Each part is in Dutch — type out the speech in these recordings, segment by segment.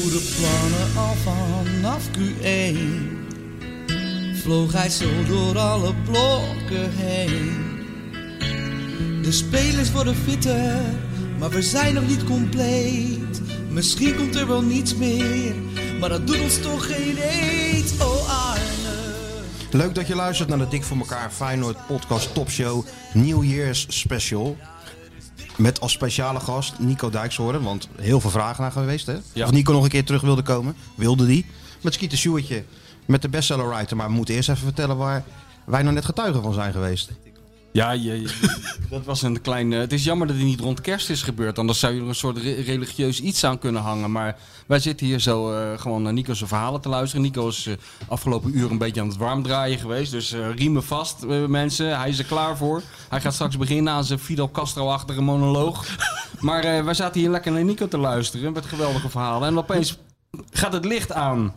goede plannen al vanaf Q1. Vloog hij zo door alle blokken heen. De spelers worden fitter, maar we zijn nog niet compleet. Misschien komt er wel niets meer, maar dat doet ons toch geen eet. Oh Arne. Leuk dat je luistert naar de Dik voor elkaar Feyenoord podcast topshow New Year's Special. Met als speciale gast Nico Dijkshoorn, want heel veel vragen naar geweest. Hè? Ja. Of Nico nog een keer terug wilde komen. Wilde die. Met Skeeter Sjoertje, met de bestseller writer. Maar we moeten eerst even vertellen waar wij nou net getuigen van zijn geweest. Ja, je, je- dat was een klein. eh, het is jammer dat het niet rond kerst is gebeurd. Anders zou je er een soort re- religieus iets aan kunnen hangen. Maar wij zitten hier zo eh, gewoon naar Nico's verhalen te luisteren. Nico is eh, afgelopen uur een beetje aan het warm draaien geweest. Dus eh, riemen vast, mensen. Hij is er klaar voor. Hij gaat straks beginnen aan zijn Fidel Castro-achtige monoloog. Maar wij zaten hier lekker naar Nico te luisteren met geweldige verhalen. En opeens gaat het licht aan.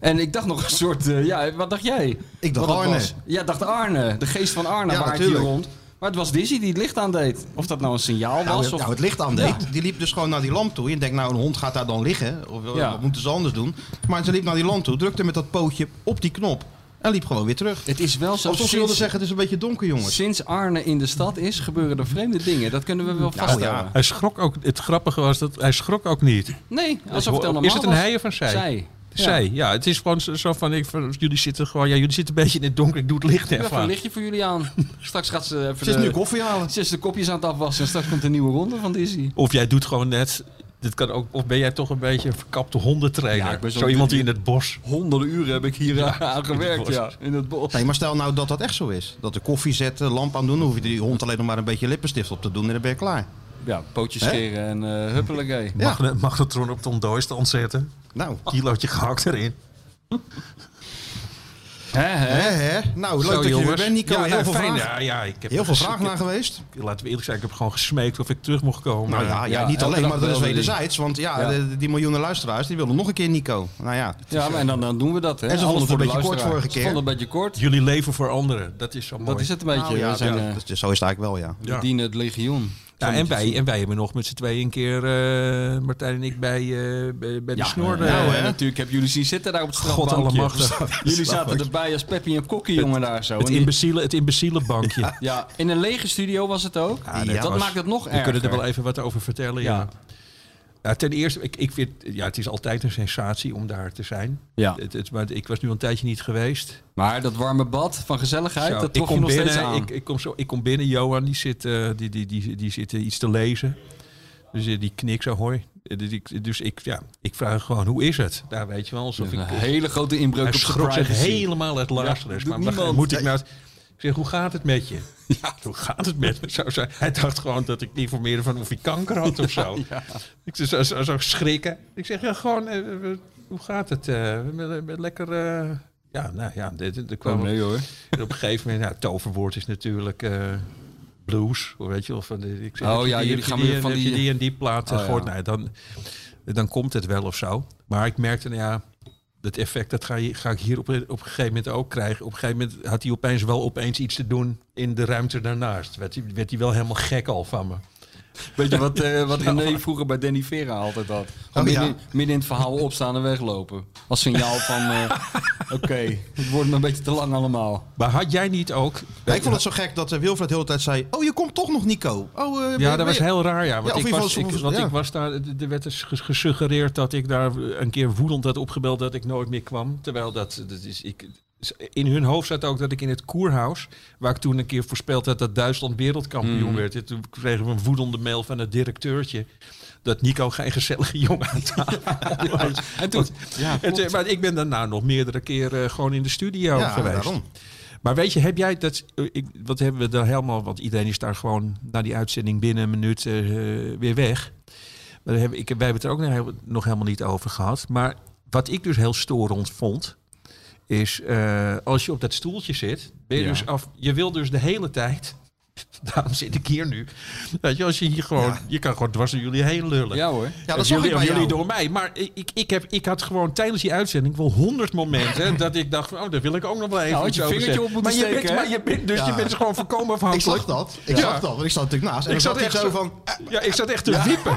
En ik dacht nog een soort. eh, ja, wat dacht jij? Ik dacht Arne. was? Ja, dacht Arne. De geest van Arne Ja, waait hier rond. Maar het was Dizzy die het licht aandeed. Of dat nou een signaal Nou, was. of... nou, het licht aan deed. Die liep dus gewoon naar die lamp toe. Je denkt, nou, een hond gaat daar dan liggen. Of eh, Ja. wat moeten ze anders doen? Maar ze liep naar die lamp toe, drukte met dat pootje op die knop. En liep gewoon weer terug. Het is wel zo. Alsof ze wilde Sinds, zeggen, het is een beetje donker, jongens. sinds Arne in de stad is, gebeuren er vreemde dingen. Dat kunnen we wel vaststellen. ja. Hij schrok ook, het grappige was dat hij schrok ook niet. Nee, alsof het Is het een hij of een zij? Zij. Zij, ja. Het is gewoon zo van, ik, van, jullie zitten gewoon, ja, jullie zitten een beetje in het donker, ik doe het licht Ja. even Even een lichtje voor jullie aan. Straks gaat ze even Ze is de, nu koffie halen. ze is de kopjes aan het afwassen. En straks komt een nieuwe ronde van Dizzy. Of jij doet gewoon net, dit kan ook, of ben jij toch een beetje een verkapte hondentrainer? Ja, ik ben zo- zo iemand die in het bos. Honderden uren heb ik hier aan- aan gewerkt, ja. In het bos. Nee, maar stel nou dat dat echt zo is. Dat de koffie zetten, lamp aan doen, dan hoef je die hond alleen nog maar een beetje lippenstift op te doen en dan ben je klaar. Ja, pootjes scheren en eh huppelekee. Ja. Magne- Magnetron op de ontdooistand zetten. Nou, Kilootje gehakt erin. Hè, hè? hè, hè? Nou, leuk Zo, dat je er weer jongens. bent, Nico. Ja, heel nou, veel fijn. vragen, Ja, ja, ik heb heel veel vragen ik naar geweest. Laten we eerlijk zijn, ik heb gewoon gesmeekt of ik terug mocht komen. Nou ja, ja, ja, niet alleen, maar dat is wederzijds. Want ja, Ja. de- die miljoenen luisteraars, die willen nog een keer Nico. Nou ja, Ja, maar en dan, dan doen we dat. Hè? En ze vonden het voor een beetje kort vorige Ze keer. vonden het een beetje kort. Jullie leven voor anderen, dat is zo mooi. Dat is het een beetje. Nou ja, we zijn eh, is- zo is het eigenlijk wel, ja. we Ja. dienen het legioen. Ja, en, wij, en wij hebben nog met z'n tweeën een keer, eh, Martijn en ik, bij, eh, bij, bij de Ja, snor. nou, eh, hè, natuurlijk heb jullie zien zitten daar op het God allemachtig. Jullie zaten erbij als Peppy en Kokkie, jongen, daar zo. het, En imbeciele, het imbeciele bankje. ja, in een lege studio was het ook. Ja, dat was- maakt het nog We erger. kunnen er wel even wat over vertellen, ja. Ja. Ja, ten eerste, ik, ik vind, ja, het is altijd een sensatie om daar te zijn. Ja. Het, het, maar ik was nu een tijdje niet geweest. Maar dat warme bad van gezelligheid, Zo, dat ik trok je nog steeds binnen, aan. ik, ik, kom zo, ik kom binnen, Johan die zit, eh, die, die, die, die zit eh, iets te lezen. Dus eh, die knikt zo, hoi. Dus ik, dus ik, ja, ik vraag gewoon, hoe is het? Daar weet je wel, alsof een ik... hele grote inbreuk op zich privacy. helemaal uit luisteren. Ja, maar niemand. moet ik nou... Ik zeg, hoe gaat het met je? Ja, hoe gaat het met me? Zo, zo. Hij dacht gewoon dat ik informeerde van of hij kanker had of zo. Ik zeg, zo, zo, zo schrikken. Ik zeg, ja, gewoon, eh, eh, hoe gaat het? eh, met- met lekker... eh, ja, nou ja, dit, er kwam Oh, nee hoor. op een gegeven moment, nou, toverwoord is natuurlijk eh, blues, weet je wel. Van de, ik zeg, Oh ja, die, jullie gaan die, van die- die en die plaat eh, Oh, ja. gehoord. Nou, dan, dan komt het wel of zo. Maar ik merkte, nou ja, dat effect, dat ga, ga ik hier op, op een gegeven moment ook krijgen. Op een gegeven moment had hij opeens wel opeens iets te doen in de ruimte daarnaast. Werd hij, werd hij wel helemaal gek al van me. Weet je wat, eh, wat René vroeger bij Danny Vera altijd had? Gewoon Oh, ja. midden, midden in het verhaal opstaan en weglopen. Als signaal van, eh, oké, het wordt me een beetje te lang allemaal. Maar had jij niet ook... Ja, ik vond het zo gek dat eh, Wilfred de hele tijd zei... Oh, je komt toch nog, Nico? Oh, eh, Ja, dat was je- heel raar, ja. Want, ik, ieder was, geval ik, zo- want ja. ik was daar, er werd dus ges- gesuggereerd dat ik daar een keer woedend had opgebeld dat ik nooit meer kwam. Terwijl dat, dat is, ik, in hun hoofd zat ook dat ik in het Koerhuis, waar ik toen een keer voorspeld had dat Duitsland wereldkampioen werd. En Toen kregen we een woedende mail van het directeurtje. Dat Nico geen gezellige jongen aan tafel was. En toen, ja, En toen- maar ik ben daarna nog meerdere keren gewoon in de studio Ja, geweest. daarom. Maar weet je, heb jij dat... eh, Ik, wat hebben we daar helemaal... Want iedereen is daar gewoon na die uitzending binnen een minuut eh, weer weg. Maar daar hebben, ik, wij hebben het er ook nog helemaal niet over gehad. Maar wat ik dus heel storend vond... Is eh, als je op dat stoeltje zit... Ben je, Ja. dus af, je wil dus de hele tijd... Daarom zit ik hier nu. Weet je, als je hier gewoon, je kan gewoon dwars door jullie heen lullen. Ja hoor. Ja, dat jullie, ik bij jullie door mij. Maar ik, ik, ik, heb, ik had gewoon tijdens die uitzending wel honderd momenten dat ik dacht van, oh, daar wil ik ook nog wel even Nou, je vingertje zeggen. op maar moeten je steken, bent, maar je bent, dus je bent gewoon voorkomen Ik afhankelijk. zag dat. Ik Ja. zag dat. Want ik zat natuurlijk naast. En Ik zat echt zo zo- van... Ja, ik zat echt te wiepen.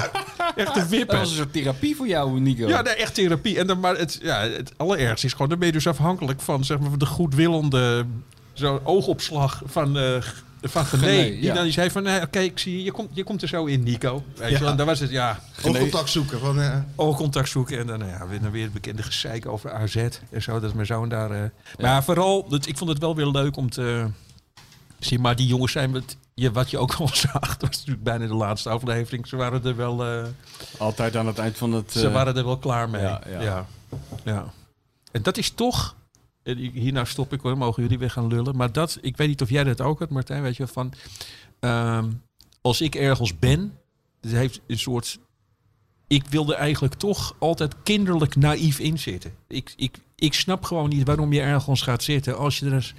Echt te Dat wippen. was een soort therapie voor jou, Nico. Ja, nee, echt therapie. En dan, maar het, ja, het allerergste is gewoon, dan ben je dus afhankelijk van zeg maar, de goedwillende zo'n oogopslag van, eh van Gené. Gené, Die ja. dan die zei van, nee, oké, ik zie je, je komt, je komt er zo in, Nico. Weet je Ja. wel, en dan was het, ja, Oogcontact zoeken. Van, eh, oogcontact zoeken. En dan nou ja, weer, dan weer het bekende gezeik over AZ en zo. Dat is mijn zoon daar. eh. Maar vooral, dat, ik vond het wel weer leuk om te zien. Maar die jongens zijn, wat je, wat je ook al zag, dat was natuurlijk bijna de laatste aflevering. Ze waren er wel... eh, Altijd aan het eind van het... ze eh, waren er wel klaar mee. Ja, ja, ja. ja. En dat is toch. Hierna stop ik hoor, mogen jullie weer gaan lullen. Maar dat, ik weet niet of jij dat ook had, Martijn. Weet je van. ehm, als ik ergens ben, heeft een soort. Ik wilde eigenlijk toch altijd kinderlijk naïef in zitten. Ik, ik, ik snap gewoon niet waarom je ergens gaat zitten als je er.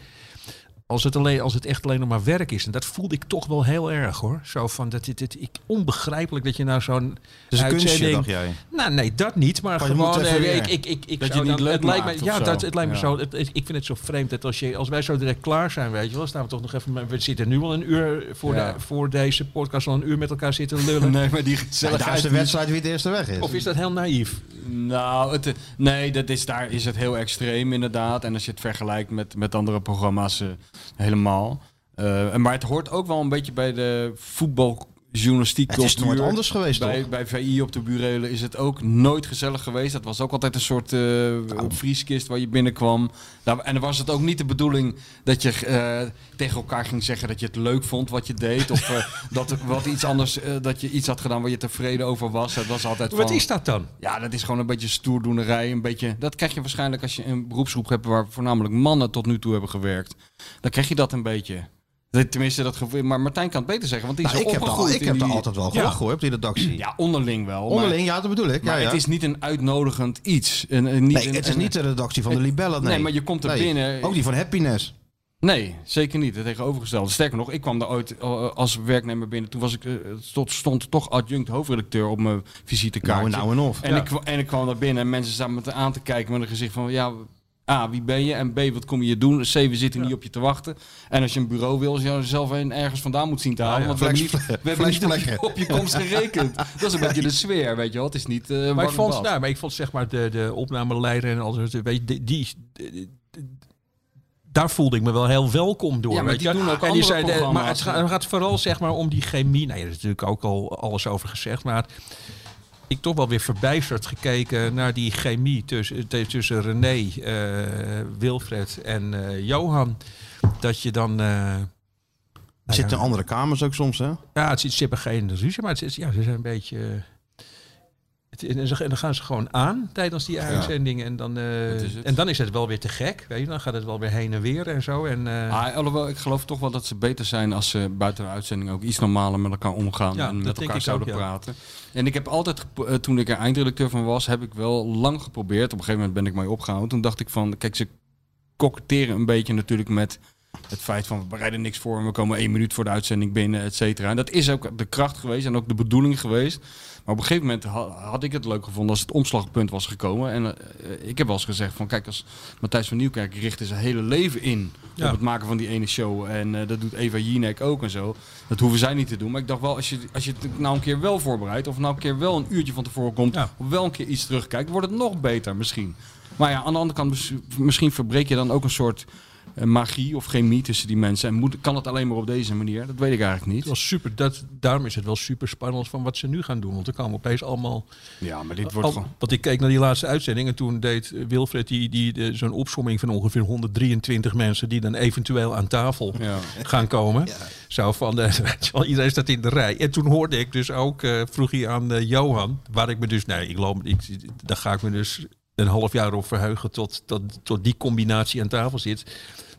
Als het, alleen, als het echt alleen nog maar werk is. En dat voelde ik toch wel heel erg hoor. Zo van dat dit, dit ik, onbegrijpelijk dat je nou zo'n Dus een kunstje, uitzending- dacht jij. nou, nee, dat niet. Maar gewoon, even eh, ik, ik, ik, ik Dat je niet dan- leuk het lijkt me, ja, zo. dat, het lijkt me Ja. zo. Het, ik vind het zo vreemd dat als, je, als wij zo direct klaar zijn, weet je wel, staan we toch nog even. met- We zitten nu al een uur voor, Ja. de, voor deze podcast al een uur met elkaar zitten lullen. Nee, maar die Ja, gezelligheid... daar is de wedstrijd wie het eerste weg is. Of is dat heel naïef? Nou, het, eh, nee, dat is, daar is het heel extreem inderdaad. En als je het vergelijkt met, met andere programma's eh, helemaal. En maar het hoort ook wel een beetje bij de voetbaljournalistiek het is nooit anders geweest, bij, toch? bij VI op de burelen is het ook nooit gezellig geweest. Dat was ook altijd een soort eh vrieskist waar je binnenkwam. Nou, en dan was het ook niet de bedoeling dat je eh, tegen elkaar ging zeggen dat je het leuk vond wat je deed. Of eh, dat, wat iets anders, dat je iets had gedaan waar je tevreden over was. Het was altijd Wat van, is dat dan? ja, dat is gewoon een beetje stoerdoenerij. Een beetje, dat krijg je waarschijnlijk als je een beroepsgroep hebt waar voornamelijk mannen tot nu toe hebben gewerkt. Dan krijg je dat een beetje. Tenminste, dat gevoel. Maar Martijn kan het beter zeggen, want die Nou, is ik heb, al- ik heb er die- altijd wel Ja. gelachen hoor, op die redactie. Ja, onderling wel. maar- Onderling, ja, dat bedoel ik. Maar ja, ja. het is niet een uitnodigend iets. Een, een- niet nee, een- het is niet de redactie van de Libellen, nee. Nee, maar je komt er Nee. binnen. Ook die van Happiness. Nee, zeker niet. Het tegenovergestelde. Sterker nog, ik kwam daar ooit eh, als werknemer binnen. Toen was ik, eh, stond, stond toch adjunct hoofdredacteur op mijn visitekaartje. Nou en nou en of. En, Ja. ik, en ik kwam daar binnen en mensen zaten me aan te kijken met een gezicht van... Ja, A, wie ben je? En B, wat kom je hier doen? C, we zitten niet op je te wachten. En als je een bureau wil, als je een- ergens vandaan moet zien te halen. ja. Want we hebben niet, we hebben niet op, je, flexplekken. op je komst gerekend. Dat is een beetje de sfeer, weet je wel. Het is niet eh Maar ik, vond, nou, maar ik vond zeg maar de, de opnameleider en alles, weet je, die, die, die- daar voelde ik me wel heel welkom door. Ja, maar weet die je. doen ook en die zei, de- maar het gaat, het gaat vooral zeg maar om die chemie. Nou, ja, er is natuurlijk ook al alles over gezegd, maar ik toch wel weer verbijsterd gekeken naar die chemie tussen, te- tussen René, eh, Wilfred en eh, Johan. Dat je dan. eh, nou Zit ja, in andere kamers ook soms, hè? ja, het, zit- hebben geen ruzie, maar het is, ja, ze zijn een beetje. Het- en, ze- en dan gaan ze gewoon aan tijdens die uitzending. En, dan, eh, Dat is het. en dan is het wel weer te gek. Weet je? Dan gaat het wel weer heen en weer en zo. En, eh, Ah, alhoewel, ik geloof toch wel dat ze beter zijn als ze buiten de uitzending ook iets normaler met elkaar omgaan Ja, en met elkaar zouden ook, ja. praten. En ik heb altijd, eh, toen ik er eindredacteur van was, heb ik wel lang geprobeerd. Op een gegeven moment ben ik mee opgehouden. Toen dacht ik van, kijk, ze koketteren een beetje natuurlijk met het feit van we bereiden niks voor en we komen één minuut voor de uitzending binnen, et cetera. En dat is ook de kracht geweest en ook de bedoeling geweest. Maar op een gegeven moment ha- had ik het leuk gevonden als het omslagpunt was gekomen. En eh, ik heb wel eens gezegd van kijk, als Matthijs van Nieuwkerk richt zijn hele leven in Ja. op het maken van die ene show. En eh, dat doet Eva Jinek ook en zo. Dat hoeven zij niet te doen. Maar ik dacht wel, als je, als je het nou een keer wel voorbereidt, of nou een keer wel een uurtje van tevoren komt, Ja. of wel een keer iets terugkijkt, wordt het nog beter misschien. Maar ja, aan de andere kant, mis- misschien verbreek je dan ook een soort magie of chemie tussen die mensen. En moet, kan het alleen maar op deze manier? Dat weet ik eigenlijk het niet. was super, dat, daarom is het wel super spannend van wat ze nu gaan doen. Want er kwamen opeens allemaal. Ja, maar dit wordt Al, gewoon... want ik keek naar die laatste uitzending en toen deed eh, Wilfred die, die, de- zo'n opsomming van ongeveer 123 mensen die dan eventueel aan tafel Ja. gaan komen. Zo van, eh, weet je wel, iedereen staat in de rij. En toen hoorde ik dus ook, eh, vroeg hij aan eh, Johan, waar ik me dus, nee, ik loop, ik, daar ga ik me dus een half jaar op verheugen tot, tot, tot die combinatie aan tafel zit.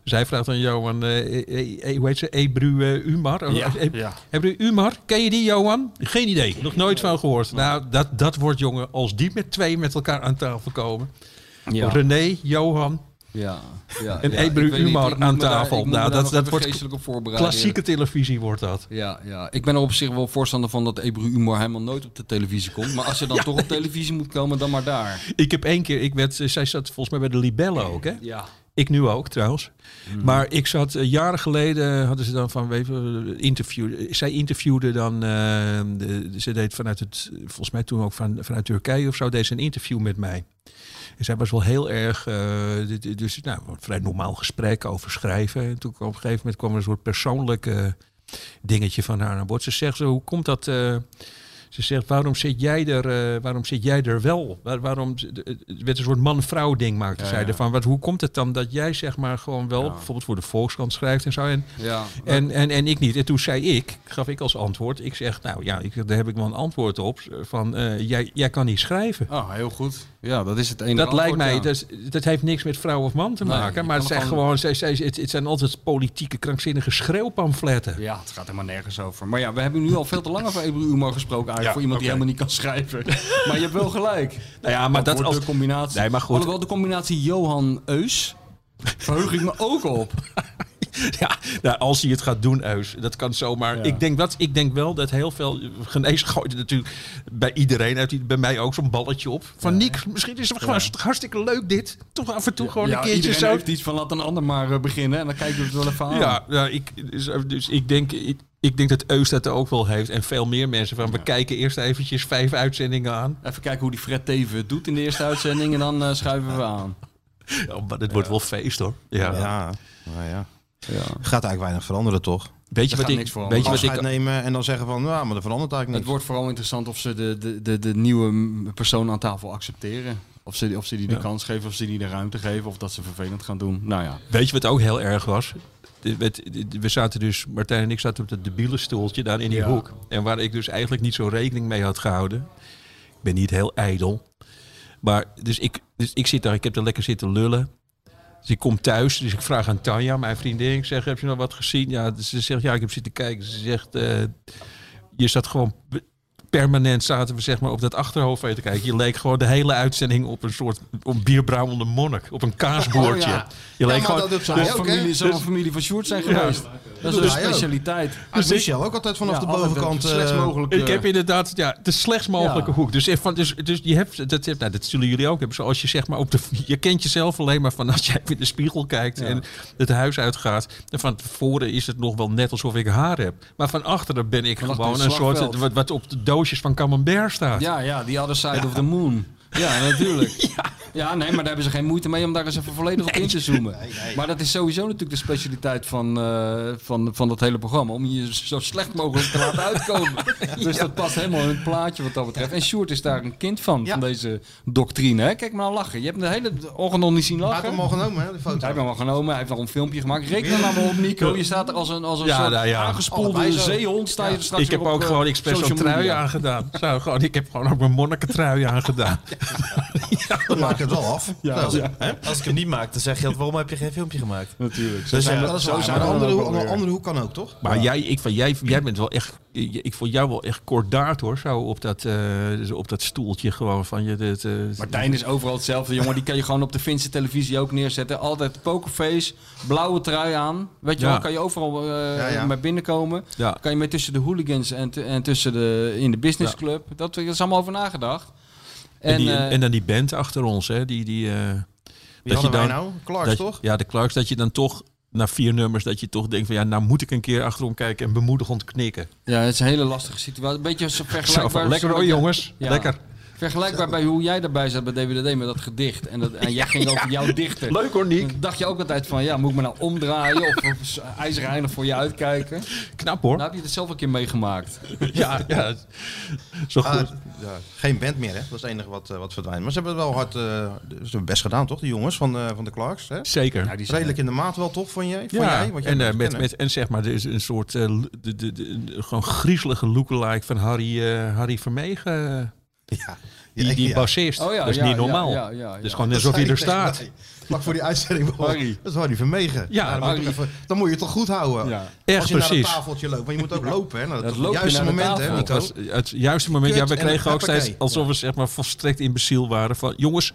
Hij vraagt aan Johan, eh, eh, eh, hoe heet ze, Ebru Umar? Ja, ja. Ebru Umar, ken je die Johan? Geen idee, nog nooit van gehoord. Nou, dat, dat wordt jongen, als die met twee met elkaar aan tafel komen. Ja. René, Johan Ja, ja, ja, Ebru Umar aan daar- tafel. Nou, dat- dat wordt geestelijk op voorbereiden. Klassieke televisie wordt dat. Ja, ja, ik ben er op zich wel voorstander van dat Ebru Umar helemaal nooit op de televisie komt. Maar als je dan toch op televisie moet komen, dan maar daar. Ik heb één keer, ik werd, zij zat volgens mij bij de Libelle ook, hè? Ja. Ik nu ook trouwens. Hmm. Maar ik zat eh, jaren geleden, hadden ze dan van even interview. Zij interviewde dan, eh, de, ze deed vanuit het, volgens mij toen ook van, vanuit Turkije of zo, deed ze een interview met mij. En zij was wel heel erg, eh, dus nou, een vrij normaal gesprek over schrijven. En toen kwam op een gegeven moment kwam er een soort persoonlijk eh, dingetje van haar aan bod. Ze zegt zo, hoe komt dat? eh, ze zegt, waarom zit jij er, eh, waarom zit jij er wel? Waar- waarom, het werd een soort man-vrouw ding maakte Ja, zij ja. ervan. Wat, hoe komt het dan dat jij zeg maar gewoon wel, Ja. bijvoorbeeld voor de Volkskrant schrijft en zo. En, Ja. en, en, en ik niet. En toen zei ik, gaf ik als antwoord, ik zeg, nou ja, ik, daar heb ik wel een antwoord op. Van, eh, jij, jij kan niet schrijven. Oh, heel goed. Ja, dat is het enige Dat lijkt mij, dat, dat heeft niks met vrouw of man te maken. maar het zijn gewoon- gewoon, zij, zij, het, het zijn altijd politieke, krankzinnige schreeuwpamfletten. Ja, het gaat helemaal nergens over. Maar ja, we hebben nu al veel te lang over Ebru Umar gesproken. Ja, voor iemand die helemaal niet kan schrijven. maar je hebt wel gelijk. Nou ja, maar dat voor als, de combinatie. Nee, maar goed. Alhoewel de combinatie Johan Eus. Verheug ik me ook op. Ja, nou, als hij het gaat doen, Eus, dat kan zomaar. Ja. Ik, denk dat, ik denk wel dat heel veel genees gooit er natuurlijk bij iedereen, uit, bij mij ook zo'n balletje op. Van Niek, misschien is het gewoon hartstikke leuk dit. Toch af en toe gewoon ja, een keertje iedereen zo. heeft iets van laat een ander maar eh, beginnen. En dan kijken we het wel even aan. Ja, ja ik, dus, dus ik, denk, ik, ik denk dat Eus dat ook wel heeft. En veel meer mensen. Van, we kijken eerst eventjes vijf uitzendingen aan. Even kijken hoe die Fred Teven het doet in de eerste uitzending. En dan eh, schuiven we aan. Ja, maar het wordt wel feest hoor. Ja. Ja, nou ja. Ja. Gaat eigenlijk weinig veranderen, toch? Weet, je wat ik, niks weet je wat ik... nemen en dan zeggen van, nou, maar er verandert eigenlijk Het niks. wordt vooral interessant of ze de, de, de, de nieuwe persoon aan tafel accepteren. Of ze, of ze die de Ja. kans geven, of ze die de ruimte geven. Of dat ze vervelend gaan doen. Nou ja. Weet je wat ook heel erg was? We zaten dus, Martijn en ik zaten op dat debiele stoeltje daar in die Ja. hoek. En waar ik dus eigenlijk niet zo rekening mee had gehouden. Ik ben niet heel ijdel. Maar dus ik, dus ik zit daar, ik heb er lekker zitten lullen. Dus ik kom thuis, dus ik vraag aan Tanja, mijn vriendin. Ik zeg, heb je nog wat gezien? Ja, dus ze zegt, ja, ik heb zitten kijken. Ze zegt, eh, je zat gewoon permanent zaten we zeg maar op dat achterhoofd even te kijken. Je leek gewoon de hele uitzending op een soort op bierbrouwende monnik, op een kaasboordje. Oh ja. Je leek gewoon dat Zou ook, familie, familie van Sjoerd zijn geweest. Dat is een specialiteit. Dus Michel ook altijd vanaf de bovenkant... eh. Ik heb inderdaad ja, de slechtst mogelijke hoek. Dus, van- dus, dus je hebt, dat, nou, dat zullen jullie ook hebben. Zoals je zeg maar op de. Je kent jezelf alleen maar van als jij in de spiegel kijkt en het huis uitgaat. En van tevoren is het nog wel net alsof ik haar heb. Maar van achteren ben ik gewoon een soort. Wat, wat op de van Camembert staat. Ja, ja, die other side of the moon. Ja, natuurlijk. Ja. nee, maar daar hebben ze geen moeite mee om daar eens even volledig op in te zoomen. Maar dat is sowieso natuurlijk de specialiteit van, eh, van, van dat hele programma. Om je zo slecht mogelijk te laten uitkomen. Dus dat past helemaal in het plaatje wat dat betreft. En Sjoerd is daar een kind van, Ja. van deze doctrine. Hè? Kijk maar nou lachen. Je hebt de hele ochtend nog niet zien Hij heeft lachen. hem al genomen, hè, die foto. Hij heeft hem al genomen, hij heeft nog een filmpje gemaakt. Reken er nou maar op, Nico. Je staat er als een, als een Ja, soort nou ja. aangespoelde zeehond. Sta je er straks Ik heb op, ook eh, gewoon expres social trui aangedaan. Zo, gewoon, ik heb gewoon ook mijn monnikentrui aangedaan. Dan maak je het wel af. Ja, ja. Als ik hem niet maak, dan zeg je waarom heb je geen filmpje gemaakt? Natuurlijk. Dus ja, Dat is zo zijn dan andere, hoek, andere hoek kan ook, toch? Maar jij, ik, van, jij, jij bent wel echt. Ik vond jou wel echt kordaat hoor. Zo op dat, eh, op dat stoeltje gewoon van je. Dit, eh, Martijn is overal hetzelfde, jongen. Die kan je gewoon op de Finse televisie ook neerzetten. Altijd pokerface, blauwe trui aan. Weet je Ja. wel, kan je overal eh Ja, ja. bij binnenkomen. Ja. Kan je mee tussen de hooligans en, en tussen de, in de businessclub. Dat, dat is allemaal over nagedacht. En, En, die, eh, en dan die band achter ons, hè? Die, die, eh, Wie dat je hadden wij dan, nou? Clarks, dat, toch? Ja, de Clarks. Dat je dan toch na vier nummers dat je toch denkt van ja, nou moet ik een keer achterom kijken en bemoedigend knikken. ja, het is een hele lastige situatie. Een beetje zo Zo vergelijkbaar. van, lekker hoor jongens, Ja. lekker. Vergelijkbaar bij hoe jij daarbij zat bij DWDD met dat gedicht. En, dat, en jij ging over jouw dichter. Leuk hoor Niek. Dan dacht je ook altijd van, ja, moet ik me nou omdraaien of, of voor je uitkijken? Knap hoor. Nou heb je het zelf een keer meegemaakt. ja, ja. Zo Ah, goed. ja, geen band meer, hè? Dat is het enige wat, eh, wat verdwijnt. Maar ze hebben het wel hard... eh, ze hebben best gedaan, toch? Die jongens van, eh, van de Clarks, hè? Zeker. Ja, die zijn- Redelijk in de maat wel, toch? Jij? Vond Ja, jij? Want jij en, met, met, en zeg maar, er is een soort eh, de, de, de, de- gewoon griezelige lookalike van Harry, eh, Harry Vermegen. Ja. Die, Ja, die ja. bassist. Oh ja, dat is ja, niet ja, normaal. ja, ja, ja. Dat is gewoon Dat alsof hij er staat. Vlak voor die uitzending. Harry. Dat is Harry Vermegen. Ja, dan, moet je Harry. even- dan moet je het toch goed houden. Ja. Echt Als je naar precies. een tafeltje loopt. Maar je moet ook lopen, hè? Naar Dat het je juiste naar moment, hè. Nico? Het het juiste moment. Kut ja, we en kregen ook steeds alsof we zeg maar volstrekt imbeciel waren. Van jongens,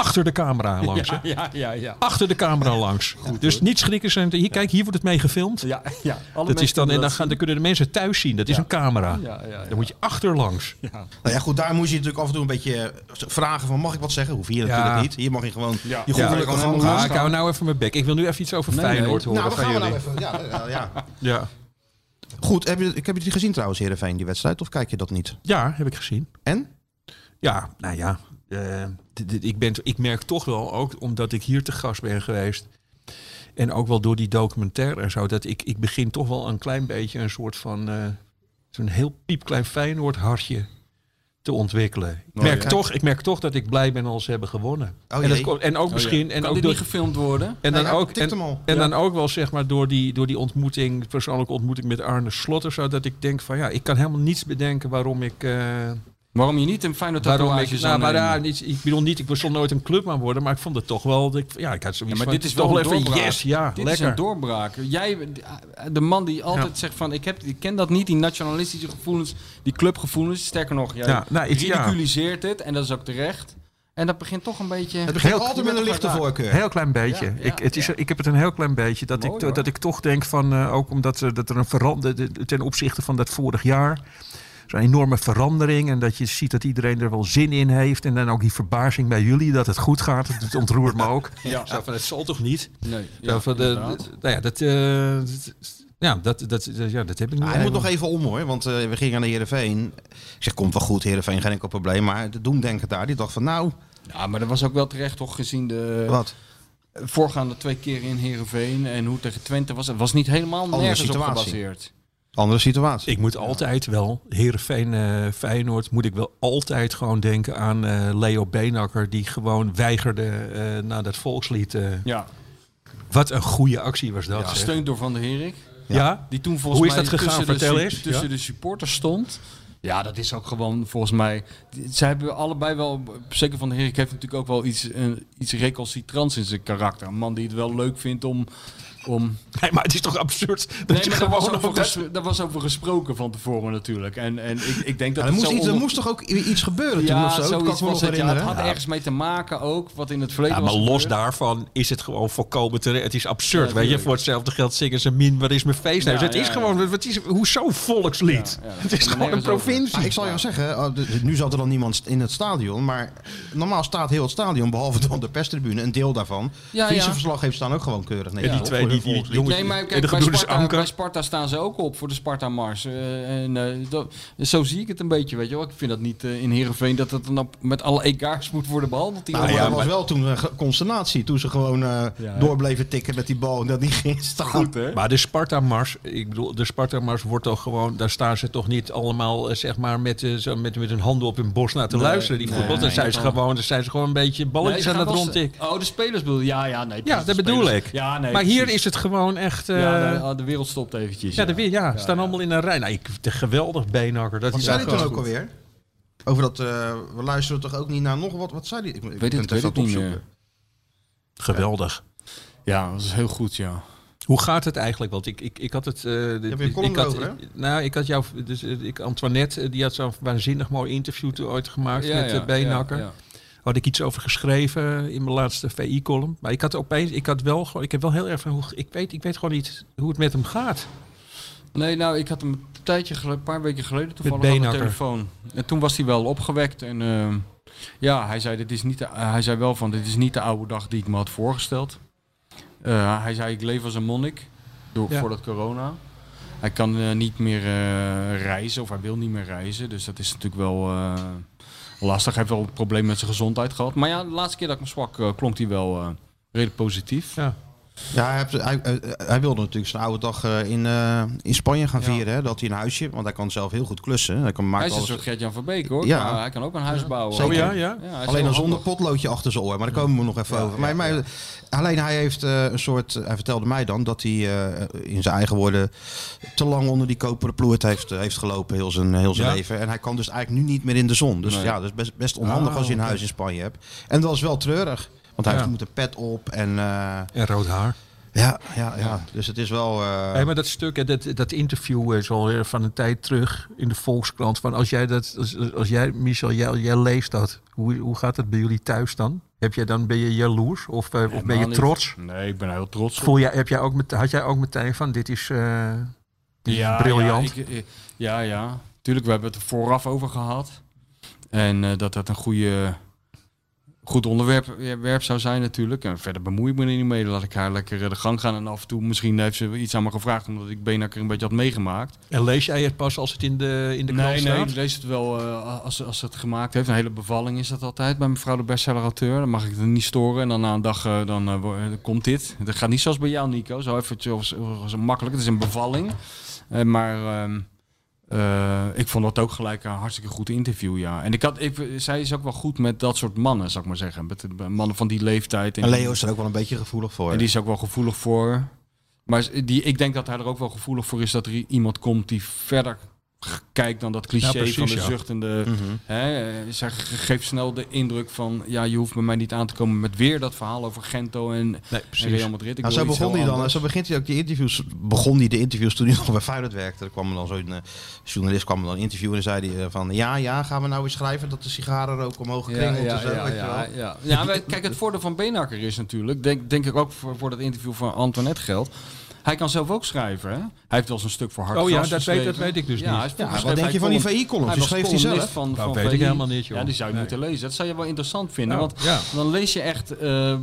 achter de camera langs. hè? Ja, ja, ja. Achter de camera langs. dus niet schrikken. Zijn, hier, kijk, hier wordt het mee gefilmd. Ja, ja. Alle Dat is dan, en dan, gaan, dan kunnen de mensen thuis zien. Dat is een camera. Ja, ja, ja. Dan moet je achterlangs. Nou ja, goed, daar moet je natuurlijk af en toe een beetje eh, vragen van mag ik wat zeggen? Hoef hier Ja. natuurlijk niet. Hier mag je gewoon Ja. je Ja, gaan. Ah, ik hou nou even mijn bek. Ik wil nu even iets over Nee, Feyenoord nee. horen Nou, van gaan we jullie. nou even. Ja, ja, ja. Ja. Goed, heb je, ik heb je die gezien trouwens, Heerenveen, die wedstrijd? Of kijk je dat niet? ja, heb ik gezien. En? Ja, nou ja. Eh, ik, ben, ik merk toch wel, ook omdat ik hier te gast ben geweest. En ook wel door die documentaire en zo. Dat ik, ik begin toch wel een klein beetje een soort van. eh, Zo'n heel piepklein Feyenoord hartje te ontwikkelen. Ik Oh, merk, ja. toch, ik merk toch dat ik blij ben als ze hebben gewonnen. Oh, en, dat, en ook misschien. En En, kan ook dit door, niet gefilmd worden? en dan Nee, hij ook. En, Ja. dan ook wel zeg maar door die, door die ontmoeting, persoonlijke ontmoeting met Arne Slot of zo. Dat ik denk van ja, ik kan helemaal niets bedenken waarom ik. eh, Waarom je niet een fijne tatoeage ik, zou nou, maar niet, ik bedoel niet, ik zal nooit een clubman worden, maar ik vond het toch wel, dat ik, ja, ik had zoiets Ja, maar van, dit is toch wel een even, doorbraak. yes, ja, Dit is lekker. een doorbraak. Jij, de man die altijd Ja. zegt van, ik, heb, ik ken dat niet, die nationalistische gevoelens, die clubgevoelens. Sterker nog, jij Ja, nou, het- ja. ridiculiseert het en dat is ook terecht. En dat begint toch een beetje... Het begint Heel- altijd met een lichte voorkeur. Heel klein beetje. Ja, ja, ik, het is, ja. ik heb het een heel klein beetje. Dat, Mooi, ik, hoor. dat ik toch denk van, eh, ook omdat er, dat er een verandering, ten opzichte van dat vorig jaar, zo'n enorme verandering. En dat je ziet dat iedereen er wel zin in heeft. En dan ook die verbazing bij jullie dat het goed gaat. Het ontroert me ook. Ja. Zo van, het zal toch niet? Nee, Zo van, de, inderdaad. de- nou ja, dat, eh, dat- ja, dat, dat, ja, dat heb ik nu. Ah, hij moet nog even om hoor, want eh, we gingen naar Heerenveen. Ik zeg, komt wel goed Heerenveen, geen enkel probleem. Maar de doemdenker daar, die dacht van nou, Ja, maar dat was ook wel terecht toch, gezien de wat? voorgaande twee keer in Heerenveen en hoe tegen Twente was. Het was niet helemaal nergens op situatie. gebaseerd. Andere situatie. Ik moet altijd wel, Heerenveen, eh Feyenoord, moet ik wel altijd gewoon denken aan eh, Leo Beenakker, die gewoon weigerde eh naar dat volkslied. eh. Ja, wat een goede actie was dat. gesteund door Van der Herik. Ja? Die toen volgens Hoe is mij dat gegaan? tussen, de, Vertel su- eens. tussen Ja. de supporters stond. Ja, dat is ook gewoon volgens mij. Ze hebben allebei wel. Zeker Van der Herik heeft natuurlijk ook wel iets, eh, iets recalcitrants in zijn karakter. Een man die het wel leuk vindt om. Om Nee, maar het is toch absurd dat nee, je maar daar was, gewoon over op dat... ges- daar was over gesproken van tevoren natuurlijk. En, en ik, ik denk dat Ja, er, het moest iets, er moest toch ook iets gebeuren toen ja, of zo? Zoiets was het. Ja, het had ergens mee te maken ook, wat in het verleden Ja, maar was los daarvan is het gewoon volkomen terecht. Het is absurd, Ja, weet je. Voor hetzelfde geld zingen ze min, wat is mijn feesthuis. Ja, het is ja, gewoon, wat is, hoezo volkslied? Ja, ja, het is gewoon een provincie. Maar ik zal jou zeggen, oh, nu zat er dan niemand in het stadion, maar normaal staat heel het stadion, behalve dan de perstribune, een deel daarvan. Ja, Friese ja. verslaggevers staan ook gewoon keurig En die twee, die, die jongens, Nee, maar kijk, de bij Sparta, bij Sparta staan ze ook op voor de Sparta-mars. Eh, en, eh, dat, zo zie ik het een beetje, weet je wel. Ik vind dat niet eh, in Heerenveen dat het dan op, met alle egaars moet worden behandeld. Die Nou, ja, was wel toen een consternatie, toen ze gewoon eh Ja. door bleven tikken met die bal en dat niet ging staan. hè? Maar de Sparta-mars, ik bedoel, de Sparta-mars wordt toch gewoon, daar staan ze toch niet allemaal, zeg maar, met, zo, met, met hun handen op hun borst naar te Nee, luisteren. Die nee, voetbal, dan nee, zijn ze gewoon, dan zijn ze gewoon een beetje balletjes aan het rondtikken. Oh, de spelers bedoel? Ja, ja, nee. Ja, dat bedoel ik. Ja, nee, maar hier precies. Is het gewoon echt. eh, Ja, ja, de, de wereld stopt eventjes. de, weer- ja, staan allemaal in een rij. Nou, ik, de geweldig beenhakker. Dat Wat zei hij toen ook alweer? Over dat, eh, we luisteren toch ook niet naar nog wat, wat zei hij? Ik, ik Weet het, weet het niet opzoeken. meer. Geweldig. Ja, dat is heel goed, ja. Hoe gaat het eigenlijk? Want ik, ik, ik had het. eh, de- heb je een column ik had, erover, hè? Nou, ik had jou. Dus, ik, Antoinette, die had zo'n waanzinnig mooi interview toen ooit gemaakt ja, met ja, de Beenhakker. ja, ja. Had ik iets over geschreven in mijn laatste VI-column. Maar ik had opeens. Ik had wel gewoon. Ik heb wel heel erg van. Hoe, ik, weet, ik weet gewoon niet hoe het met hem gaat. Nee, nou, ik had hem een tijdje een paar weken geleden toevallig aan de telefoon. En toen was hij wel opgewekt. En ehm, ja, hij zei, dit is niet de, hij zei wel van, dit is niet de oude dag die ik me had voorgesteld. Eh, hij zei, ik leef als een monnik, door, Ja. voordat corona. Hij kan eh, niet meer eh, reizen, of hij wil niet meer reizen. Dus dat is natuurlijk wel lastig. Hij heeft wel een probleem met zijn gezondheid gehad. Maar ja, de laatste keer dat ik hem sprak, eh, klonk hij wel eh, redelijk positief. Ja. Ja, hij, heeft- hij, hij- wilde natuurlijk zijn oude dag eh, in, eh, in Spanje gaan Ja. vieren. Hè? Dat hij een huisje, want hij kan zelf heel goed klussen. Hij kan Hij is een alles, soort Gert-Jan Verbeek hoor. Ja. Hij kan ook een huis bouwen. Zeker. Oh ja, ja. Alleen dan zonder potloodje achter zijn oor. Maar daar komen we nog even Ja, over. Maar, ja, maar, ja. Alleen hij heeft eh, een soort... Hij vertelde mij dan dat hij eh, in zijn eigen woorden... te lang onder die koperen ploert heeft, eh, heeft gelopen heel zijn, heel zijn Ja. leven. En hij kan dus eigenlijk nu niet meer in de zon. Dus Nee. ja, dat is best, best onhandig Ah, als je een huis in Spanje hebt. En dat is wel treurig. Want hij Ja. heeft moet een pet op en... eh, En rood haar. ja, ja, ja, dus het is wel... eh, Hey, maar dat stuk, dat, dat interview is alweer van een tijd terug in de Volkskrant. Van als jij dat, als, als jij, Michel, jij, jij leest dat, hoe, hoe gaat het bij jullie thuis dan? Heb jij dan, ben je jaloers of, eh, of ben je niet. trots? Nee, ik ben heel trots. Voel jij, heb jij ook met, had jij ook meteen van dit is, eh, dit is briljant? Ja, ik- ja, ja. Tuurlijk, we hebben het er vooraf over gehad. En eh, dat dat een goede, goed onderwerp werp zou zijn natuurlijk. En verder bemoei ik me er niet mee. Laat ik haar lekker eh, de gang gaan. En af en toe misschien heeft ze iets aan me gevraagd. Omdat ik Benakker een beetje had meegemaakt. En lees jij het pas als het in de, in de krant Nee, nee, staat? ik lees het wel eh, als, als ze het gemaakt heeft. Een hele bevalling is dat altijd bij mevrouw de bestseller-auteur. Dan mag ik het niet storen. En dan na een dag eh, dan, komt dit. Dat gaat niet zoals bij jou, Nico. Zo even makkelijk. Het is een bevalling. Maar ehm, eh, ik vond dat ook gelijk een hartstikke goed interview, ja. En ik had, ik, zij is ook wel goed met dat soort mannen, zou ik maar zeggen. Met de mannen van die leeftijd. En Leo is er ook wel een beetje gevoelig voor. En die is ook wel gevoelig voor. Maar die, ik denk dat hij er ook wel gevoelig voor is dat er iemand komt die verder kijkt dan dat cliché Ja, precies, van de ja. zuchtende. Hè, ge- geeft snel de indruk van ja, je hoeft bij mij niet aan te komen met weer dat verhaal over Gento en, Nee, en precies. Real Madrid. Ik Nou, zo begon hij dan. anders. Zo begint hij ook die interviews. Begon hij de interviews toen hij nog bij Feyenoord werkte. Er kwam er dan zo'n eh, journalist kwam er dan interviewen en zei hij eh, van ja, ja, gaan we nou eens schrijven dat de sigarenrook omhoog kringelt ja, weet je ja, wel. ja. ja maar kijk, het voordeel van Beenhakker is natuurlijk, denk, denk ik ook voor, voor dat interview van Antoinette geldt. Hij kan zelf ook schrijven. Hè? Hij heeft wel eens een stuk voor hard Oh ja, dat weet- dat weet ik dus ja, niet. Ja, wat denk je van die column- VI-columns? Die schreef hij zelf? Van, Nou, van weet ik helemaal niet, joh. Ja, die zou je Nee. moeten lezen. Dat zou je wel interessant vinden. Nou, want ja. dan lees je echt...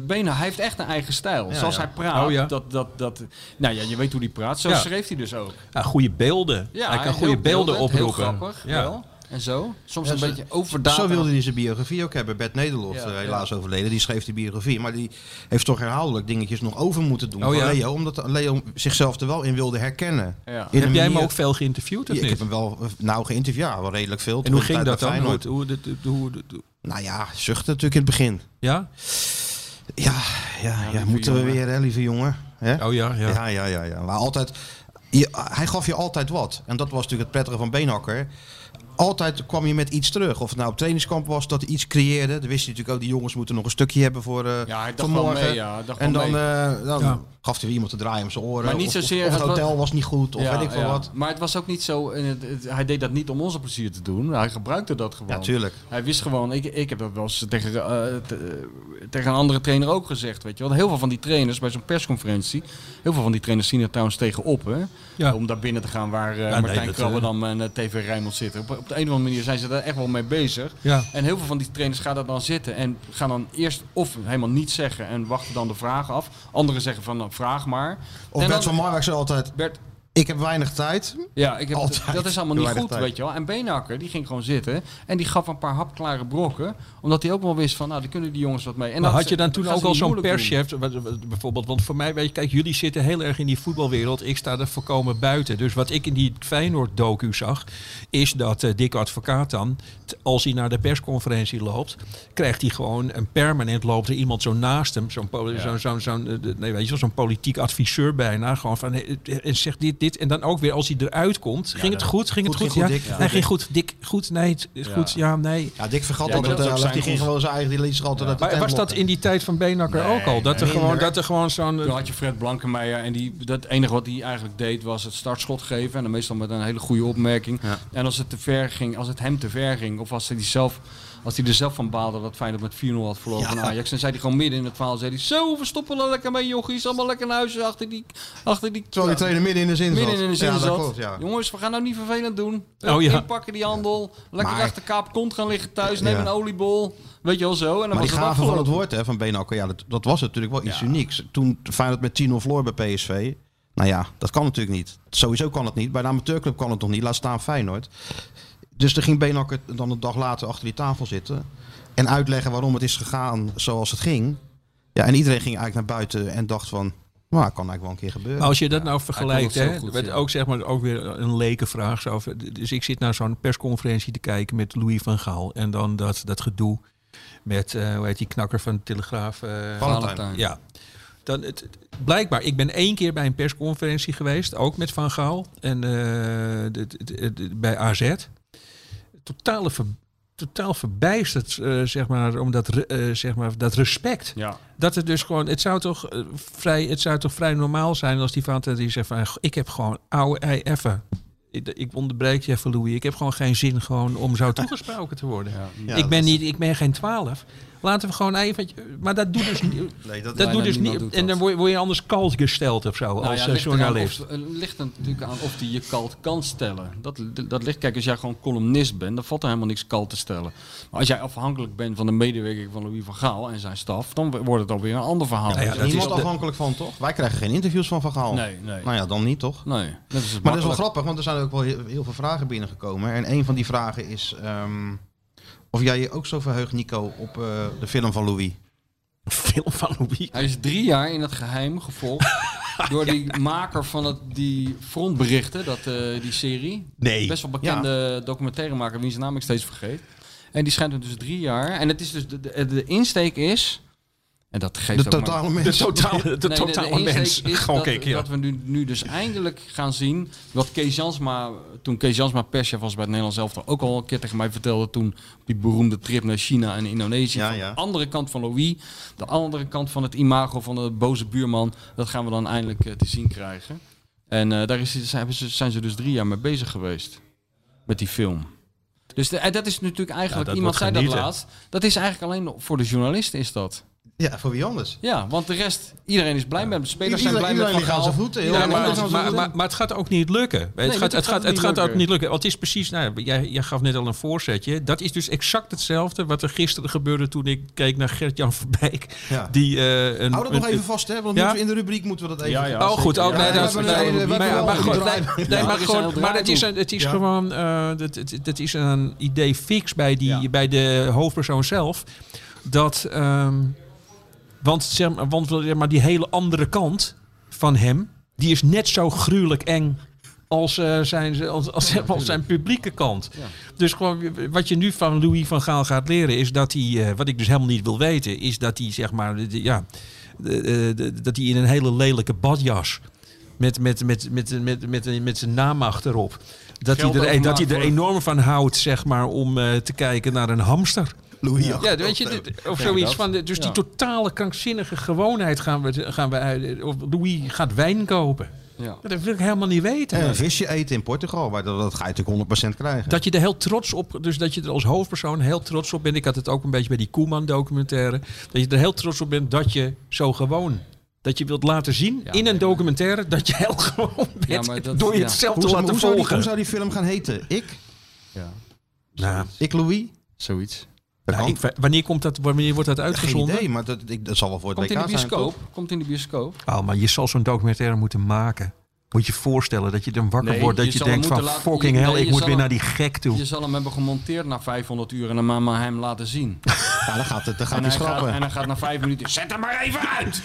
Bena, hij heeft echt een eigen stijl. Zoals hij praat. Oh dat, dat, dat, nou ja, je weet hoe hij praat. Zo schreef hij dus ook. Ja, goede beelden. Ja, hij kan goede beelden beeldend, oproepen. Heel grappig, Ja. wel. En zo. Soms Ja, een zo- beetje overdadig. Zo wilde hij zijn biografie ook hebben. Bert Nederlof, Ja, eh, ja. helaas overleden, die schreef die biografie. Maar die heeft toch herhaaldelijk dingetjes nog over moeten doen Oh, van ja? Leo. Omdat Leo zichzelf er wel in wilde herkennen. Ja. In een Heb jij hem ook veel geïnterviewd of Ja, ik niet? heb hem wel eh, nou geïnterviewd. Ja, wel redelijk veel. en hoe ging dat dan? Hoe, hoe, hoe, hoe, hoe- Nou ja, zuchten natuurlijk in het begin. ja? Ja, ja, ja, moeten we weer, hè, lieve jongen. Hè? Oh ja, ja. Ja, ja, ja, ja. Maar altijd, je, hij gaf je altijd wat. En dat was natuurlijk het prettige van Beenhakker. Altijd kwam je met iets terug. Of het nou op trainingskamp was dat hij iets creëerde. Dan wist je natuurlijk ook, die jongens moeten nog een stukje hebben voor, eh Ja, hij dacht wel morgen. mee. Ja, hij dacht En dan, mee. eh, dan Ja. Gaf hij weer iemand te draaien om zijn oren. Maar niet of, zozeer- of, of het hotel was niet goed. Of Ja, weet ik veel ja. wat. Maar het was ook niet zo. en het- het- hij deed dat niet om onze plezier te doen. Hij gebruikte dat gewoon. Ja, tuurlijk. Hij wist gewoon, ik, ik heb dat wel eens tegen, eh, te- tegen een andere trainer ook gezegd. Weet je wel. Heel veel van die trainers bij zo'n persconferentie, heel veel van die trainers zien er trouwens tegenop. Hè? Ja. Om daar binnen te gaan waar eh, nee, Martijn Krabberdam en eh, TV Rijnmond zitten. Op, op de een of andere manier zijn ze daar echt wel mee bezig. Ja. En heel veel van die trainers gaan daar dan zitten en gaan dan eerst of helemaal niets zeggen en wachten dan de vragen af. Anderen zeggen van nou, vraag maar. Of En Bert dan- van Marwijk zei altijd, Bert, ik heb weinig tijd. ja, ik heb, Altijd. dat is allemaal niet goed, tijd. weet je wel. En Beenhakker, die ging gewoon zitten en die gaf een paar hapklare brokken. Omdat hij ook wel wist van, nou, daar kunnen die jongens wat mee. En Maar dat- had je dan toen ook al zo'n perschef, bijvoorbeeld? Want voor mij, weet je, kijk, jullie zitten heel erg in die voetbalwereld. Ik sta er voorkomen buiten. Dus wat ik in die Feyenoord-docu zag, is dat Dick Advocaat dan, t- als hij naar de persconferentie loopt, krijgt hij gewoon een permanent loopt er iemand zo naast hem, zo'n poli- zo'n zo'n zo'n, eh, de- nee, weet je zo'n politiek adviseur bijna, gewoon van, eh, en zegt dit, dit. En dan ook weer als hij eruit komt, ging het goed, ging het Goed, ja. ging goed, Dick, goed, nee, het is goed, ja, nee. Ja, Dick vergat Ja, altijd dat. Die zijn ging gewoon zijn eigen, die liet zich altijd uit de Maar was dat in die tijd van Beenakker ook al? Dat er, gewoon, dat er gewoon zo'n... Toen had je Fred Blankenmeijer en die, dat enige wat hij eigenlijk deed was het startschot geven. En dan meestal met een hele goede opmerking. Ja. En als het te ver ging, als het hem te ver ging, of als hij, die zelf, als hij er zelf van baalde dat Feyenoord met 4-0 had verloren van Ajax. Dan zei hij gewoon midden in het verhaal, zei hij, zo, we stoppen er lekker mee jochies. Allemaal lekker naar huis achter die... Achter die Terwijl die trainer midden in de zin Midden zat. in de zin ja, zat. klopt, ja. Jongens, we gaan nou niet vervelend doen. Oh, ja. Inpakken die handel. Lekker Maar- achter kaap kont gaan liggen thuis. Neem een oliebol. Weet je wel zo. En dan Maar was die het gave van het woord hè, van Beenhakker, ja, dat, dat was natuurlijk wel iets unieks. Toen Feyenoord met 10-0 verloor bij PSV. Nou ja, dat kan natuurlijk niet. Sowieso kan het niet. Bij de amateurclub kan het nog niet. Laat staan Feyenoord. Dus er ging Beenhakker dan een dag later achter die tafel zitten. En uitleggen waarom het is gegaan zoals het ging. Ja, en iedereen ging eigenlijk naar buiten en dacht van... Nou, kan eigenlijk wel een keer gebeuren. Maar als je dat nou vergelijkt, hè, goed, met ja. ook zeg maar ook weer een lekenvraag. Zo, dus ik zit naar zo'n persconferentie te kijken met Louis van Gaal. En dan dat, dat gedoe met, eh, hoe heet die knakker van de Telegraaf? eh, Valentijn. Ja. Dan het, blijkbaar, ik ben één keer bij een persconferentie geweest, ook met Van Gaal. En eh, de- de- de- bij AZ. Totale ver- totaal verbijsterd, eh, zeg maar, om dat, eh, zeg maar, dat respect. Ja. Dat het dus gewoon, het zou toch, eh, vrij, het zou toch vrij normaal zijn als die van die zegt van, ik heb gewoon, ouwe ei, even. Ik, ik onderbreek je even, Louis. Ik heb gewoon geen zin gewoon om zo toegesproken te worden. Ja, ik, ben niet, ik ben geen twaalf. Laten we gewoon even... Maar dat doet dus, niet- Nee, dat, doet dus niet... doet en dan word je, word je anders kalt gesteld of zo, Nou als ja, eh, ligt journalist. Eh, ligt er natuurlijk aan of die je kalt kan stellen. Dat, dat ligt, kijk, als jij gewoon columnist bent, dan valt er helemaal niks kalt te stellen. Maar als jij afhankelijk bent van de medewerking van Louis van Gaal en zijn staf, dan wordt het alweer een ander verhaal. Ja, ja, dat niemand is afhankelijk van, toch? Wij krijgen geen interviews van Van Gaal. Nee, nee. Nou ja, dan niet, toch? Nee, dat is het Maar dat is wel grappig, want er zijn ook wel heel, heel veel vragen binnengekomen. En een van die vragen is ehm, of jij je ook zo verheugt, Nico, op eh, de film van Louis. film van Louis. Hij is drie jaar in het geheim gevolgd door die maker van het, die frontberichten, dat, eh, die serie. Nee. Best wel bekende documentairemaker, wie zijn naam ik steeds vergeet. En die schijnt hem dus drie jaar. En het is dus de, de, de insteek is. En dat geeft De totale De mens. totale, de Nee, de- de totale insteek mens. is Gewoon dat, ja. dat we nu, nu dus eindelijk gaan zien wat Kees Jansma, toen Kees Jansma perschef was bij het Nederlands elftal, ook al een keer tegen mij vertelde toen op die beroemde trip naar China en Indonesië. Ja, Van ja. De andere kant van Louis, de andere kant van het imago van de boze buurman, dat gaan we dan eindelijk eh, te zien krijgen. En eh, daar is, zijn, ze, zijn ze dus drie jaar mee bezig geweest met die film. Dus de- dat is natuurlijk eigenlijk, Ja, iemand zei dat laatst, dat is eigenlijk alleen voor de journalisten is dat. Ja, voor wie anders? Ja, want de rest, iedereen is blij met hem. De spelers zijn Iedereen- blij met iedereen Van Gaal. zijn voeten, heel Ja, erg maar, maar, voeten. maar, maar het gaat ook niet lukken. Het gaat, het het gaat het gaat ook niet lukken. Want het is precies, nou, jij, jij gaf net al een voorzetje. Dat is dus exact hetzelfde wat er gisteren gebeurde toen ik keek naar Gert-Jan Verbeek. Ja. Die, eh, een, Hou dat nog even vast, hè? Want Ja? moeten we in de rubriek moeten we dat even... Ja, ja. Oh, goed. Oh, Ja, nee, ja, dat, maar, het is, het is gewoon, eh, dat, dat, dat is een idee fix bij, die, bij de hoofdpersoon zelf. Dat, ehm, want, zeg maar, want zeg maar, die hele andere kant van hem, die is net zo gruwelijk eng als, eh, zijn, als, als, als zijn publieke kant. Ja. Dus gewoon, wat je nu van Louis van Gaal gaat leren, is dat hij, eh, wat ik dus helemaal niet wil weten, is dat hij, zeg maar, de- ja, de- dat hij in een hele lelijke badjas met, met, met, met, met, met, met, zijn naam achterop. Dat hij, er, dat hij er enorm van houdt, zeg maar, om eh, te kijken naar een hamster. Louis Ja, weet je, dit- of zoiets van. de- Dus die totale krankzinnige gewoonheid gaan we, gaan we uit. Of Louis gaat wijn kopen. Ja. Dat wil ik helemaal niet weten. En een visje eten in Portugal, maar dat, dat ga je natuurlijk 100% krijgen. Dat je er heel trots op, dus dat je er als hoofdpersoon heel trots op bent. Ik had het ook een beetje bij die Koeman documentaire. Dat je er heel trots op bent dat je zo gewoon. Dat je wilt laten zien Ja, in een documentaire dat je heel gewoon bent. Ja, maar dat- door je ja. het zelf hoe, te zou, laten hoe, zou die, volgen. hoe zou die film gaan heten? Ik? ja, nou, Ik Louis? zoiets. Nou, ik- wanneer, komt dat, wanneer wordt dat Geen uitgezonden? idee, maar dat, ik, dat zal wel voor het Komt in de zijn, bioscoop. toch? Komt in de bioscoop. Oh, maar je zal zo'n documentaire moeten maken. Moet je je voorstellen dat je dan wakker Nee, wordt. Dat je denkt van laten- fucking je- hell, nee, ik moet weer hem- naar die gek toe. Je zal hem hebben gemonteerd na 500 uur en dan maar, maar hem laten zien. Ja, dan gaat het, dan gaat En hij gaat, schrappen. en hij gaat na vijf minuten. Zet hem maar even uit!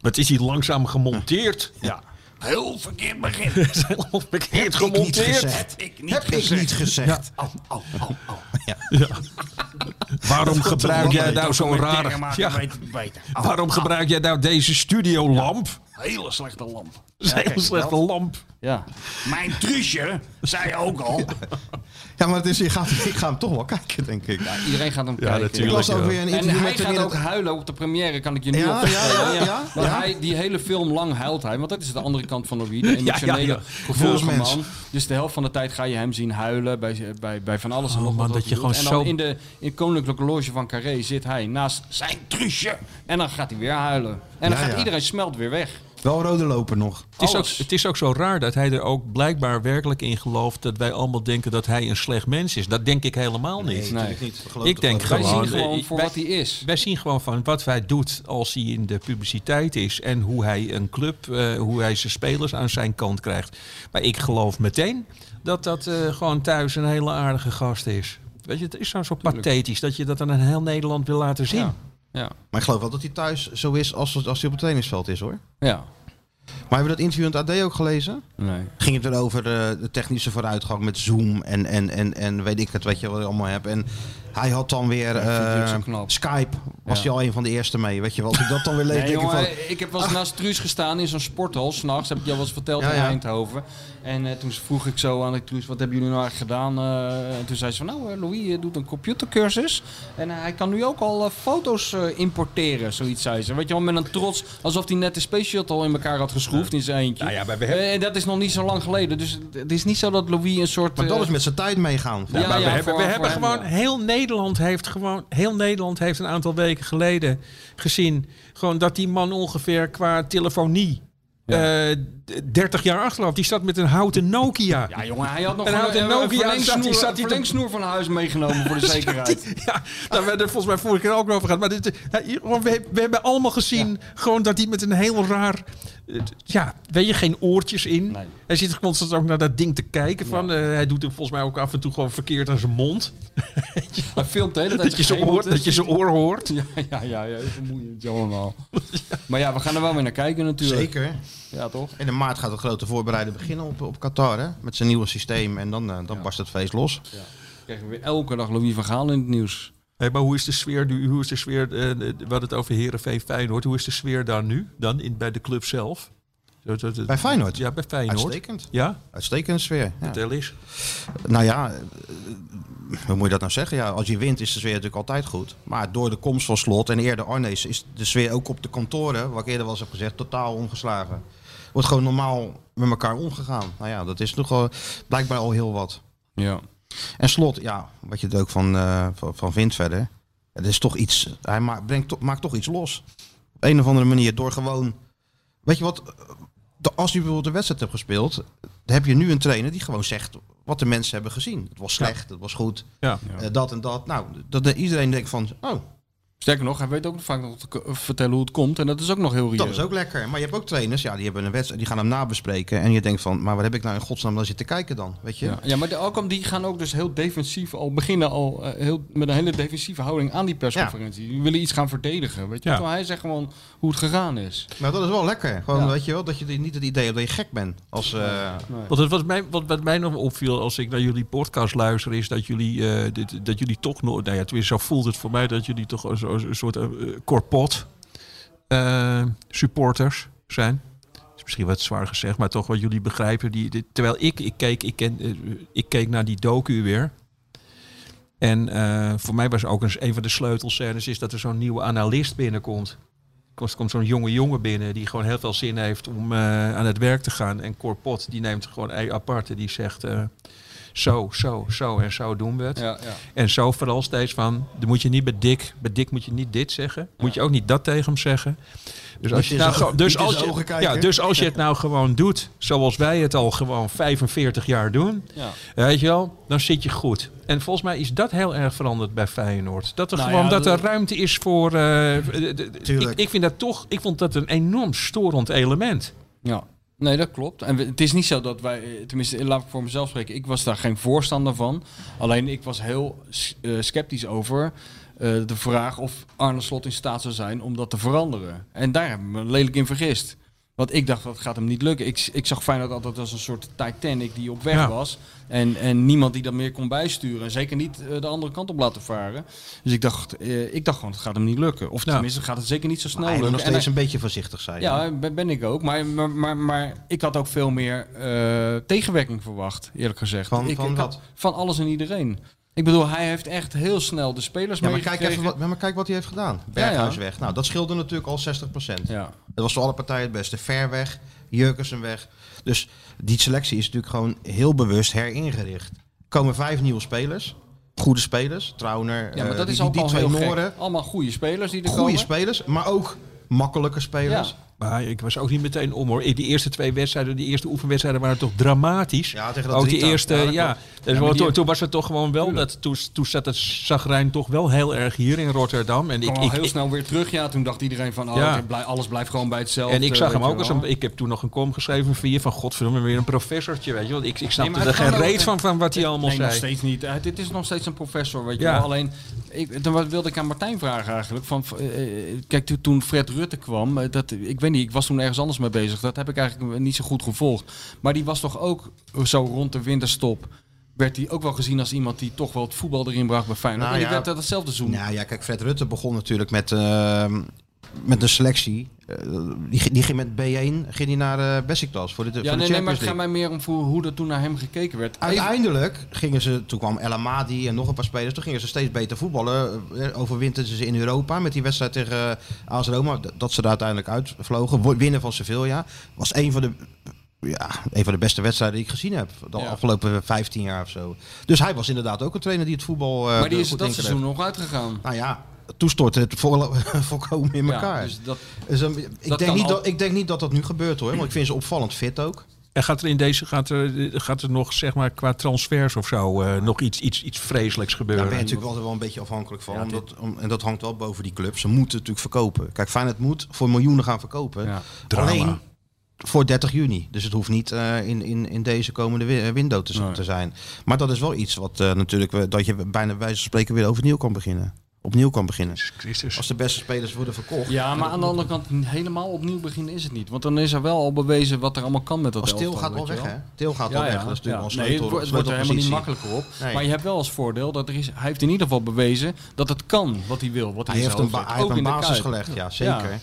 Wat is hij langzaam gemonteerd? Ja. Heel verkeerd begin. Het is helemaal verkeerd Heb ik niet gemonteerd. gezegd. Ik niet Heb ik gezegd. niet gezegd. Au, au. Waarom gebruik jij nou zo'n rare... Ja, waarom gebruik jij nou deze studiolamp? Hele slechte lamp. Hele slechte lamp. Ja. Mijn truusje, zei ook al. Ja, maar het is, je gaat, ik ga hem toch wel kijken, denk ik. Iedereen gaat hem Ja, kijken. Ik natuurlijk. las ook ja. weer een En interview hij met hem gaat ook huilen op de première, kan ik je nu Ja, al ja, ja, ja, Want ja. Hij, die hele film lang huilt hij, want dat is de andere kant van Louis. De emotionele, ja, ja. gevoelige man. Dus de helft van de tijd ga je hem zien huilen bij, bij, bij van alles en Oh, nog wat. man, wat dat je hij gewoon En dan zo- in de in het koninklijke loge van Carré zit hij naast zijn truusje. En dan gaat hij weer huilen. En dan Ja, gaat ja. iedereen smelt weer weg. Wel rode loper nog. Het is, ook, het is ook zo raar dat hij er ook blijkbaar werkelijk in gelooft... dat wij allemaal denken dat hij een slecht mens is. Dat denk ik helemaal niet. Nee. niet. Ik denk Wij. Gewoon, zien gewoon voor wij- wat hij is. Wij zien gewoon van wat hij doet als hij in de publiciteit is... en hoe hij een club, eh, hoe hij zijn spelers aan zijn kant krijgt. Maar ik geloof meteen dat dat eh, gewoon thuis een hele aardige gast is. Weet je, het is zo, zo pathetisch dat je dat aan een heel Nederland wil laten zien. Ja. Ja. Maar ik geloof wel dat hij thuis zo is als, als hij op het trainingsveld is, hoor. ja. Maar hebben we dat interview in het AD ook gelezen? Nee. Ging het erover eh, de technische vooruitgang met Zoom en, en, en, en weet ik het, je wat je allemaal hebt. En hij had dan weer eh. Skype, was Ja. hij al een van de eerste mee. Weet je wel, als ik dat dan weer lees, Nee, denk ik van... ik heb wel eens naast Truus gestaan in zo'n sporthal, s'nachts, heb ik jou wel eens verteld Ja, in ja. Eindhoven. En eh, toen vroeg ik zo aan de Truus, wat hebben jullie nou eigenlijk gedaan? Eh, en toen zei ze van, nou, eh, Louis doet een computercursus en hij kan nu ook al foto's eh, importeren, zoiets zei ze. Weet je wel, met een trots, alsof hij net de Space Shuttle in elkaar had geschroefd in zijn eentje. Nou ja, maar we hebben- En dat is nog niet zo lang geleden, dus het is niet zo dat Louis een soort... Maar dat is met zijn tijd meegaan. Ja, maar we ja, hebben, voor- we hebben hem, gewoon ja. heel Nederland heeft gewoon, heel Nederland heeft een aantal weken geleden gezien, gewoon dat die man ongeveer qua telefonie eh, 30 jaar achteraf. Die staat met een houten Nokia. Ja, jongen, hij had nog En een, een een, Nokia, te- verlengsnoer van huis meegenomen voor de zekerheid. Ja, daar werden volgens mij vorige keer ook over gehad. Maar dit, gewoon, we, we hebben allemaal gezien gewoon dat hij met een heel raar... eh, Ja, weet je, geen oortjes in. Nee. Hij zit constant ook naar dat ding te kijken. Van, eh, hij doet hem volgens mij ook af en toe gewoon verkeerd aan zijn mond. Hij filmt de hele tijd Dat je zijn oor, dat je zijn oor hoort. Ja, ja, ja, ja, vermoeiend allemaal. Maar ja, we gaan er wel weer naar kijken natuurlijk. Zeker. Ja, toch? En in maart gaat het grote voorbereiden beginnen op, op Qatar, hè? Met zijn nieuwe systeem. En dan, eh, dan barst het feest los. Krijgen we weer elke dag Louis van Gaal in het nieuws. Hey, maar hoe is de sfeer nu? Hoe is de sfeer? eh, eh, we hadden het over Herenveen Feyenoord. Hoe is de sfeer daar nu? Dan in, bij de club zelf? Zo, zo, zo- Bij Feyenoord? Ja, bij Feyenoord. Uitstekend. Ja, Uitstekende sfeer. Ja. vertel eens. Nou ja, eh, hoe moet je dat nou zeggen? Ja, als je wint is de sfeer natuurlijk altijd goed. Maar door de komst van Slot en eerder Arnees is de sfeer ook op de kantoren, wat ik eerder wel eens heb gezegd, totaal omgeslagen. Wordt gewoon normaal met elkaar omgegaan. Nou ja, dat is wel blijkbaar al heel wat. Ja. En Slot, ja, wat je er ook van, eh, van, van vindt verder. Het is toch iets, hij maakt, brengt, to- maakt toch iets los. Op een of andere manier door gewoon, weet je wat, de- als je bijvoorbeeld een wedstrijd hebt gespeeld, dan heb je nu een trainer die gewoon zegt wat de mensen hebben gezien. Het was slecht, het was goed, Ja. eh, dat en dat. Nou, dat dat iedereen denkt van, oh, Sterker nog, hij weet ook vaak nog te vertellen hoe het komt. En dat is ook nog heel reëel. dat is ook lekker. Maar je hebt ook trainers, ja, die hebben een wedstrijd, die gaan hem nabespreken. En je denkt van, maar wat heb ik nou in godsnaam dan zitten kijken dan, weet je? Ja, ja maar de Alkmaar die gaan ook dus heel defensief al beginnen al eh, heel, met een hele defensieve houding aan die persconferentie. Die willen iets gaan verdedigen. Weet je? Ja. Terwijl hij zegt gewoon hoe het gegaan is. Maar dat is wel lekker. Gewoon, Ja. weet je wel, dat je niet het idee hebt dat je gek bent. Als, eh, Want het, wat, mij, wat, wat mij nog opviel als ik naar jullie podcast luister, is dat jullie, eh, dit, dat jullie toch nog, nou ja, tenminste, zo voelt het voor mij dat jullie toch een, zo- een soort eh, corpot eh, supporters zijn. Is misschien wat zwaar gezegd, maar toch wat jullie begrijpen. Die, terwijl ik, ik, keek, ik, ken, eh, ik keek naar die docu weer. En voor mij was ook eens een van de sleutelscènes is dat er zo'n nieuwe analist binnenkomt. Er komt zo'n jonge jongen binnen die gewoon heel veel zin heeft om aan het werk te gaan. En Corpot die neemt gewoon ei apart en die zegt zo, zo, zo en zo doen we het. Ja, ja. En zo vooral steeds van, dan moet je niet bij Dick, bij Dick moet je niet dit zeggen. Moet je ook niet dat tegen hem zeggen. Dus als je, nou, dus als je, ja, dus als je het nou gewoon doet, zoals wij het al gewoon 45 jaar doen, ja. weet je wel, dan zit je goed. En volgens mij is dat heel erg veranderd bij Feyenoord. Dat er Nou gewoon ja, dat er ruimte is voor. eh, ik, ik vind dat toch, ik vond dat een enorm storend element. Ja, nee, dat klopt. En we- het is niet zo dat wij, eh, tenminste, laat ik voor mezelf spreken, ik was daar geen voorstander van. Alleen ik was heel eh, sceptisch over eh, de vraag of Arne Slot in staat zou zijn om dat te veranderen. En daar heb ik me lelijk in vergist. Want ik dacht dat gaat hem niet lukken. Ik, ik zag Feyenoord altijd als een soort Titanic die op weg Ja. was. En, en niemand die dat meer kon bijsturen. En zeker niet eh, de andere kant op laten varen. Dus ik dacht, eh, ik dacht gewoon, het gaat hem niet lukken. Of tenminste, gaat het zeker niet zo snel nog lukken. En steeds een beetje voorzichtig zijn. ja, ben, ben ik ook. Maar, maar, maar, ik had ook veel meer eh, tegenwerking verwacht, eerlijk gezegd. Van- ik, van wat? had- van alles en iedereen. Ik bedoel, hij heeft echt heel snel de spelers Ja, maar kijk, even wat, maar kijk wat hij heeft gedaan. Berghuis weg. Nou, dat scheelde natuurlijk al 60%. Ja. Dat was voor alle partijen het beste. Ver weg, Jurkensen weg. Dus die selectie is natuurlijk gewoon heel bewust heringericht. Er komen vijf nieuwe spelers. Goede spelers. Trauner, ja, maar eh, dat die, is die al twee Noren. Allemaal goede spelers die er Goede komen. spelers, maar ook makkelijke spelers. Ja. Maar ik was ook niet meteen om hoor. Die eerste twee wedstrijden, die eerste oefenwedstrijden waren toch dramatisch. Ja, tegen dat ook die eerste, Ja, Dus toen, toen was het toch gewoon wel dat toen, toen zat het zagrijn toch wel heel erg hier in Rotterdam. En ik, ik, heel ik- snel weer terug. Ja, toen dacht iedereen van, oh, Ja. blij- alles blijft gewoon bij hetzelfde. en ik zag hem ook je als een. Ik heb toen nog een kom geschreven via van godverdomme weer een professortje, weet je wel. Ik, ik snapte er geen reet van van wat hij allemaal nee, nog zei. steeds niet. Eh, dit is nog steeds een professor, weet je Ja. wel. Alleen, ik, dan wilde ik aan Martijn vragen eigenlijk. Van, eh, eh, kijk, toen- Fred Rutte kwam, eh, dat, ik weet niet, ik was toen ergens anders mee bezig. Dat heb ik eigenlijk niet zo goed gevolgd. Maar die was toch ook zo rond de winterstop... werd hij ook wel gezien als iemand die toch wel het voetbal erin bracht bij Feyenoord. Nou en die ja. werd dat hetzelfde seizoen. Nou ja, kijk, Fred Rutte begon natuurlijk met, eh, met een selectie. Eh, die, die ging met B1 ging die naar eh Besiktas voor de, voor ja, de nee, nee, maar Champions het gaat mij meer om voor hoe er toen naar hem gekeken werd. Uiteindelijk gingen ze, toen kwam El Amadi en nog een paar spelers, toen gingen ze steeds beter voetballen. Eh, Overwinterden ze in Europa met die wedstrijd tegen AS Roma, dat ze er uiteindelijk uitvlogen. Winnen van Sevilla was een van de ja, een van de beste wedstrijden die ik gezien heb. De Ja. afgelopen 15 jaar of zo. Dus hij was inderdaad ook een trainer die het voetbal. maar die is dat seizoen nog uitgegaan. Nou ja, toen stortte het vol, volkomen in Ja, elkaar. dus dat, Dus, um, ik, dat denk niet al- dat, ik denk niet dat dat nu gebeurt hoor. Want ik vind ze opvallend fit ook. En gaat er in deze, gaat er, gaat er nog zeg maar qua transfers of zo eh, nog iets, iets, iets vreselijks Daar gebeuren? ben je natuurlijk altijd wel een beetje afhankelijk van. Ja, omdat, om, en dat hangt wel boven die club. Ze moeten natuurlijk verkopen. Kijk, Feyenoord moet voor miljoenen gaan verkopen. ja. Drama. Alleen voor 30 juni. Dus het hoeft niet eh, in, in, in deze komende eh, window te, Nee. te zijn. Maar dat is wel iets wat eh, natuurlijk... we- dat je bijna bij wijze van spreken weer overnieuw kan beginnen. Opnieuw kan beginnen. Als de beste spelers worden verkocht. ja, maar aan de andere kant helemaal opnieuw beginnen is het niet. Want dan is er wel al bewezen wat er allemaal kan met dat Als Til gaat je weg, hè? Til gaat Ja, ja, weg. Dat is natuurlijk ja. wel een Nee, sleutel, het, wordt- het wordt er helemaal niet makkelijker op. Nee. Maar je hebt wel als voordeel dat er is, hij heeft in ieder geval bewezen dat het kan wat hij wil. Wat hij, Hij heeft een, ba- hij een basis gelegd, ja, zeker.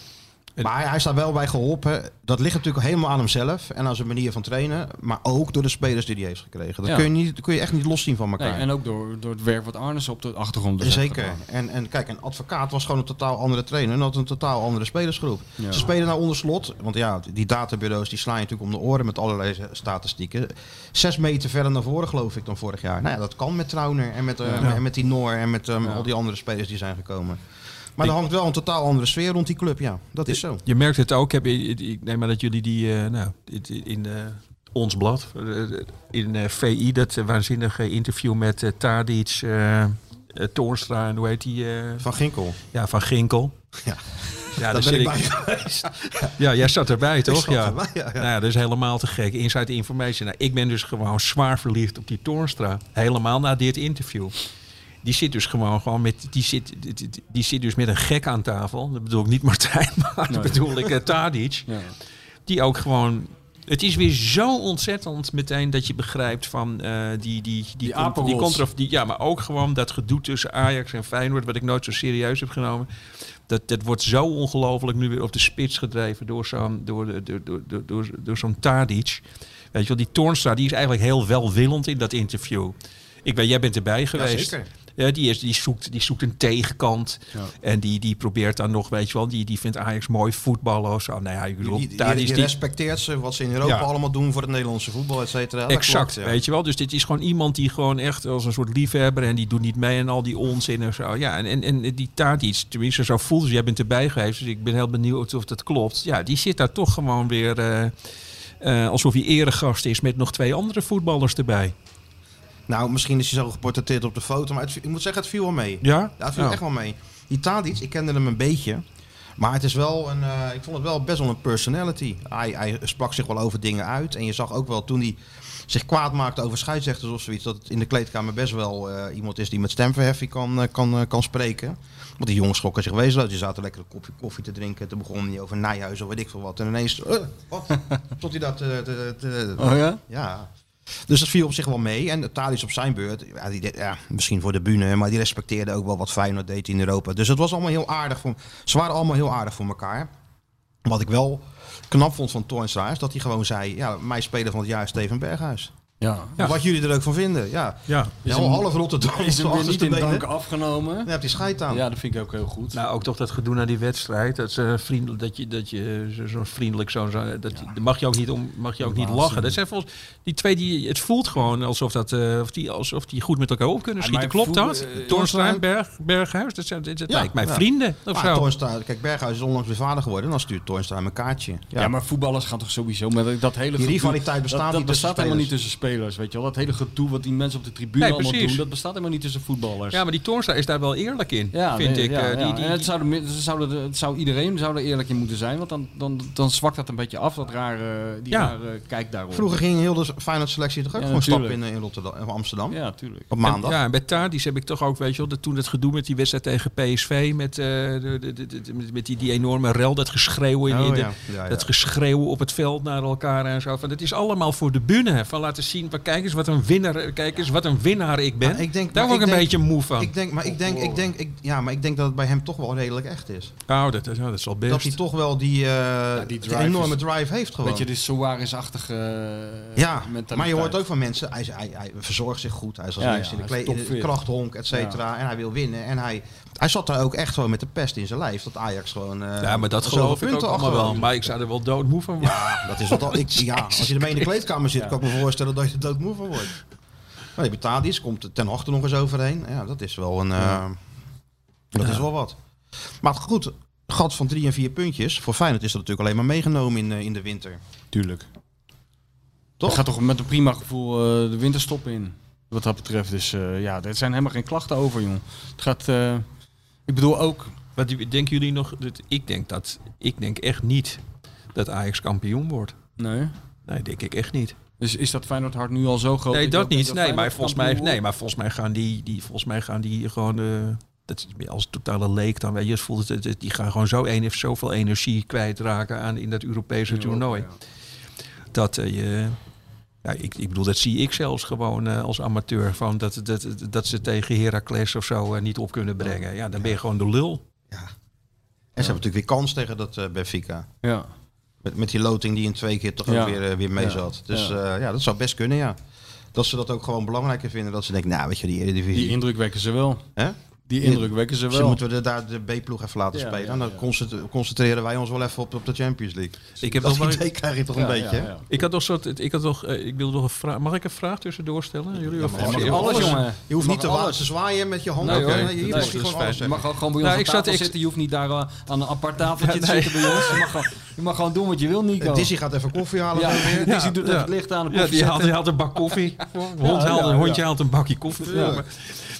Maar hij, staat wel bij geholpen. Dat ligt natuurlijk helemaal aan hemzelf en aan zijn manier van trainen. Maar ook door de spelers die hij heeft gekregen. Dat Ja. kun, je niet, dat kun je echt niet loszien van elkaar. Nee, en ook door, door het werk wat Arnes op de achtergrond is. Zeker. En, en kijk, een advocaat was gewoon een totaal andere trainer. En had een totaal andere spelersgroep. Ja. Ze spelen nou onder slot. Want ja, die databureaus die slaan je natuurlijk om de oren met allerlei statistieken. Zes meter verder naar voren geloof ik dan vorig jaar. Nou ja, dat kan met Trauner en met, eh, Ja. en met die Noor en met ehm, al die andere spelers die zijn gekomen. Maar er hangt wel een totaal andere sfeer rond die club. Ja, dat is zo. Je merkt het ook. Heb, ik neem maar dat jullie die, eh, nou, in- in eh, ons blad, eh, in eh, VI, dat waanzinnige interview met Tadic, Toornstra en hoe heet die? eh, Van Ginkel. ja, van Ginkel. Ja. Ja, Daar ben ik ik- bij geweest. ja, jij zat erbij, toch? zat ja. erbij, ja, ja. Nou ja, dat is helemaal te gek. Inside information. Nou, ik ben dus gewoon zwaar verliefd op die Toornstra. Helemaal na dit interview. Die zit dus gewoon, gewoon met, die zit, die, zit dus met een gek aan tafel. Dat bedoel ik niet Martijn, maar dat Nee. bedoel ik uh, Tadic. Ja. Die ook gewoon... Het is weer zo ontzettend meteen dat je begrijpt van eh, die, die, die, Die con- die apenrots. contra... Die, ja, maar ook gewoon dat gedoe tussen Ajax en Feyenoord... wat ik nooit zo serieus heb genomen. Dat, dat wordt zo ongelooflijk nu weer op de spits gedreven door zo'n door, de- door, door, door, door, door zo'n Tadic. Weet je wel, die Toornstra die is eigenlijk heel welwillend in dat interview. Ik weet, jij bent erbij geweest. zeker. Ja, die, is, die, zoekt, die zoekt een tegenkant. Ja. En die, die probeert dan nog, weet je wel, die, die vindt Ajax mooi voetballen of zo. Nou ja, ik bedoel, Die, die, daar die is die, respecteert ze, wat ze in Europa Ja. allemaal doen voor het Nederlandse voetbal, et cetera. Exact, klopt, weet je wel. Dus dit is gewoon iemand die gewoon echt als een soort liefhebber en die doet niet mee en al die onzin en zo. Ja, en, en, en die Tadic, tenminste zo voelt ze, jij bent erbij geweest, dus ik ben heel benieuwd of dat klopt. Ja, die zit daar toch gewoon weer eh, eh, alsof hij eregast is met nog twee andere voetballers erbij. Nou, misschien is hij zo geportretteerd op de foto, maar het, ik moet zeggen, het viel wel mee. Ja? Ja, het viel Ja. echt wel mee. Die Tadic, ik kende hem een beetje. Maar het is wel een, eh, ik vond het wel best wel een personality. Hij, hij sprak zich wel over dingen uit. En je zag ook wel toen hij zich kwaad maakte over scheidsrechters of zoiets. Dat het in de kleedkamer best wel eh, iemand is die met stemverheffing kan, eh, kan, kan spreken. Want die jongens schrokken zich wezenloos. Die zaten lekker een kopje koffie te drinken. Toen begon hij over Nijhuis of weet ik veel wat. En ineens, wat? Tot hij dat... te- te- te- Oh ja? ja. Dus dat viel op zich wel mee. En Thalys op zijn beurt, ja, die, ja, misschien voor de bühne, maar die respecteerde ook wel wat Feyenoord deed in Europa. Dus het was allemaal heel aardig. Voor, ze waren allemaal heel aardig voor elkaar. Wat ik wel knap vond van Toornstra is dat hij gewoon zei, ja, mijn speler van het jaar is Steven Berghuis. Ja. Ja. Wat jullie er ook van vinden, ja. Ja. Ja, half Rotterdam Is hem weer niet in dank afgenomen? Daar heb je scheid aan. Ja, dat vind ik ook heel goed. Nou, ook toch dat gedoe naar die wedstrijd. Dat, ze vriendelijk, dat je, dat je zo, zo vriendelijk zo, zo dat mag je ook niet om, mag je ook niet lachen. Dat zijn volgens die twee die het voelt gewoon alsof dat, eh, of die, alsof die goed met elkaar op kunnen schieten. Klopt voel- dat? en Berg, Berghuis, dat zijn, dat, lijkt mij ja. vrienden of Maar zo. Kijk, Berghuis is onlangs weer vader geworden. En dan stuurt Toornstra hem een kaartje. Ja, Ja, maar voetballers gaan toch sowieso met dat hele die rivaliteit bestaat dat, dat niet tussen helemaal niet tussen spelers, weet je wel. Dat hele gedoe wat die mensen op de tribune Nee, allemaal precies. doen, dat bestaat helemaal niet tussen voetballers. Ja, maar die Toornstra is daar wel eerlijk in, Ja, vind nee, ik. Ja, eh, die, ja. die, en het zou, de, zouden, het zou iedereen zou er eerlijk in moeten zijn, want dan, dan, dan zwakt dat een beetje af, dat rare, die Ja. rare kijk daarop. Vroeger ging heel de Feyenoord selectie toch ook Ja, gewoon stappen in, natuurlijk. in Rotterdam, of Amsterdam. Ja, tuurlijk. Op En- maandag. ja, en bij Tadic heb ik toch ook, weet je wel, dat toen het gedoe met die wedstrijd tegen PSV, met, eh, de, de, de, de- met, met die, die enorme rel, dat geschreeuw in, Oh, de, ja. Ja, ja. Dat geschreeuw op het veld naar elkaar en zo. Van, het is allemaal voor de bühne. Van laten zien zien. Maar kijk eens wat een winnaar, kijk eens wat een winnaar ik ben. Maar ik denk- Daar word ik ik een denk- beetje moe van. Ik denk, maar ik denk, ik denk, ik, ja, maar ik denk dat het bij hem toch wel redelijk echt is. oh, dat, ja, dat is al best. Dat hij toch wel die, eh, die drive enorme is- drive heeft gewoon. Weet je, de Suarez-achtige eh, ja, mentaliteit. maar je hoort ook van mensen, hij, hij, hij verzorgt zich goed. Hij is als Ja, eerste ja, in, de kle- in de krachthonk, et cetera. En hij wil winnen. En hij, hij zat daar ook echt gewoon met de pest in zijn lijf. Dat Ajax gewoon... eh, ja, maar dat zoveel geloof ik ook punten allemaal wel. Maar ik zou er wel doodmoe van worden. Ja, dat is wat al, ik, ja, als je ermee in de kleedkamer zit, kan ik me voorstellen dat je er doodmoe van wordt. Maar die Betadis komt er ten achter nog eens overheen. Ja, dat is wel een... eh, dat is wel wat. Maar goed, gat van drie en vier puntjes. Voor Feyenoord is dat natuurlijk alleen maar meegenomen in, eh, in de winter. Tuurlijk. Toch? Je gaat toch met een prima gevoel de winterstop in. Wat dat betreft. Dus eh, ja, er zijn helemaal geen klachten over, jong. Het gaat... ik bedoel ook... Wat denken jullie nog? dat- Ik denk dat ik denk echt niet dat Ajax kampioen wordt. Nee. Nee, denk ik echt niet. Dus is dat Feyenoord hart nu al zo groot? Nee, dat niet. Nee, maar volgens mij, nee, maar volgens mij gaan die, die, volgens mij gaan die gewoon. eh, dat is als totale leek dan. Weet je, voelt het, die gaan gewoon zo een heeft zoveel energie kwijtraken aan in dat Europese toernooi. Ja. Dat eh, je. Ja, ik, ik bedoel, dat zie ik zelfs gewoon eh, als amateur. Van dat, dat, dat ze tegen Heracles of zo eh, niet op kunnen brengen. Ja, dan ben je gewoon de lul. En ze hebben natuurlijk weer kans tegen dat eh Benfica. Ja. Met, met die loting die in twee keer toch Ja. ook weer, weer mee Ja. zat. Dus Ja. ja. ja, dat zou best kunnen, ja. Dat ze dat ook gewoon belangrijker vinden. Dat ze denken, nou weet je, die Eredivisie... Die indruk wekken ze wel. Hè? Die indruk wekken ze Ze wel. moeten we de, daar de B-ploeg even laten Ja, spelen. ja, dan concentreren wij ons wel even op, op de Champions League. Ik heb dat nog wel- idee krijg je toch Ja, een beetje, ja, hè? ja. Ik had nog soort. Ik had nog. eh, ik wilde nog een vraag. Mag ik een vraag tussendoor stellen? Jullie of alles, alles. jongen. Je hoeft Mag niet te, alles. te zwaaien met je handen. Nee, hoor. nee, hier Nee, mag dat je mag gewoon bij ons Nou, aan ik zat- zitten. Je hoeft niet daar eh, aan een apart tafeltje Ja, te nee. zitten bij ons. Je mag, gewoon, doen wat je wil, Nico. Eh, Dizzy gaat even koffie halen. ja, weer. Dizzy doet Ja. even het licht aan de Ja, die haalt, zetten. die haalt een bak koffie. Hond haalt, een hondje haalt een bakje koffie. Ja. Maar-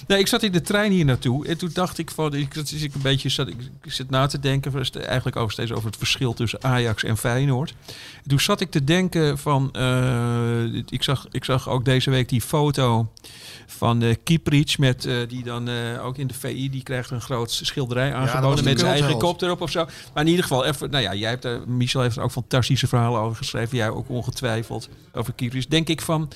Nee, ik zat in de trein hier naartoe en toen dacht ik van, ik, dat is ik een beetje, zat, ik, ik zit na te denken, eigenlijk ook steeds over het verschil tussen Ajax en Feyenoord. Toen zat ik te denken van, eh, ik, zag, ik zag ook deze week die foto van uh, Kieprits met eh, die dan eh, ook in de VI die krijgt een groot schilderij aangeboden de met zijn eigen kop erop of zo. Maar in ieder geval even, nou ja, jij hebt er, Michel heeft er ook fantastische verhalen over geschreven, jij ook ongetwijfeld over Kieprits. Denk ik van,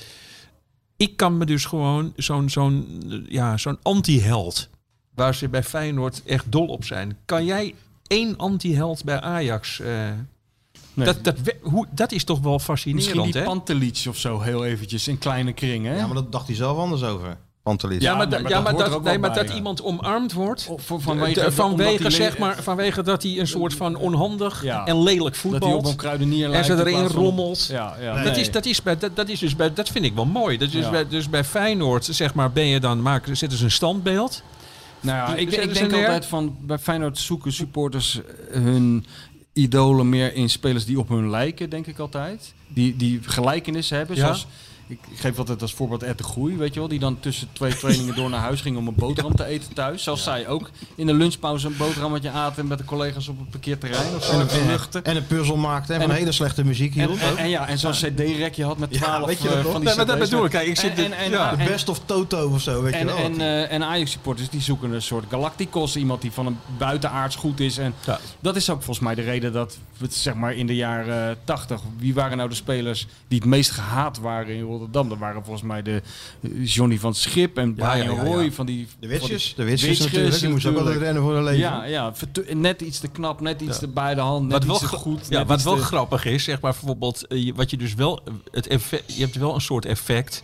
ik kan me dus gewoon zo'n zo'n ja, zo'n anti-held, waar ze bij Feyenoord echt dol op zijn. Kan jij één anti-held bij Ajax? eh, Nee. dat, dat, hoe, dat is toch wel Misschien fascinerend, die hè? Pantelic of zo, heel eventjes, in kleine kringen. Hè? Ja, maar dat dacht hij zelf anders over. Pantelis. Ja, maar, nee, da- ja, dat maar, dat, nee, maar bij, dat ja. iemand omarmd wordt. Of vanwege, de- omdat vanwege, hij zeg maar, vanwege dat hij een soort van onhandig Ja. en lelijk dat hij op voetbalt. een kruidenier En ze in erin rommelt. Ja, ja, Dat, nee. is, dat, is bij, dat, dat is dus bij, dat vind ik wel mooi. Dat is Ja. bij, dus bij Feyenoord, zeg maar, ben je dan, maken, zetten ze een standbeeld. Nou ja, ik, ik denk altijd van bij Feyenoord zoeken supporters eh, hun idolen meer in spelers die op hun lijken, denk ik altijd. Die, die gelijkenissen hebben. Ja. Zoals, ik geef altijd als voorbeeld Ed de Groei, weet je wel. Die dan tussen twee trainingen door naar huis ging om een boterham te eten thuis. Zoals zij ook in de lunchpauze een boterhammetje aten met de collega's op het parkeerterrein. Of zo. En En, een, vluchten. en een puzzel maakte en, En- van hele slechte muziek hield. en, en ja, en zo'n cd-rekje had met 12 weet je dat eh, nog? van die Nee, maar dat bedoel ik. Kijk, ik zit en- de best of Toto of zo, weet je En, wel. en, eh, en Ajax-supporters die zoeken een soort Galacticos. Iemand die van een buitenaards goed is. En Ja. dat is ook volgens mij de reden dat, we, zeg maar in de jaren 80... Wie waren nou de spelers die het meest gehaat waren in Rotterdam? Dat waren volgens mij de eh, Johnny van Schip en Ja, Brian ja, ja, ja. Roy. Van die, de witsjes, die- de witsjes Witsjes natuurlijk. Die moesten ook natuurlijk. rennen voor hun leven. Ja, ja net iets te knap, net iets Ja. te bij de hand, net Wat wel, iets te goed. ja, wat wel te- grappig is, zeg maar bijvoorbeeld, eh, je- wat je dus wel, het effect, je hebt wel een soort effect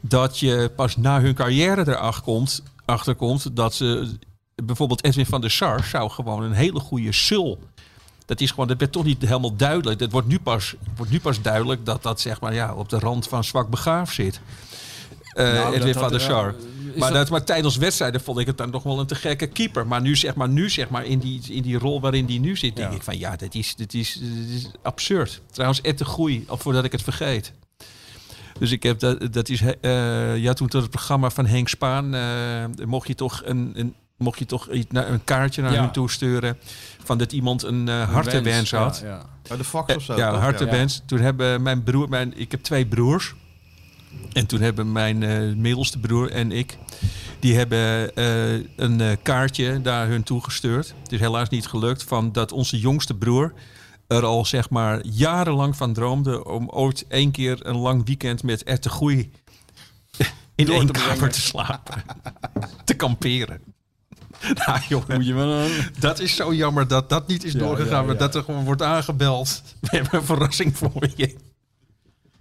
dat je pas na hun carrière erachter komt, achterkomt dat ze, bijvoorbeeld Edwin van der Sar zou gewoon een hele goede sul. Dat is gewoon, dat werd toch niet helemaal duidelijk. Het wordt nu pas, wordt nu pas duidelijk dat dat zeg maar ja, op de rand van zwak begaafd zit. Eh Nou, Edwin van der had- Sar. Maar, dat- maar tijdens wedstrijden vond ik het dan nog wel een te gekke keeper. Maar nu zeg maar, nu, zeg maar in, die, in die rol waarin die nu zit, denk ik van ja, dat is, dat is, dat is absurd. Trouwens, Ed de Groei, al voordat ik het vergeet. Dus ik heb dat, dat is, eh ja, toen tot het programma van Henk Spaan, eh, mocht je toch een, een, mocht je toch iets naar- een kaartje naar Ja. hun toesturen van dat iemand een eh Een hartewens wens, had. Ja, ja. Bij de fax of zo. Ja, toch? hartewens. Toen hebben mijn broer, mijn, ik heb twee broers. En toen hebben mijn eh, middelste broer en ik, die hebben eh, een eh, kaartje daar hun toegestuurd. Het is helaas niet gelukt van dat onze jongste broer er al zeg maar jarenlang van droomde om ooit één keer een lang weekend met Ed de Goeie in Door één te kamer te slapen. te kamperen. Nou jongen, Moet je wel een... dat is zo jammer dat dat niet is Ja, doorgegaan. ja, Maar ja. dat er gewoon wordt aangebeld. We hebben een verrassing voor je.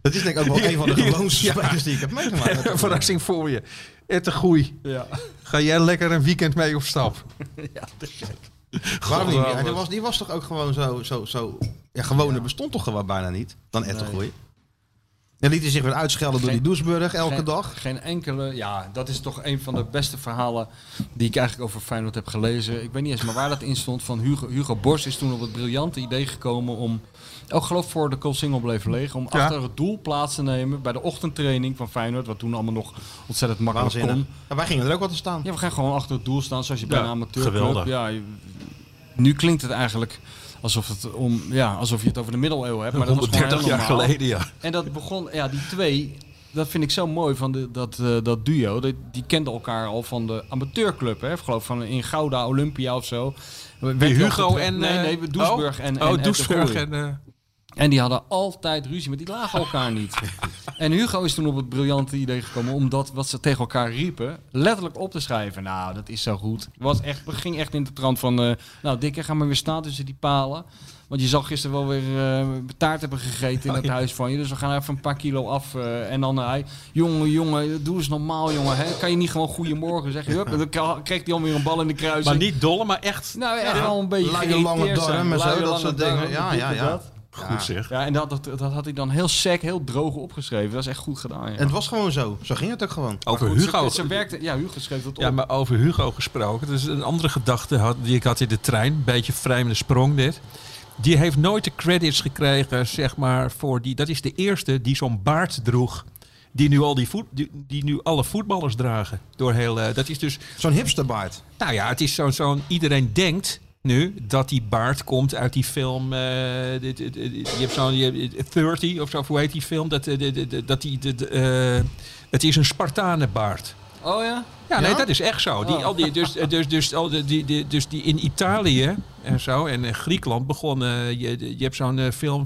Dat is denk ik ook wel een van de gewoonste Ja. spelers die ik heb meegemaakt. een verrassing voor je. Ed de Goeie. Ja. Ga jij lekker een weekend mee op stap? Waarom niet? Ja, Godverdomme. die, was, die was toch ook gewoon zo... zo, zo ja, gewone bestond toch gewoon bijna niet? Dan Ed de Nee. Goeie. En liet hij zich weer uitschelden door Geen- die Doesburg elke geen, dag. Geen enkele... Ja, dat is toch een van de beste verhalen die ik eigenlijk over Feyenoord heb gelezen. Ik weet niet eens maar waar dat in stond. Van Hugo, Hugo Borst is toen op het briljante idee gekomen om... Ook geloof voor de Koolsingel bleef liggen. Om Ja. achter het doel plaats te nemen bij de ochtendtraining van Feyenoord. Wat toen allemaal nog ontzettend makkelijk Waanzinnig. kon. Ja, wij gingen er ook wat te staan. Ja, we gaan gewoon achter het doel staan zoals je bij Ja, een amateurclub. geweldig. Ja, je- nu klinkt het eigenlijk alsof, het om, ja, alsof je het over de middeleeuwen hebt. Maar dat was gewoon 130 heel jaar geleden, ja. En dat begon, ja, die twee, dat vind ik zo mooi van de, dat, eh, dat duo. Die, die kenden elkaar al van de amateurclub, hè? Ik geloof van in Gouda, Olympia of zo. Hugo en... Nee, eh, nee, Doesburg oh, en, Oh, en de Doesburg en... En die hadden altijd ruzie, maar die lagen elkaar niet. En Hugo is toen op het briljante idee gekomen om dat wat ze tegen elkaar riepen, letterlijk op te schrijven. Nou, dat is zo goed. Was echt, het ging echt in de trant van, eh, nou Dikke, ga maar weer staan tussen die palen. Want je zal gisteren wel weer eh, taart hebben gegeten in het huis van je. Dus we gaan even een paar kilo af. eh, en dan hij, jongen, jongen, doe eens normaal, jongen. Hè? Kan je niet gewoon goedemorgen zeggen? Hup, en dan kreeg hij alweer een bal in de kruising. maar niet dolle, maar echt nou, echt wel een beetje Luie lange zijn. darm en zo, dat lange soort dingen. Ja, ja, ja. Dat. goed zeg. Ja, en dat, dat, dat had hij dan heel sec, heel droog opgeschreven. Dat is echt goed gedaan. Ja. En het was gewoon zo. Zo ging het ook gewoon. Over Goed, Hugo... Ze, ze werkte, ja, Hugo schreef dat op. Ja, maar over Hugo gesproken. Dat is een andere gedachte had, die ik had in de trein. Een beetje vreemde sprong dit. Die heeft nooit de credits gekregen, zeg maar, voor die... Dat is de eerste die zo'n baard droeg. Die nu, al die, voet, die, die nu alle voetballers dragen. Door heel, eh, dat is dus... Zo'n hipsterbaard. Nou ja, het is zo'n... zo'n iedereen denkt nu dat die baard komt uit die film... eh, dit- dit- dit- je hebt zo'n... je hebt 30 of zo, hoe heet die film? Dat, eh, dat die... eh, het is een Spartanenbaard. Oh ja? Ja, nee, Ja? dat is echt zo. Die, Oh. al die, dus, dus, dus, al die, die, dus die in Italië en zo en in Griekenland begon. eh, je, je hebt zo'n film,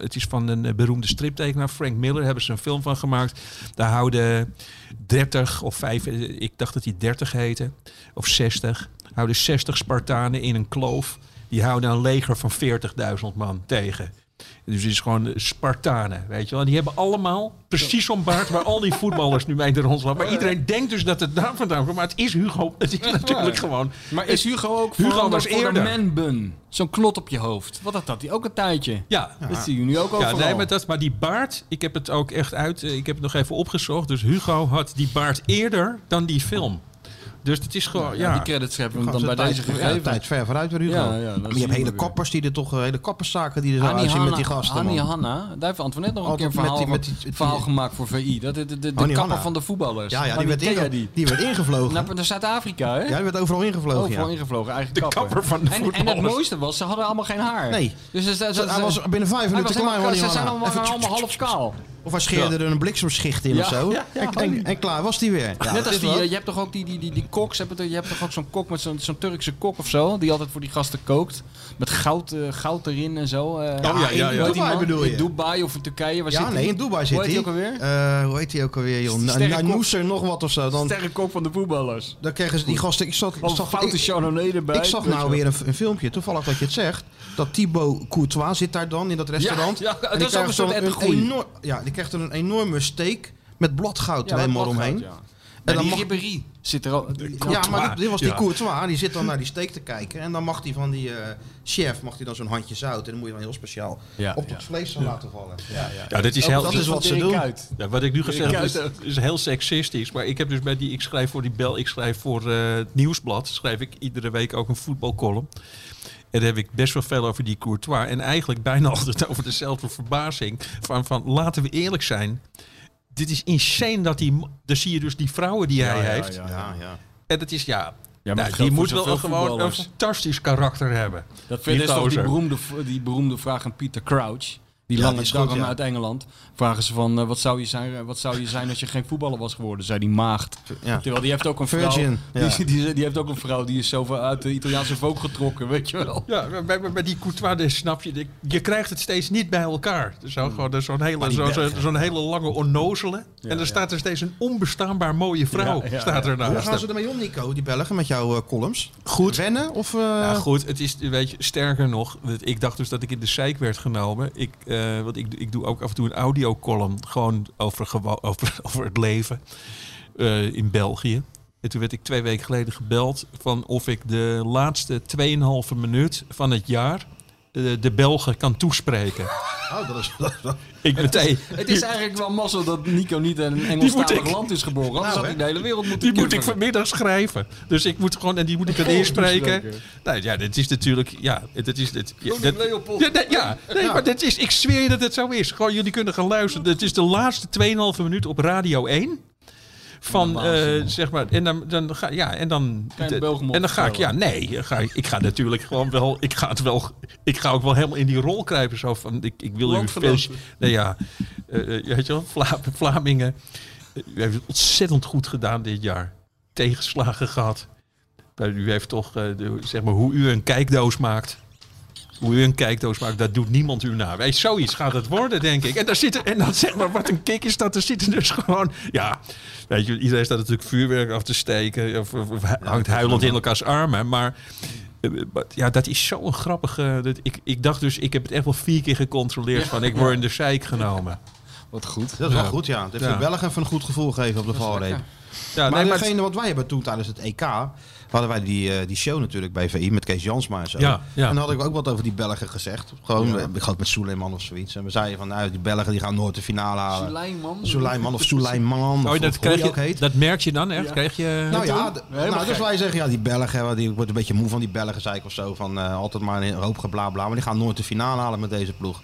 het is van een beroemde striptekenaar, Frank Miller, hebben ze een film van gemaakt. Daar houden 30 of 5, ik dacht dat die 30 heette, of 60, houden 60 Spartanen in een kloof. Die houden een leger van 40.000 man tegen. Dus het is gewoon Spartanen, weet je wel. En die hebben allemaal precies zo'n baard waar al die voetballers nu mee de rondlopen. Maar iedereen denkt dus dat het daar vandaan komt. Maar het is Hugo. Het is natuurlijk gewoon... Maar is Hugo ook Hugo voor, was voor de eerder. manbun? Zo'n knot op je hoofd. Wat had dat? Die ook een tijdje. Ja, Dat zie je nu ook ja overal. nee, maar, dat, maar die baard, ik heb het ook echt uit... eh, Ik heb het nog even opgezocht. Dus Hugo had die baard eerder dan die film. Dus het is gewoon... ja, Ja, die credits hebben we dan bij zo'n deze tijd- ja, gegeven. tijd ver vooruit weer Hugo. Ja, ja, maar je hebt hele weer. kappers die er toch, eh, hele kapperszaken die er zo uitzien met die gasten. Annie. Hanna, daar heeft Antoinette nog een Altijd keer een verhaal, met die- van- met die- verhaal gemaakt voor VI. Dat de, de, de, kapper van de voetballers. Ja, ja die, werd inge- die? die werd ingevlogen. Naar, naar Zuid-Afrika, hè? ja, die werd overal ingevlogen. Overal ja. ingevlogen, eigen De kapper. kapper van de en, en het mooiste was, ze hadden allemaal geen haar. Nee. Dus Hij was binnen vijf minuten klaar. ze zijn allemaal half kaal. Of hij scheerde er een bliksemschicht in Ja, of zo. ja, ja, en, en, en klaar was die weer. Ja, Net als die, eh, je hebt toch ook die, die, die, die koks, heb je, je hebt toch ook zo'n kok met zo'n zo'n Turkse kok of zo, die altijd voor die gasten kookt. Met goud, eh, goud erin en zo. eh. Ja, ja, in ja, ja. Dubai man, bedoel je? In Dubai of in Turkije, waar ja, zit nee, hij? in Dubai zit Hoe heet hij. hij ook alweer? Eh, hoe heet hij ook alweer, joh? Na- Sterrenkop. Nanoes er nog wat of zo. Dan, Sterrenkok van de voetballers. dan kregen ze die gasten... Ik zag, Wat een zag, foute ik, Chardonnay erbij. ik zag nou wel. weer een, een filmpje, toevallig dat je het zegt. Dat Thibaut Courtois zit daar dan in dat restaurant. ja, dat is ook een soort enorm- Ja, die krijgt dan een enorme steak met bladgoud Ja, er helemaal omheen. ja. En En dan die mag- zit er ook. Ja, maar dit, dit was die Ja. Courtois, die zit dan naar die steak te kijken. En dan mag hij van die eh, chef mag hij dan zo'n handje zout. En dan moet je dan heel speciaal Ja, op ja. het vlees laten vallen. ja, dit is heel... dat is wat ze doen. Ja, wat ik nu gezegd heb, is, is heel seksistisch. Maar ik heb dus bij die, ik schrijf voor die bel, ik schrijf voor eh, het nieuwsblad, schrijf ik iedere week ook een voetbalcolumn. En daar heb ik best wel veel over die Courtois. En eigenlijk bijna altijd over dezelfde verbazing. Van, van laten we eerlijk zijn. Dit is insane dat die. Dan zie je dus die vrouwen die hij heeft. ja. Ja, ja. En dat is ja. Ja, maar nou, die moet wel gewoon een fantastisch karakter hebben. Dat Die vind ik toch die beroemde, die beroemde vraag aan Peter Crouch. Die Ja, lange die goed, ja. uit Engeland. Vragen ze van, eh, wat, zou je zijn, eh, wat zou je zijn als je geen voetballer was geworden? Zei die maagd. Ja. Terwijl die heeft ook een vrouw. Virgin, ja. Die, die, die heeft ook een vrouw die is zo van uit de Italiaanse volk getrokken, weet je wel. Ja, bij, bij, bij die Courtois, snap je, je krijgt het steeds niet bij elkaar. Er zou gewoon zo'n hele, die zo, zo- zo'n hele lange onnozele. en er staat er steeds een onbestaanbaar mooie vrouw. Ja, ja, staat er Hoe gaan ze ermee om, Nico, die Belgen, met jouw eh, columns? Goed. Wennen of... eh, Ja, goed, het is, weet je, sterker nog, ik dacht dus dat ik in de zeik werd genomen. Ik, eh, want ik, ik doe ook af en toe een audiocolumn, gewoon over, over, over het leven eh, in België. En toen werd ik twee weken geleden gebeld van of ik de laatste 2,5 minuut van het jaar eh, de Belgen kan toespreken. Oh, dat is... Dat, dat- Ik meteen, Het is eigenlijk wel mazzel dat Nico niet in een Engelstalig ik- land is geboren. Anders Nou, had hè. hij de hele wereld moeten die moet ik vanmiddag schrijven. Dus ik moet gewoon, en die moet ik dan inspreken. toespreken. Nou ja, dit is natuurlijk, ja, het is, het, ja, Koning dat- Leopold. Ja, nee, ja, nee, maar dit is, ik zweer je dat het zo is. Gewoon, jullie kunnen gaan luisteren. Het is de laatste 2,5 minuut op Radio 1. Van, eh, zeg maar, en dan, dan ga, ja, en dan, en dan ga ik, ja, nee, ga ik, ik ga natuurlijk gewoon wel, ik ga het wel, ik ga ook wel helemaal in die rol kruipen, zo van, ik, ik wil u veel, nee, ja, eh, weet je wel, Vla, Vlamingen, u heeft het ontzettend goed gedaan dit jaar, tegenslagen gehad, u heeft toch, de, zeg maar, hoe u een kijkdoos maakt. Hoe u een kijkdoos maakt, dat doet niemand u na. Weet, zoiets gaat het worden, denk ik. En, daar zitten, en dan zeg maar, wat een kick is dat. Er zitten dus gewoon, ja, weet je, iedereen staat natuurlijk vuurwerk af te steken. Of, of, of hangt huilend in elkaars armen. Maar eh, maar ja, dat is zo'n grappige... Dat, ik, ik dacht dus, ik heb het echt wel vier keer gecontroleerd. Van, ik word in de zeik genomen. Wat goed. dat is wel Ja. goed, ja. Het heeft Ja. de Belgen even een goed gevoel gegeven op de valreep. Ja, maar nee, maar degene wat wij hebben toen tijdens het EK, hadden wij die, eh, die show natuurlijk bij VI met Kees Jansma en zo. Ja, ja. En dan had ik ook wat over die Belgen gezegd. Gewoon, eh, ik geloof met Suleiman of zoiets. En we zeiden van, nou, die Belgen die gaan nooit de finale halen. Suleiman. Suleiman of Suleiman, of, oh, dat, krijg die ook je, heet. dat merk je dan echt? Ja. Krijg je... Nou ja, nou, dus wij zeggen, ja, die Belgen, die wordt een beetje moe van die Belgen, zei ik of zo. Van eh, altijd maar een hoop gebla maar die gaan nooit de finale halen met deze ploeg.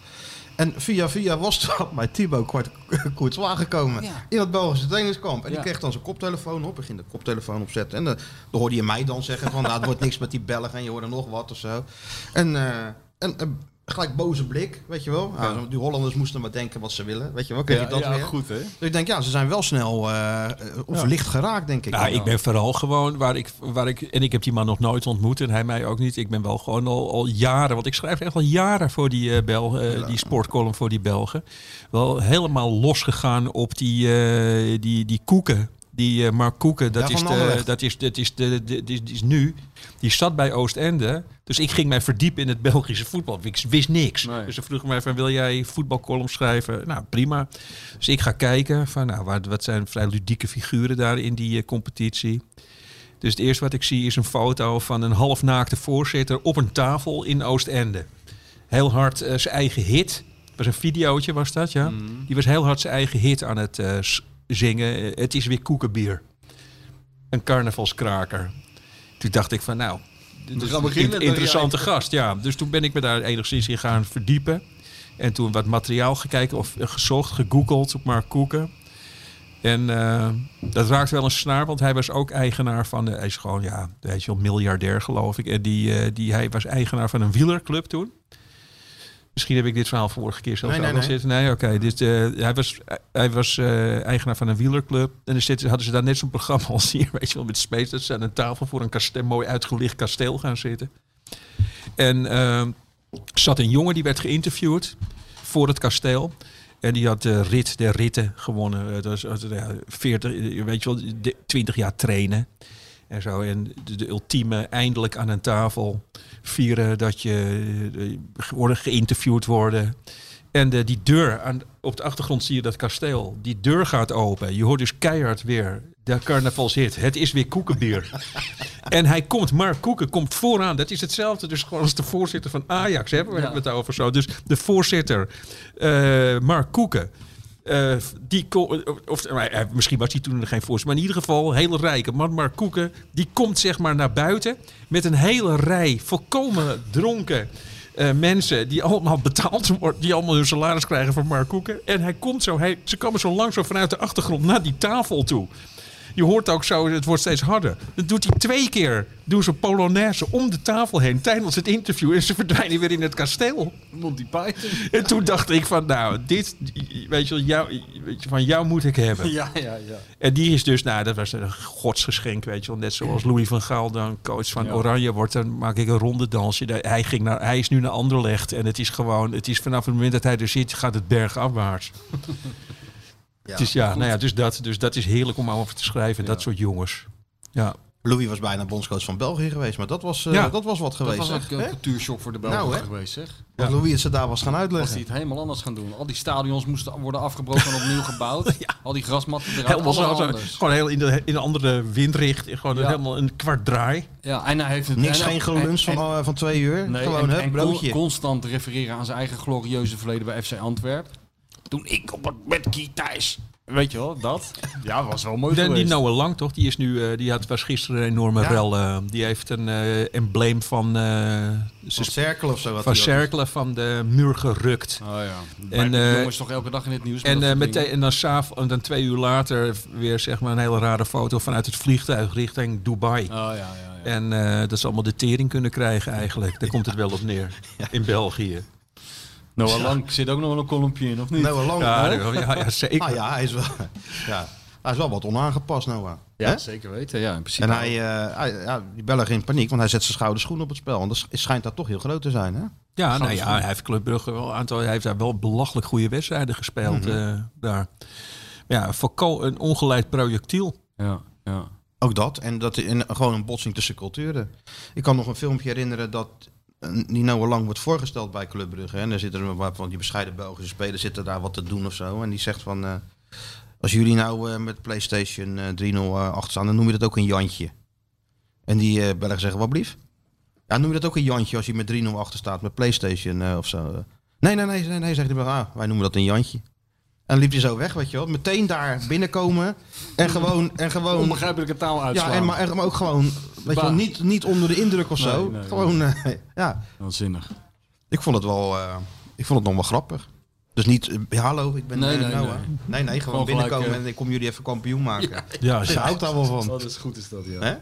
En via via was er bij Thibaut Kwart Courtois gekomen Ja. in dat Belgische trainingskamp. En die Ja. kreeg dan zijn koptelefoon op. Ik ging de koptelefoon opzetten. En dan, dan hoorde je mij dan zeggen van, nou, het wordt niks met die Belgen en je hoorde nog wat of zo. En, eh, en eh, gelijk boze blik, weet je wel. Ja, die Hollanders moesten maar denken wat ze willen, weet je wel. Kreeg Ja, dat ja, weer. goed hè. Dus ik denk, ja, ze zijn wel snel, eh, of licht geraakt, denk ik. Nou, ik ben vooral gewoon waar ik, waar ik. En ik heb die man nog nooit ontmoet en hij mij ook niet. Ik ben wel gewoon al, al jaren. Want ik schrijf echt al jaren voor die, eh Bel, eh, die sportcolumn voor die Belgen. Wel helemaal losgegaan op die, die, die koeken. Die eh, Mark Koeken, dat, is de, dat, is, dat, is de, de, die, die is nu. Die zat bij Oostende. Dus ik ging mij verdiepen in het Belgische voetbal. Ik wist niks. Nee. Dus ze vroegen mij van, wil jij voetbalcolumn schrijven? Nou, prima. Dus ik ga kijken van, nou, wat, wat zijn vrij ludieke figuren daar in die eh, competitie. Dus het eerste wat ik zie is een foto van een halfnaakte voorzitter op een tafel in Oostende. Heel hard eh, zijn eigen hit. Het was een videootje, was dat, ja? Die was heel hard zijn eigen hit aan het eh, s- zingen. Eh, het is weer koekenbier. Een carnavalskraker. Toen dacht ik van, nou, dit is een interessante gast. Ja, dus toen ben ik me daar enigszins in gaan verdiepen. En toen wat materiaal gekeken of eh, gezocht, gegoogeld op Mark Koeken. En eh, dat raakte wel een snaar, want hij was ook eigenaar van... De, hij is gewoon, ja, weet je wel, miljardair geloof ik. En die, die, hij was eigenaar van een wielerclub toen. Misschien heb ik dit verhaal vorige keer zelfs Nee, nee, al nee. zitten. Nee, oké. dit, eh, hij was, hij was eh, eigenaar van een wielerclub. En er zitten, hadden ze daar net zo'n programma als hier, weet je wel, met Space. Dat ze aan een tafel voor een mooi uitgelicht kasteel gaan zitten. En eh, zat een jongen die werd geïnterviewd voor het kasteel. En die had de rit der ritten gewonnen. Dat was dat was, ja, 40, eh, weet je wel, de- 20 jaar trainen. En zo. En de, de ultieme eindelijk aan een tafel vieren dat je eh, worden geïnterviewd worden. En de, die deur, aan, op de achtergrond zie je dat kasteel. Die deur gaat open. Je hoort dus keihard weer de carnavalshit. Het is weer koekenbier. en hij komt, Mark Koeken komt vooraan. Dat is hetzelfde dus gewoon als de voorzitter van Ajax. Hè? We Ja. hebben het over zo. Dus de voorzitter, eh, Mark Koeken. Eh, die of, eh, misschien was hij toen nog geen voorzitter. Maar in ieder geval, een hele rijke man, Mark Koeken. Die komt zeg maar naar buiten. Met een hele rij volkomen dronken eh, mensen. Die allemaal betaald worden. Die allemaal hun salaris krijgen van Mark Koeken. En hij komt zo, hij, ze komen zo lang zo vanuit de achtergrond naar die tafel toe. Je hoort ook zo, het wordt steeds harder. Dat doet hij twee keer. Doen ze Polonaise om de tafel heen tijdens het interview. En ze verdwijnen weer in het kasteel. Monty Python. En toen dacht ik van, nou, dit, weet je, wel, jou, weet je, van jou moet ik hebben. Ja, ja, ja. En die is dus, nou, dat was een godsgeschenk, weet je wel. Net zoals Louis van Gaal dan coach van Ja. Oranje wordt, dan maak ik een ronde dansje. Hij, ging naar, hij is nu naar Anderlecht. En het is gewoon, het is vanaf het moment dat hij er zit, gaat het bergafwaarts. Ja. het is, ja, nou ja, dus dat, dus dat is heerlijk om over te schrijven, dat soort jongens. Ja, Louis was bijna bondscoach van België geweest, maar dat was, eh, Ja. dat was wat Dat geweest. was zeg. een cultuurshock voor de Belgen Nou, geweest, zeg. Louis het ze daar was gaan uitleggen. die het helemaal anders gaan doen. Al die stadions moesten worden afgebroken en opnieuw gebouwd. Al die grasmatten eruit, helemaal zo- anders. gewoon heel in, de, in een andere windrichting. Gewoon Ja. helemaal een kwart draai. Ja, en hij heeft het... Niks, en- geen en- gelunch van, eh, van twee uur. Nee, Gewoon, en, hè, en broodje. con- constant refereren aan zijn eigen glorieuze verleden bij FC Antwerpen. Toen ik op het met Guy Thijs. Weet je wel, dat? Ja, was wel mooi De, die geweest. Noah Lang, toch? Die, is nu, eh, die had, was gisteren een enorme Ja. rel. eh, die heeft een eh, embleem van, eh, Van Cerkel of zo. Wat van Cerkelen van de muur gerukt. Oh ja. En, En eh, jongens toch elke dag in het nieuws. En, eh, meteen, en dan, s'av- en dan twee uur later weer zeg maar, een hele rare foto vanuit het vliegtuig richting Dubai. Oh ja, ja, ja. En eh, dat ze allemaal de tering kunnen krijgen eigenlijk. Daar komt het wel op neer. In België. Noah Lang zit ook nog wel een kolompje in, of niet? Noah Lang. Ja, ja, ja, zeker. Ah ja, hij is wel, ja, hij is wel wat onaangepast, Noah. ja, Hè? zeker weten. Ja, in principe. En hij, eh, hij- ja, die Belgen in paniek, want hij zet zijn schouder schoen op het spel. Want dat sch- schijnt dat toch heel groot te zijn, hè? Ja, nou ja, hij heeft Club Brugge wel een aantal. Hij heeft daar wel belachelijk goede wedstrijden gespeeld eh, daar. Ja, volko- een ongeleid projectiel. Ja, ja. Ook dat. En dat en gewoon een botsing tussen culturen. Ik kan nog een filmpje herinneren dat die Noah Lang wordt voorgesteld bij Club Brugge. En dan zitten er wat van die bescheiden Belgische spelers zitten daar wat te doen of zo. En die zegt van, eh, als jullie nou eh, met PlayStation 3-0 eh, achter staan, dan noem je dat ook een Jantje. En die eh Belgen zeggen, wat blief? Ja, noem je dat ook een Jantje als je met 3-0 achter staat met PlayStation of zo? Nee, nee, nee, nee, nee, zegt hij. Ah, wij noemen dat een Jantje. En liep hij zo weg, weet je wel. Meteen daar binnenkomen en gewoon... En gewoon Onbegrijpelijke taal uitslaan. ja, en maar, en maar ook gewoon, weet je wel, niet, niet onder de indruk of zo. Nee, nee, gewoon, eh, ja. Waanzinnig. Ik vond het wel, eh, ik vond het nog wel grappig. Dus niet, eh, ja, hallo, ik ben Nee, nee, Noah. nee. Nee, nee, gewoon, Gewoon binnenkomen gelijk, en ik kom jullie even kampioen maken. Ja, Ze houdt daar wel van. Dat is goed is dat, ja. Hè?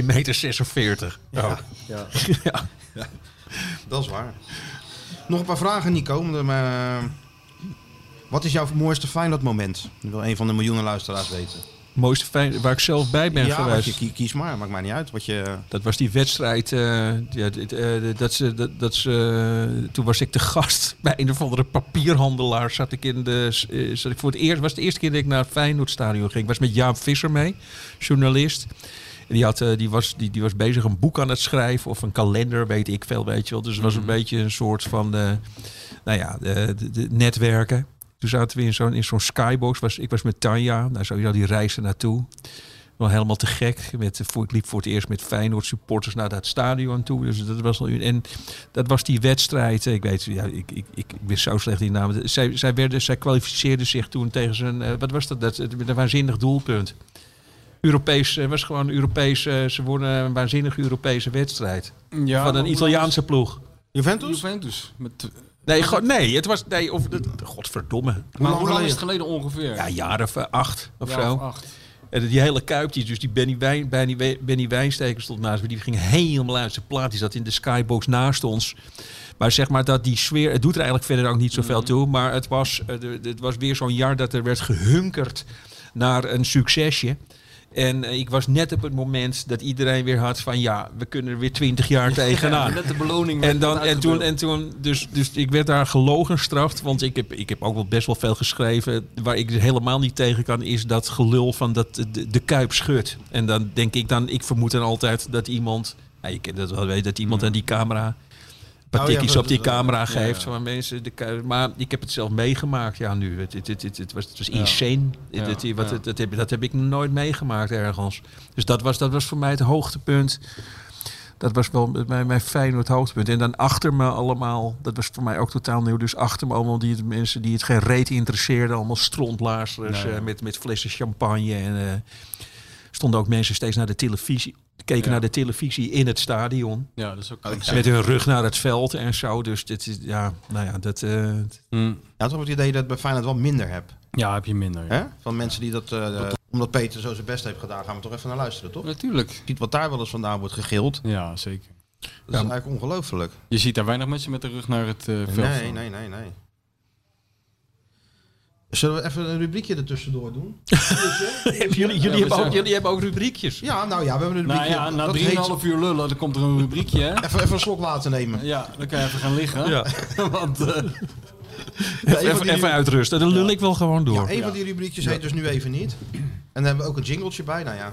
1,46 meter. 46. Ja. ja. Ja. Dat is waar. Nog een paar vragen, Nico. om de, eh, wat is jouw mooiste Feyenoord moment? Dat wil een van de miljoenen luisteraars weten. Mooiste fijn, waar ik zelf bij ben ja, geweest. kie- kies maar, maakt mij niet uit. Wat je, Dat was die wedstrijd. eh, ja, dit, eh, dat ze, dat, dat ze, toen was ik de gast bij een of andere papierhandelaar. Zat ik in de. eh, Zat ik voor het eerst, was de eerste keer dat ik naar het Feyenoordstadion ging. Ik was met Jaap Visser mee, journalist. En die, had, eh, die, was, die, die was bezig een boek aan het schrijven of een kalender, weet ik veel, weet je wel. Dus het was een beetje een soort van, eh, nou ja, de, de, de netwerken. Toen zaten we in zo'n, skybox. Was, ik was met Tanja, nou sowieso die reis er naartoe. Wel helemaal te gek. Met, voor, ik liep voor het eerst met Feyenoord supporters naar dat stadion toe. Dus dat was al, en dat was die wedstrijd. Ik weet, ja, ik, ik, ik, ik ben zo slecht die namen. Zij, zij, werden, zij kwalificeerden zich toen tegen zijn, eh, wat was dat? dat met een waanzinnig doelpunt. Europees, het was gewoon Europees, eh, ze wonnen een waanzinnige Europese wedstrijd. ja van een Italiaanse ploeg. Juventus? Juventus. Met, Nee, go- nee, het was, nee, of, dat- godverdomme. maar hoe lang is het geleden ongeveer? Ja, jaar of eh, acht of Ja, zo. acht. En die hele kuip, die, dus die Benny, Wijn, Benny, We- Benny Wijnsteker stond naast me. Die ging helemaal uit zijn plaat. Die zat in de skybox naast ons. Maar zeg maar dat die sfeer... Het doet er eigenlijk verder ook niet zoveel Mhm. toe. Maar het was, eh, de- het was weer zo'n jaar dat er werd gehunkerd naar een succesje. En eh, ik was net op het moment dat iedereen weer had van... Ja, we kunnen er weer twintig jaar tegenaan. Net de beloning. En, dan, en toen, en toen dus, dus ik werd daar gelogen gestraft. Want ik heb, ik heb ook wel best wel veel geschreven. Waar ik helemaal niet tegen kan, is dat gelul van dat de, de kuip schudt. En dan denk ik dan, ik vermoed dan altijd dat iemand. Ja, je kent dat wel weten, dat iemand aan die camera. Een paar Oh ja, tikjes op die dat- dat- camera geeft. ja. Van mensen, de maar ik heb het zelf meegemaakt. Ja, nu. Het, het, het, het, het was, het was insane. Dat, wat, ja. dat, heb, dat heb ik nooit meegemaakt ergens. Dus dat was, dat was voor mij het hoogtepunt. Dat was wel mijn, mijn Feyenoord hoogtepunt. En dan achter me allemaal, dat was voor mij ook totaal nieuw. Dus achter me allemaal die mensen die het geen reet interesseerden. Allemaal strontlaasters Nee, ja. eh, met, met flessen champagne. En eh, stonden ook mensen steeds naar de televisie. Keken Ja. naar de televisie in het stadion. Ja, dat is ook... Oh, Met hun rug naar het veld en zo. Dus dit is, ja, nou ja, dat... eh, Hm. Ja, toch het idee dat ik bij Feyenoord wel minder heb. Ja, heb je minder. Hè? Van mensen die dat... eh, omdat Peter zo zijn best heeft gedaan, gaan we toch even naar luisteren, toch? Natuurlijk. Ziet wat daar wel eens vandaan wordt gegild. Ja, zeker. Dat is eigenlijk ongelooflijk. Je ziet daar weinig mensen met de rug naar het eh, veld Nee, nee, nee, nee. Zullen we even een rubriekje ertussendoor doen? jullie, hebben ook, jullie hebben ook rubriekjes. Ja, nou ja, we hebben een Nou rubriekje. ja, na dat heet- 3,5 uur lullen, dan komt er een rubriekje, hè? Even, even een slok laten nemen. Ja, dan kan je even gaan liggen. Ja. Want eh, even uitrusten. Dan lul ik wel gewoon door. Ja, een van die rubriekjes heet dus nu even niet. En dan hebben we ook een jingletje bij. Nou ja,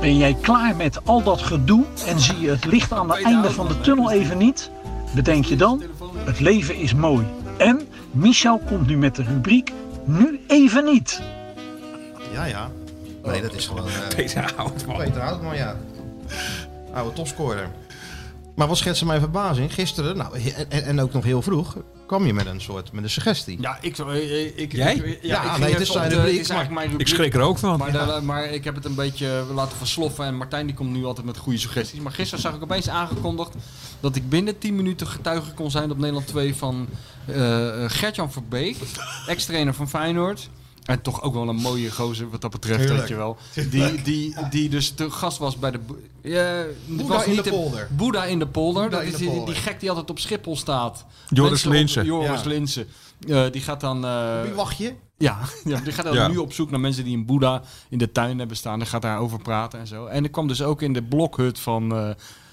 Ben jij klaar met al dat gedoe en zie je het licht aan het einde van de tunnel even niet? Bedenk je dan, het leven is mooi. En Michel komt nu met de rubriek Nu even niet. ja, ja. Nee, dat is gewoon eh, Peter Houtman. Peter Houtman, ja. Oude topscorer. Maar wat schetste mijn verbazing? Gisteren, nou, en, en- ook nog heel vroeg, kwam je met een soort met een suggestie. ja, ik, ik, ik, Jij? ik- Ja, ik ging nee, het is zijn de- rubriek, het is eigenlijk mijn Ik schrik er ook van. Maar, daar- maar ik heb het een beetje laten versloffen. En Martijn die komt nu altijd met goede suggesties. Maar gisteren zag ik opeens aangekondigd dat ik binnen 10 minuten getuige kon zijn op Nederland 2 van eh Gertjan Verbeek, ex-trainer van Feyenoord. En toch ook wel een mooie gozer wat dat betreft, weet je wel. Die, die, die dus te gast was bij de... Ja, Boeddha was in niet de polder. Boeddha in de polder. Boeddha dat is de die, polder. die gek die altijd op Schiphol staat. Joris Linssen. Joris Ja. Linssen. Eh, die gaat dan... eh, Wie wacht je? ja, ja, die gaat dan Ja. nu op zoek naar mensen die een Boeddha in de tuin hebben staan. En gaat daarover praten en zo. En ik kwam dus ook in de blokhut van... eh,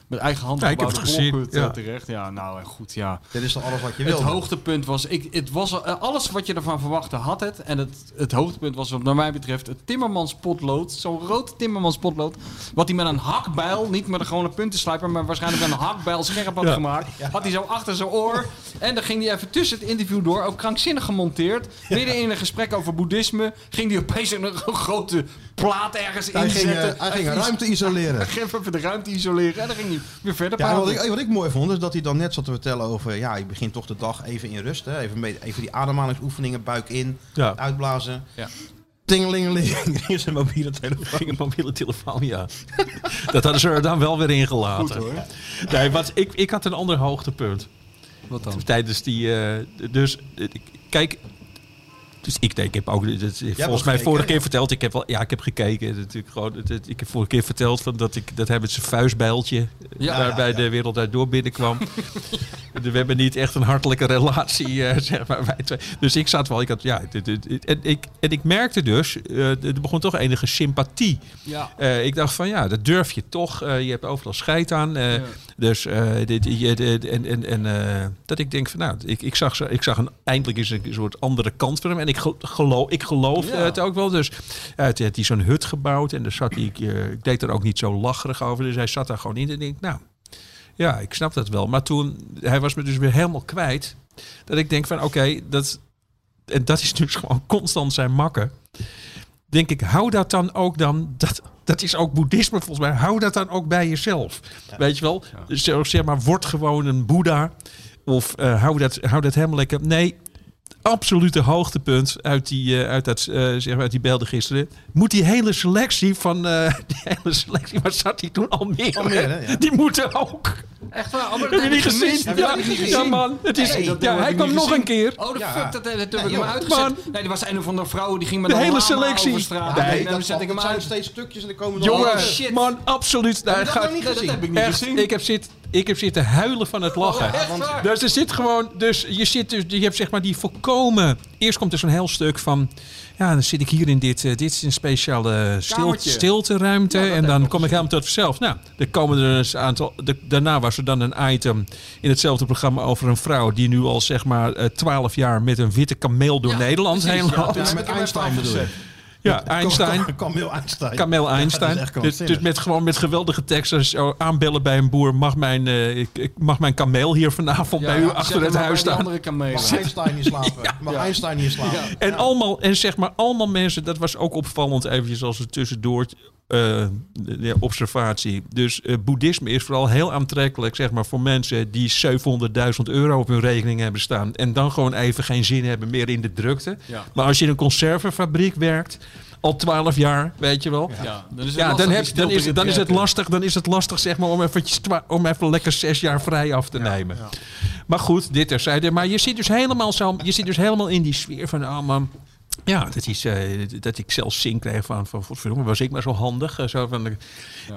met eigen hand Ja, ik heb het gezien, eh, ja. terecht. Ja, nou en goed, ja. Dit is toch alles wat je Het wil? hoogtepunt was... Ik, het was eh, alles wat je ervan verwachtte had het. En het, het hoogtepunt was wat naar mij betreft het Timmermans potlood. Zo'n rood Timmermans potlood. Wat hij met een hakbijl, niet met een gewone puntenslijper... maar waarschijnlijk met een hakbijl scherp had Ja. gemaakt. Had hij zo achter zijn oor. En dan ging hij even tussen het interview door. Ook krankzinnig gemonteerd. Midden in een gesprek over boeddhisme... ging hij opeens een grote plaat ergens Hij ging, inzetten. eh, hij ging Hij ruimte isoleren. Hij ging even de ruimte isoleren. En dan ging hij weer verder Ja, wat ik, wat ik mooi vond, is dat hij dan net zat te vertellen over... Ja, je begint toch de dag even in rust. Hè? Even, mee- even die ademhalingsoefeningen, buik in, Ja. uitblazen. Ja. Tingelingeling, er is een mobiele telefoon. Ging een mobiele telefoon, ja. dat hadden ze er dan wel weer ingelaten. Goed hoor. Nee, wat, ik, ik had een ander hoogtepunt. Wat dan? Tijdens die... eh, dus, kijk... Dus ik, nee, ik heb ook, dat, volgens mij gekeken, vorige ja. keer verteld, ik heb wel, ja, ik heb gekeken. Natuurlijk gewoon, ik heb vorige keer verteld van dat ik, dat hij met zijn vuistbijltje Ja, daar ja, bij ja. de wereld uit door binnenkwam. we hebben niet echt een hartelijke relatie, eh, zeg maar, wij twee. Dus ik zat wel, ik had, ja, dit- dit- dit- en ik, en ik merkte dus, eh, er begon toch enige sympathie. Ja. Eh, ik dacht van ja, dat durf je toch. Eh, je hebt overal scheid aan. Eh. Dus eh, dit, je- dit- en, en, en eh, dat ik denk van nou, ik, ik zag, ik zag een, eindelijk eens een soort andere kant van hem. En ik, ge- geloof, ik geloof Ja. eh, het ook wel. Dus uh, toen had hij zo'n hut gebouwd. En daar zat hij, ik, eh, deed er ook niet zo lacherig over. Dus hij zat daar gewoon in. En ik denk, nou, ja, ik snap dat wel. Maar toen, hij was me dus weer helemaal kwijt. Dat ik denk van oké, dat, en dat is dus gewoon constant zijn makken. Denk ik, hou dat dan ook dan, dat, dat is ook boeddhisme volgens mij, hou dat dan ook bij jezelf. Weet je wel, Dus zo, zeg maar, word gewoon een boeddha. Of eh, hou, dat, hou dat helemaal lekker. Nee, absolute hoogtepunt uit die, eh, uit dat, eh, zeg maar, uit die beelden gisteren. Moet die hele selectie van, eh, die hele selectie, waar zat hij toen? Almere, ja. Die moeten ook. Echt waar? Oh, dat Heb je niet gezien? Ja, niet gezien? ja, man. Het is, dat ja, heb hij kwam nog gezien. een keer. Oh, de Ja. fuck, dat, dat heb ik hem uitgezet. Man. Nee, die was een of andere vrouw die ging met De een hele selectie. over straat. Nee, Nee, dan dat, zet ik hem dat zijn uit. steeds stukjes en dan komen er Jongen, Oh, shit. man, absoluut. Daar dat gaat, niet dat heb ik niet echt, gezien. ik heb, zit, ik heb zitten huilen van het lachen. echt waar? Dus er zit gewoon, dus je zit dus, je hebt zeg maar die volkomen. Eerst komt er zo'n heel stuk van, ja, dan zit ik hier in dit, eh, dit is een speciale stil, Kamertje. stilteruimte Ja, en dan kom ik helemaal tot mezelf. Nou, er komen er een aantal. de- daarna was er dan een item in hetzelfde programma over een vrouw die nu al zeg maar eh, twaalf jaar met een witte kameel door Ja, Nederland precies, heen ja, loopt. Ja, met Einstein bedoel. Ja, Einstein. Kamil Einstein. Kamel Einstein. Ja, dus, dus met, gewoon met geweldige teksten. Zo aanbellen bij een boer. Mag mijn, eh, ik, ik- mag mijn kameel hier vanavond bij u ja, achter het huis staan? andere kamelen. Mag Einstein niet slapen? Mag Einstein niet slapen? Ja. En, allemaal, en zeg maar allemaal mensen, dat was ook opvallend eventjes als het tussendoor eh, ja, observatie. Dus eh, boeddhisme is vooral heel aantrekkelijk zeg maar, voor mensen die 700.000 euro op hun rekening hebben staan. En dan gewoon even geen zin hebben meer in de drukte. Ja. Maar als je in een conservenfabriek werkt, al 12 jaar, weet je wel. Ja, dan is het Ja, lastig dan, heb, is, dan is het lastig, dan is het lastig zeg maar, om, eventjes om even lekker zes jaar vrij af te nemen. Maar goed, dit terzijde. Maar je zit dus helemaal, zo, je zit dus helemaal in die sfeer van... Oh man, ja, dat, is, eh, dat ik zelfs zin kreeg van... van verdomme, was ik maar zo handig. eh, zo van de-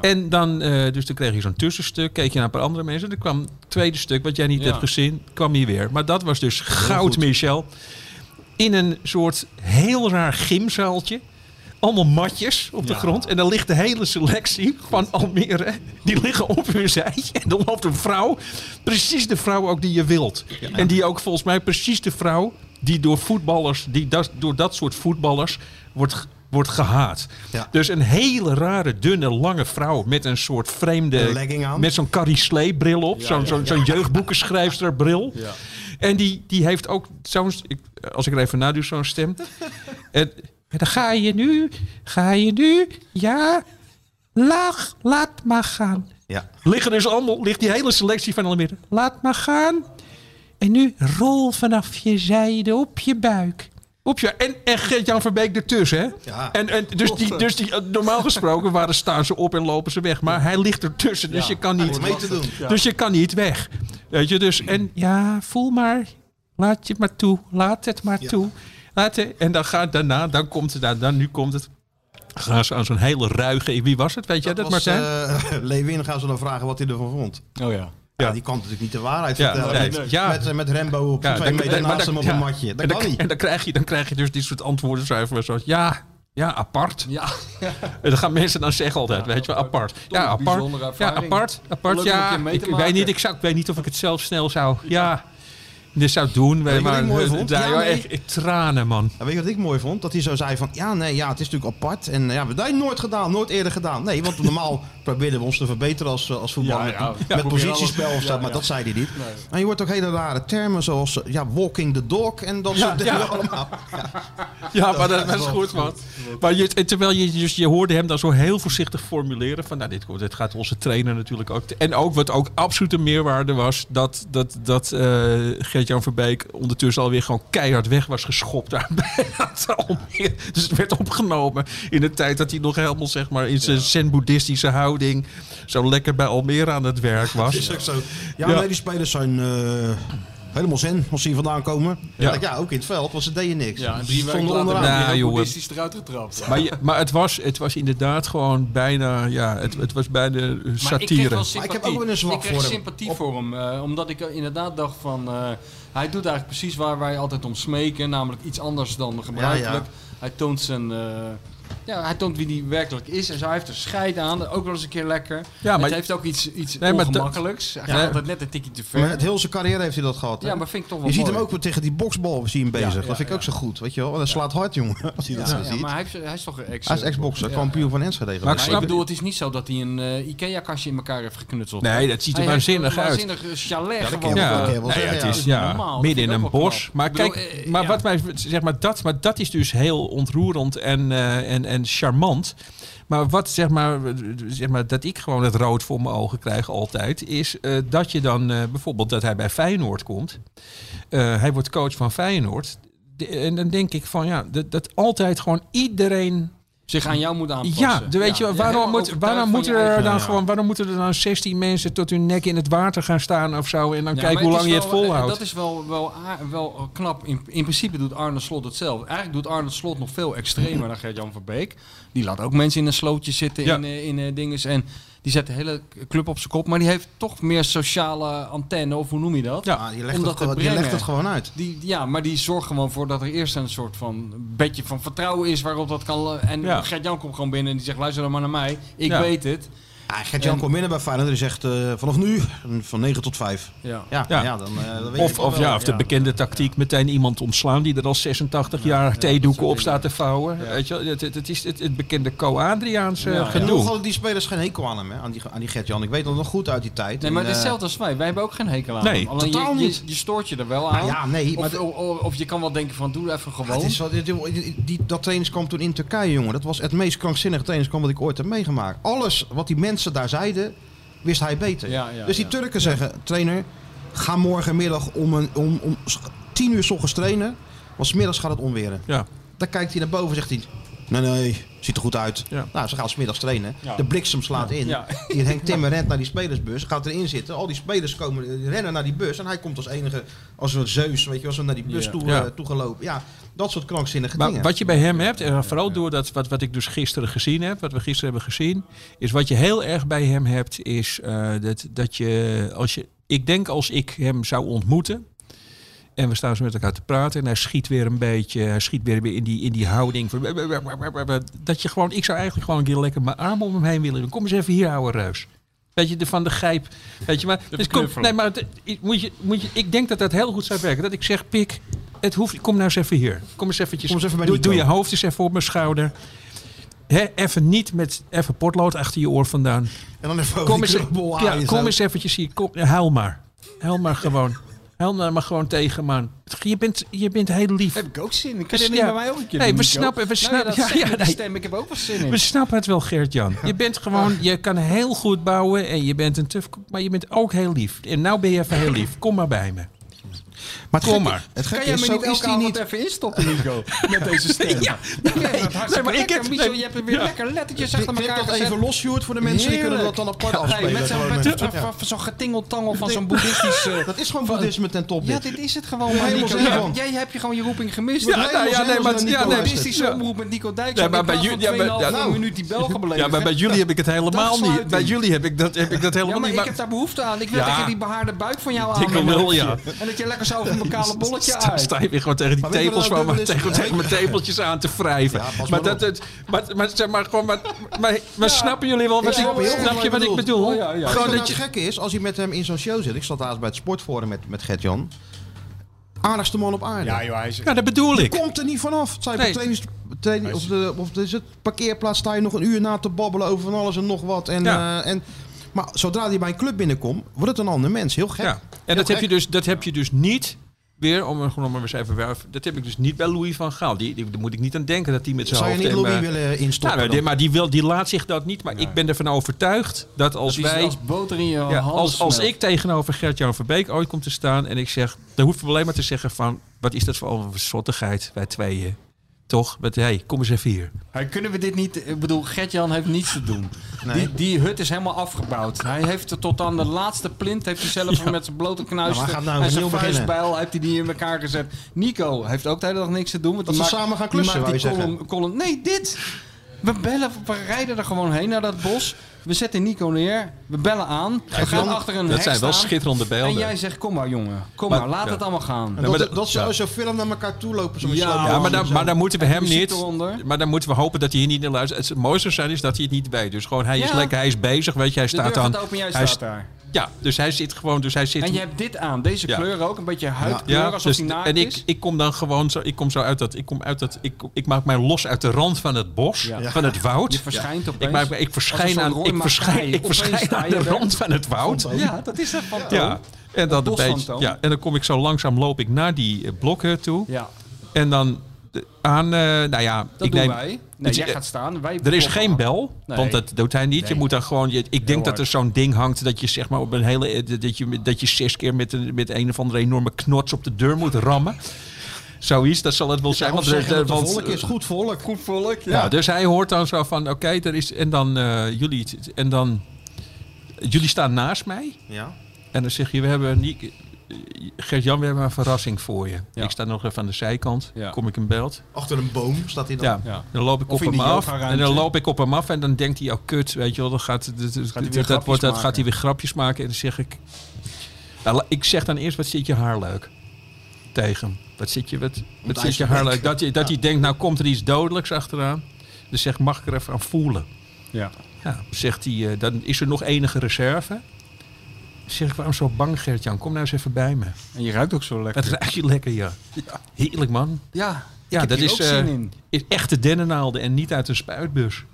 En dan, eh, dus dan kreeg je zo'n tussenstuk. Keek je naar een paar andere mensen. Dan kwam het tweede stuk, wat jij niet Ja. hebt gezien, kwam hier weer. Maar dat was dus goud, Michel. In een soort heel raar gymzaaltje. Allemaal matjes op de grond. En dan ligt de hele selectie van Almere. Die liggen op hun zij. En dan loopt een vrouw. Precies de vrouw ook die je wilt. En die ook volgens mij precies de vrouw. Die door voetballers. Die dat, door dat soort voetballers wordt, wordt gehaat. Ja. Dus een hele rare, dunne, lange vrouw. Met een soort vreemde. Een legging aan. Met zo'n Carrie bril op. zo'n zo'n zo'n jeugdboekenschrijfster bril. En die, die heeft ook zo'n, als ik er even nadoe, zo'n stem. en, en dan ga je nu, ga je nu, ja, lach, laat maar gaan. Ja. Liggen dus allemaal, ligt die hele selectie van Almere. Laat maar gaan. En nu rol vanaf je zijde op je buik. Op je, en, en Gert-Jan Verbeek ertussen, hè? Ja. En, en dus die, dus die, normaal gesproken waren, staan ze op en lopen ze weg. Maar hij ligt ertussen, dus je kan niet... Mee te doen. Dus je kan niet weg. Weet je, dus en ja, voel maar. Laat je het maar toe. Laat het maar toe. Laat het, en dan gaat daarna, dan komt het, dan, dan nu komt het. Gaan ze aan zo'n hele ruige. Wie was het? Weet jij dat, was, Martijn? eh, Lewin gaan ze dan vragen wat hij ervan vond. Oh ja. Ja, Ja. die kan natuurlijk niet de waarheid Ja, vertellen. nee, met, ja. met, met Rembo op Ja, twee dan- meter naast dan- hem op ja. een matje. Dat en dan, kan niet. En dan krijg, je, dan krijg je dus dit soort antwoorden. Zo even zo, ja, ja, apart. Ja. En dan gaan mensen dan zeggen altijd, weet je wel, apart. Ja, apart. Ja, apart. apart ja, ik, weet niet, ik, zou, ik weet niet of ik het zelf snel zou. Ja, dit zou doen. je wat maar ik mooi vond? daar, Ja, nee. echt, tranen, man. Weet je wat ik mooi vond? Dat hij zo zei van, ja, nee, ja, het is natuurlijk apart. En ja, dat heb je nooit gedaan, nooit eerder gedaan. Nee, want normaal proberen we ons te verbeteren als, als voetballer. Ja, met positiespel of zo, maar dat zei hij niet. En je hoort ook hele rare termen zoals, ja, walking the dog en dat soort dingen allemaal. Ja, maar dat, dat is goed, man. Maar je, terwijl je, dus, je hoorde hem dan zo heel voorzichtig formuleren van, nou, dit, dit gaat onze trainer natuurlijk ook. En ook wat ook absolute meerwaarde was, dat, dat, dat eh Gert-Jan Verbeek ondertussen alweer gewoon keihard weg was geschopt daar bij het Almere. Dus het werd opgenomen in de tijd dat hij nog helemaal, zeg maar, in zijn zen-boeddhistische houding zo lekker bij Almere aan het werk was. is ook zo. Ja, Ja. nee, die spelers zijn eh, helemaal zen als ze hier vandaan komen. Ja. Ja. ja, ook in het veld, want ze deden niks. Ja, en drie weken later onderaan. Nou, ben je jongen. eruit getrapt. Maar, je- maar het, was, het was inderdaad gewoon bijna, ja, het, het was bijna eh, Maar ik kreeg satire. wel Maar ik heb ook wel een zwak ik kreeg voor hem. sympathie Op- voor hem. eh, omdat ik inderdaad dacht van... eh, hij doet eigenlijk precies waar wij altijd om smeken. Namelijk iets anders dan gebruikelijk. Hij toont zijn... eh, ja, hij toont wie hij werkelijk is. En zo, hij heeft er scheid aan. Ook wel eens een keer lekker. Ja, maar- het heeft ook iets, iets Nee, ongemakkelijks. Hij gaat Ja. altijd net een tikje te ver. Maar het hele zijn carrière heeft hij dat gehad. hè? ja, maar vind ik toch wel je ziet mooi. hem ook weer tegen die boksbal zie je hem bezig. Ja, dat vind ik ook ja. zo goed. Weet je wel? Dat slaat hard, jongen. Als hij dat Ja, zo ja, ziet. maar hij, heeft, hij is toch een ex... Hij is ex-boxer, Ja, kampioen van Enschede. Maar ik snap- ik bedoel, het is niet zo dat hij een eh, Ikea-kastje in elkaar heeft geknutseld. Nee, dat ziet er Hij waanzinnig uit. een waanzinnig chalet gewoon. je Ja, je het is midden in een bos. Maar kijk, eh, maar wat mij zeg maar dat, maar dat is dus heel ontroerend en, eh, en, charmant. Maar wat zeg maar, zeg maar dat ik gewoon het rood voor mijn ogen krijg altijd, is eh, dat je dan eh, bijvoorbeeld dat hij bij Feyenoord komt. Eh, hij wordt coach van Feyenoord. En dan denk ik van ja, dat, dat altijd gewoon iedereen zich aan jou moet aanpassen. ja, de, weet je, waarom, moet, waarom, moeten er eigen- dan Ja. gewoon, waarom moeten er dan 16 mensen tot hun nek in het water gaan staan of zo en dan Ja, kijken hoe lang je het volhoudt? Dat is wel, wel, wel knap. In, in principe doet Arne Slot hetzelfde. Eigenlijk doet Arne Slot nog veel extremer dan Gert-Jan van Beek. Die laat ook mensen in een slootje zitten Ja. in, eh, in eh, dinges. En die zet de hele club op zijn kop. Maar die heeft toch meer sociale antenne, of hoe noem je dat? Ja. Ah, die, legt Om het, legt het gewoon uit. Die, ja, maar die zorgt gewoon voor dat er eerst een soort van bedje van vertrouwen is waarop dat kan. En Ja. Gert-Jan komt gewoon binnen en die zegt: luister dan maar naar mij. Ik Ja. weet het. Ja, Gert-Jan komt binnen bij Feyenoord en zegt eh, vanaf nu van 9 tot 5. Ja. Ja, Ja. ja. dan, eh, dan weet Of, of, ja, of de bekende tactiek meteen iemand ontslaan die er al 86 jaar theedoeken op staat te vouwen. Weet je, wel, het, het, het is het, het bekende Co-Adriaanse hadden die spelers geen hekel aan hem, hè? aan die, aan die Gert-Jan. Ik weet dat nog goed uit die tijd. Nee, maar En, het is eh, hetzelfde als wij. Wij hebben ook geen hekel aan Nee, hem. Alleen totaal je, je, niet. je stoort je er wel aan. Ja, nee, maar Of, de- of, of je kan wel denken van doe even gewoon. Het is wel, die, die, die- dat trainingskamp toen in Turkije, jongen. Dat was het meest krankzinnige trainingskamp wat ik ooit heb meegemaakt. Alles wat die mensen daar zeiden, wist hij beter. Ja, ja, dus die ja. Turken zeggen, trainer, ga morgenmiddag om, een, om, om tien uur s ochtends trainen. Want 's middags gaat het onweren. Ja. Dan kijkt hij naar boven en zegt hij, Nee, nee, ziet er goed uit. Ja. Nou, ze gaan smiddags trainen. Ja. De bliksem slaat in. Ja. Hier Henk Timmer rent naar die spelersbus, gaat erin zitten. Al die spelers komen, rennen naar die bus. En hij komt als enige, als een zeus, weet je wel, zo naar die bus Ja. toe, Ja. eh, toegelopen. Ja, dat soort krankzinnige Maar dingen. wat je bij hem hebt, en vooral door dat, wat, wat ik dus gisteren gezien heb, wat we gisteren hebben gezien, is wat je heel erg bij hem hebt, is eh, dat, dat je, als je, ik denk als ik hem zou ontmoeten, en we staan zo met elkaar te praten en hij schiet weer een beetje, hij schiet weer weer in die, in die houding. Van, dat je gewoon, ik zou eigenlijk gewoon een keer lekker mijn arm om hem heen willen doen. Kom eens even hier, ouwe reus. Weet je, de, van de grijp. Weet je, maar, dus kom, nee, maar het- moet je, moet je, ik denk dat dat heel goed zou werken. Dat ik zeg, pik, het hoeft, kom nou eens even hier. Kom eens eventjes. Kom eens even bij doe, doe je hoofd eens even op mijn schouder. Hè, even niet met even potlood achter je oor vandaan. en dan even Kom eens, knuppel ja, kom eens eventjes hier. Kom, huil maar. Huil maar gewoon. Nou maar gewoon tegen, man. Je bent, je bent heel lief. Heb ik ook zin in. Kun Dus ja. bij mij ook een keer Nee, we snappen- we snappen- dat ja, nee. stem. Ik heb ook wel zin in. We snappen het wel, Geert-Jan. Je bent gewoon, je kan heel goed bouwen en je bent een tuf, maar je bent ook heel lief. En nou ben je even heel lief. Kom maar bij me. Maar het Kom maar. Het Kan jij is, me niet elke die avond niet... even instoppen, Nico? Met deze stem. Ja. Nee, Nee, hartstikke maar ik lekker. heb- Michel, nee. je hebt er weer Ja. lekker lettertjes achter elkaar ik dat gezet. even los, Sjoerd, voor de mensen die kunnen dat dan apart Nee, afspelen. met zo'n getingeltangel van zo'n boeddhistisch... eh, Dat is gewoon boeddhisme ten top Ja, dit. is het gewoon, man, helemaal Jij, van. jij hebt je gewoon je roeping gemist. Ja, nee, maar- ja, nee, boeddhistische omroep met Nico Dijks. Ja, maar bij jullie- van ja, maar- 2,5 ja, minuut die Belgen beledigen. Ja, maar bij jullie heb ik het helemaal niet. Bij jullie heb ik dat, heb ik dat Ja, helemaal maar niet. ik heb daar behoefte aan. Ik wil dat je die behaarde buik van jou aan Dikke lul, ja. En dat je lekker zo over mijn kale bolletje Sta, uit. sta je weer gewoon tegen die Maar je tepels van is? tegen, tegen mijn tepeltjes aan te wrijven. Ja, maar, maar dat, het, maar, maar, zeg maar, gewoon, maar, maar, maar snappen jullie wel wat Ja, ik, snap je je wat ik bedoel? Oh, ja, ja. Je Gewoon dat nou je, het gekke is? Als hij met hem in zo'n show zit. Ik zat laatst bij het sportforum met, met Gert-Jan. Aardigste man op aarde. joh, hij is... ja, dat bedoel ik. Komt er niet vanaf. Het zijn Nee. of de, of de, is het parkeerplaats sta je nog een uur na te babbelen over van alles en nog wat. En, Ja. eh, en, maar zodra hij bij een club binnenkomt, wordt het een ander mens. Heel gek. Ja. En Heel dat heb, gek. je dus, dat heb je dus niet weer, om gewoon maar eens even werven, dat heb ik dus niet bij Louis van Gaal. Die, die, daar moet ik niet aan denken dat hij met zijn Zou je niet Louis eh, willen instoppen? nou, dan? die- maar die, wil, die laat zich dat niet. Maar ik ben ervan overtuigd dat als Die is wij... als boter in je Ja, als, ik tegenover Gert-Jan Verbeek ooit kom te staan en ik zeg, dan hoef je alleen maar te zeggen van, wat is dat voor een zottigheid, wij tweeën. Toch? Wat, hey, kom eens even hier. Hey, kunnen we dit niet... Ik bedoel, Gert-Jan heeft niets te doen. Nee. Die, die hut is helemaal afgebouwd. Hij heeft er tot aan de laatste plint... heeft hij zelf met zijn blote knuisten... Nou en zijn vuistbijl heeft hij die in elkaar gezet. Nico heeft ook de hele dag niks te doen. Want Dat die ze maakt- samen gaan die klussen, maakt die column- Nee, dit! We bellen, we rijden er gewoon heen naar dat bos. We zetten Nico neer. We bellen aan. We gaan achter een Dat hek zijn wel staan. schitterende En beelden. jij zegt, kom maar jongen. Kom Maar- maar, laat ja. het allemaal gaan. En Ja, dat, maar dat, dat- ze ja. zo film naar elkaar toe lopen. Zo Ja, Ja, maar en dan, zo. maar dan moeten we hem muziek niet. eronder. Maar dan moeten we hopen dat hij hier niet naar luistert. Het mooiste zijn is dat hij het niet weet. Dus gewoon, hij is Ja. lekker, hij is bezig. Weet je, hij De staat deur open en jij hij staat st- daar. Ja, dus hij zit gewoon. Dus hij zit. En je hebt dit aan, deze Ja. kleur ook, een beetje huidkleur, ja, alsof dus, hij naakt en ik, is. ik kom dan gewoon zo. Ik kom zo uit dat. Ik kom uit dat. Ik, ik maak mij los uit de rand van het bos, Ja. van het woud. Je verschijnt opeens. Ik, maak, ik verschijn, een aan, ik verschijn, ik verschijn aan de rand van het woud. Ja, dat is het fantoom. Ja. En dan, een beetje, ja, en dan kom ik zo langzaam loop ik naar die blokhut toe. Ja, En dan aan, eh, nou ja, dat ik doen neem, wij. Nee, jij gaat staan. Wij Er is geen af. bel, Nee. want dat doet hij niet. Je moet dan gewoon. Je, ik denk dat er zo'n ding hangt dat je zeg maar op een hele dat je dat je zes keer met een met een of andere enorme knots op de deur moet rammen. Zoiets, dat zal het wel zijn. Want het want- volk is goed volk. Goed volk, ja. dus hij hoort dan zo van, oké, er is en dan eh, jullie en dan jullie staan naast mij Ja. en dan zeg je, we hebben niet. Gert-Jan, we hebben een verrassing voor je. Ja. Ik sta nog even aan de zijkant. Ja. Kom ik hem belt. Achter een boom staat hij dan. Ja. Ja. Dan loop ik Of op in hem af. En dan loop ik op hem af en dan denkt hij, oh kut, weet je wel, dan gaat, dat, dat, hij weer dat, grapjes wordt, dat maken. gaat hij weer grapjes maken. En dan zeg ik, nou, ik zeg dan eerst, wat zit je haar leuk? Tegen hem. Wat zit je, wat, wat zit je haar leuk? Dat, hij- dat hij denkt, nou komt er iets dodelijks achteraan. Dus zeg, mag ik er even aan voelen? Ja. Ja, zegt hij, eh, dan is er nog enige reserve. Zeg ik, waarom zo bang Gert-Jan? Kom nou eens even bij me. En je ruikt ook zo lekker. Het ruikt je lekker, ja. Heerlijk man. Ja, Ja, ik heb dat hier is, eh, in. is echte dennennaalden en niet uit een spuitbus.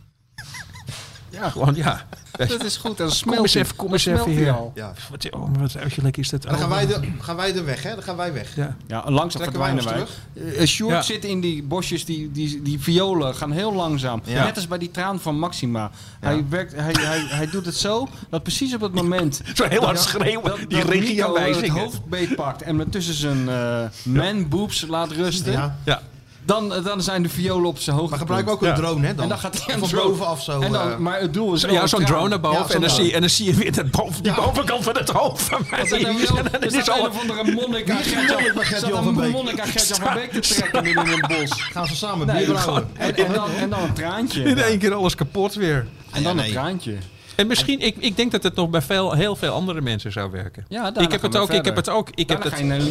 Ja, Gewoon, ja. dat is goed. Dan Kom smelt eens hij. even, kom eens even hier. al. Ja. Wat, oh, maar wat ruikt je lekker is dat. Dan gaan wij, de, gaan wij er weg, hè? Dan gaan wij weg. Ja. Ja, langzaam Trekken wij wij. terug? Eh, Sjoerd Ja. zit in die bosjes, die, die, die violen gaan heel langzaam. Ja. Net als bij die traan van Maxima. Hij, werkt, hij, hij, hij doet het zo dat precies op het moment... Zo heel hard schreeuwen, dat- die regieaanwijzingen. het hoofd beetpakt en me tussen zijn eh man boobs laat rusten. Ja. Dan, eh, dan zijn de violen op zijn hoogte. Maar gebruik ook een Ja. drone, hè? Dan. En dan gaat hij van de bovenaf zo. En dan, eh, maar het doel is Ja, zo'n drone naar boven. Ja, en, dan zie, en dan zie je weer dat boven, die bovenkant van het hoofd van mij. Er is een of andere monnik aan monnik aan Gertjan van Beek te trekken midden in een bos. gaan ze samen Nee, bier en, en, dan, en dan een traantje. in één keer alles kapot weer. En dan Ja, een nee. traantje. En misschien, ik, ik denk dat het nog bij veel, heel veel andere mensen zou werken. Ja, ik heb het ook. Ik heb het ook. Ik heb het. je naar een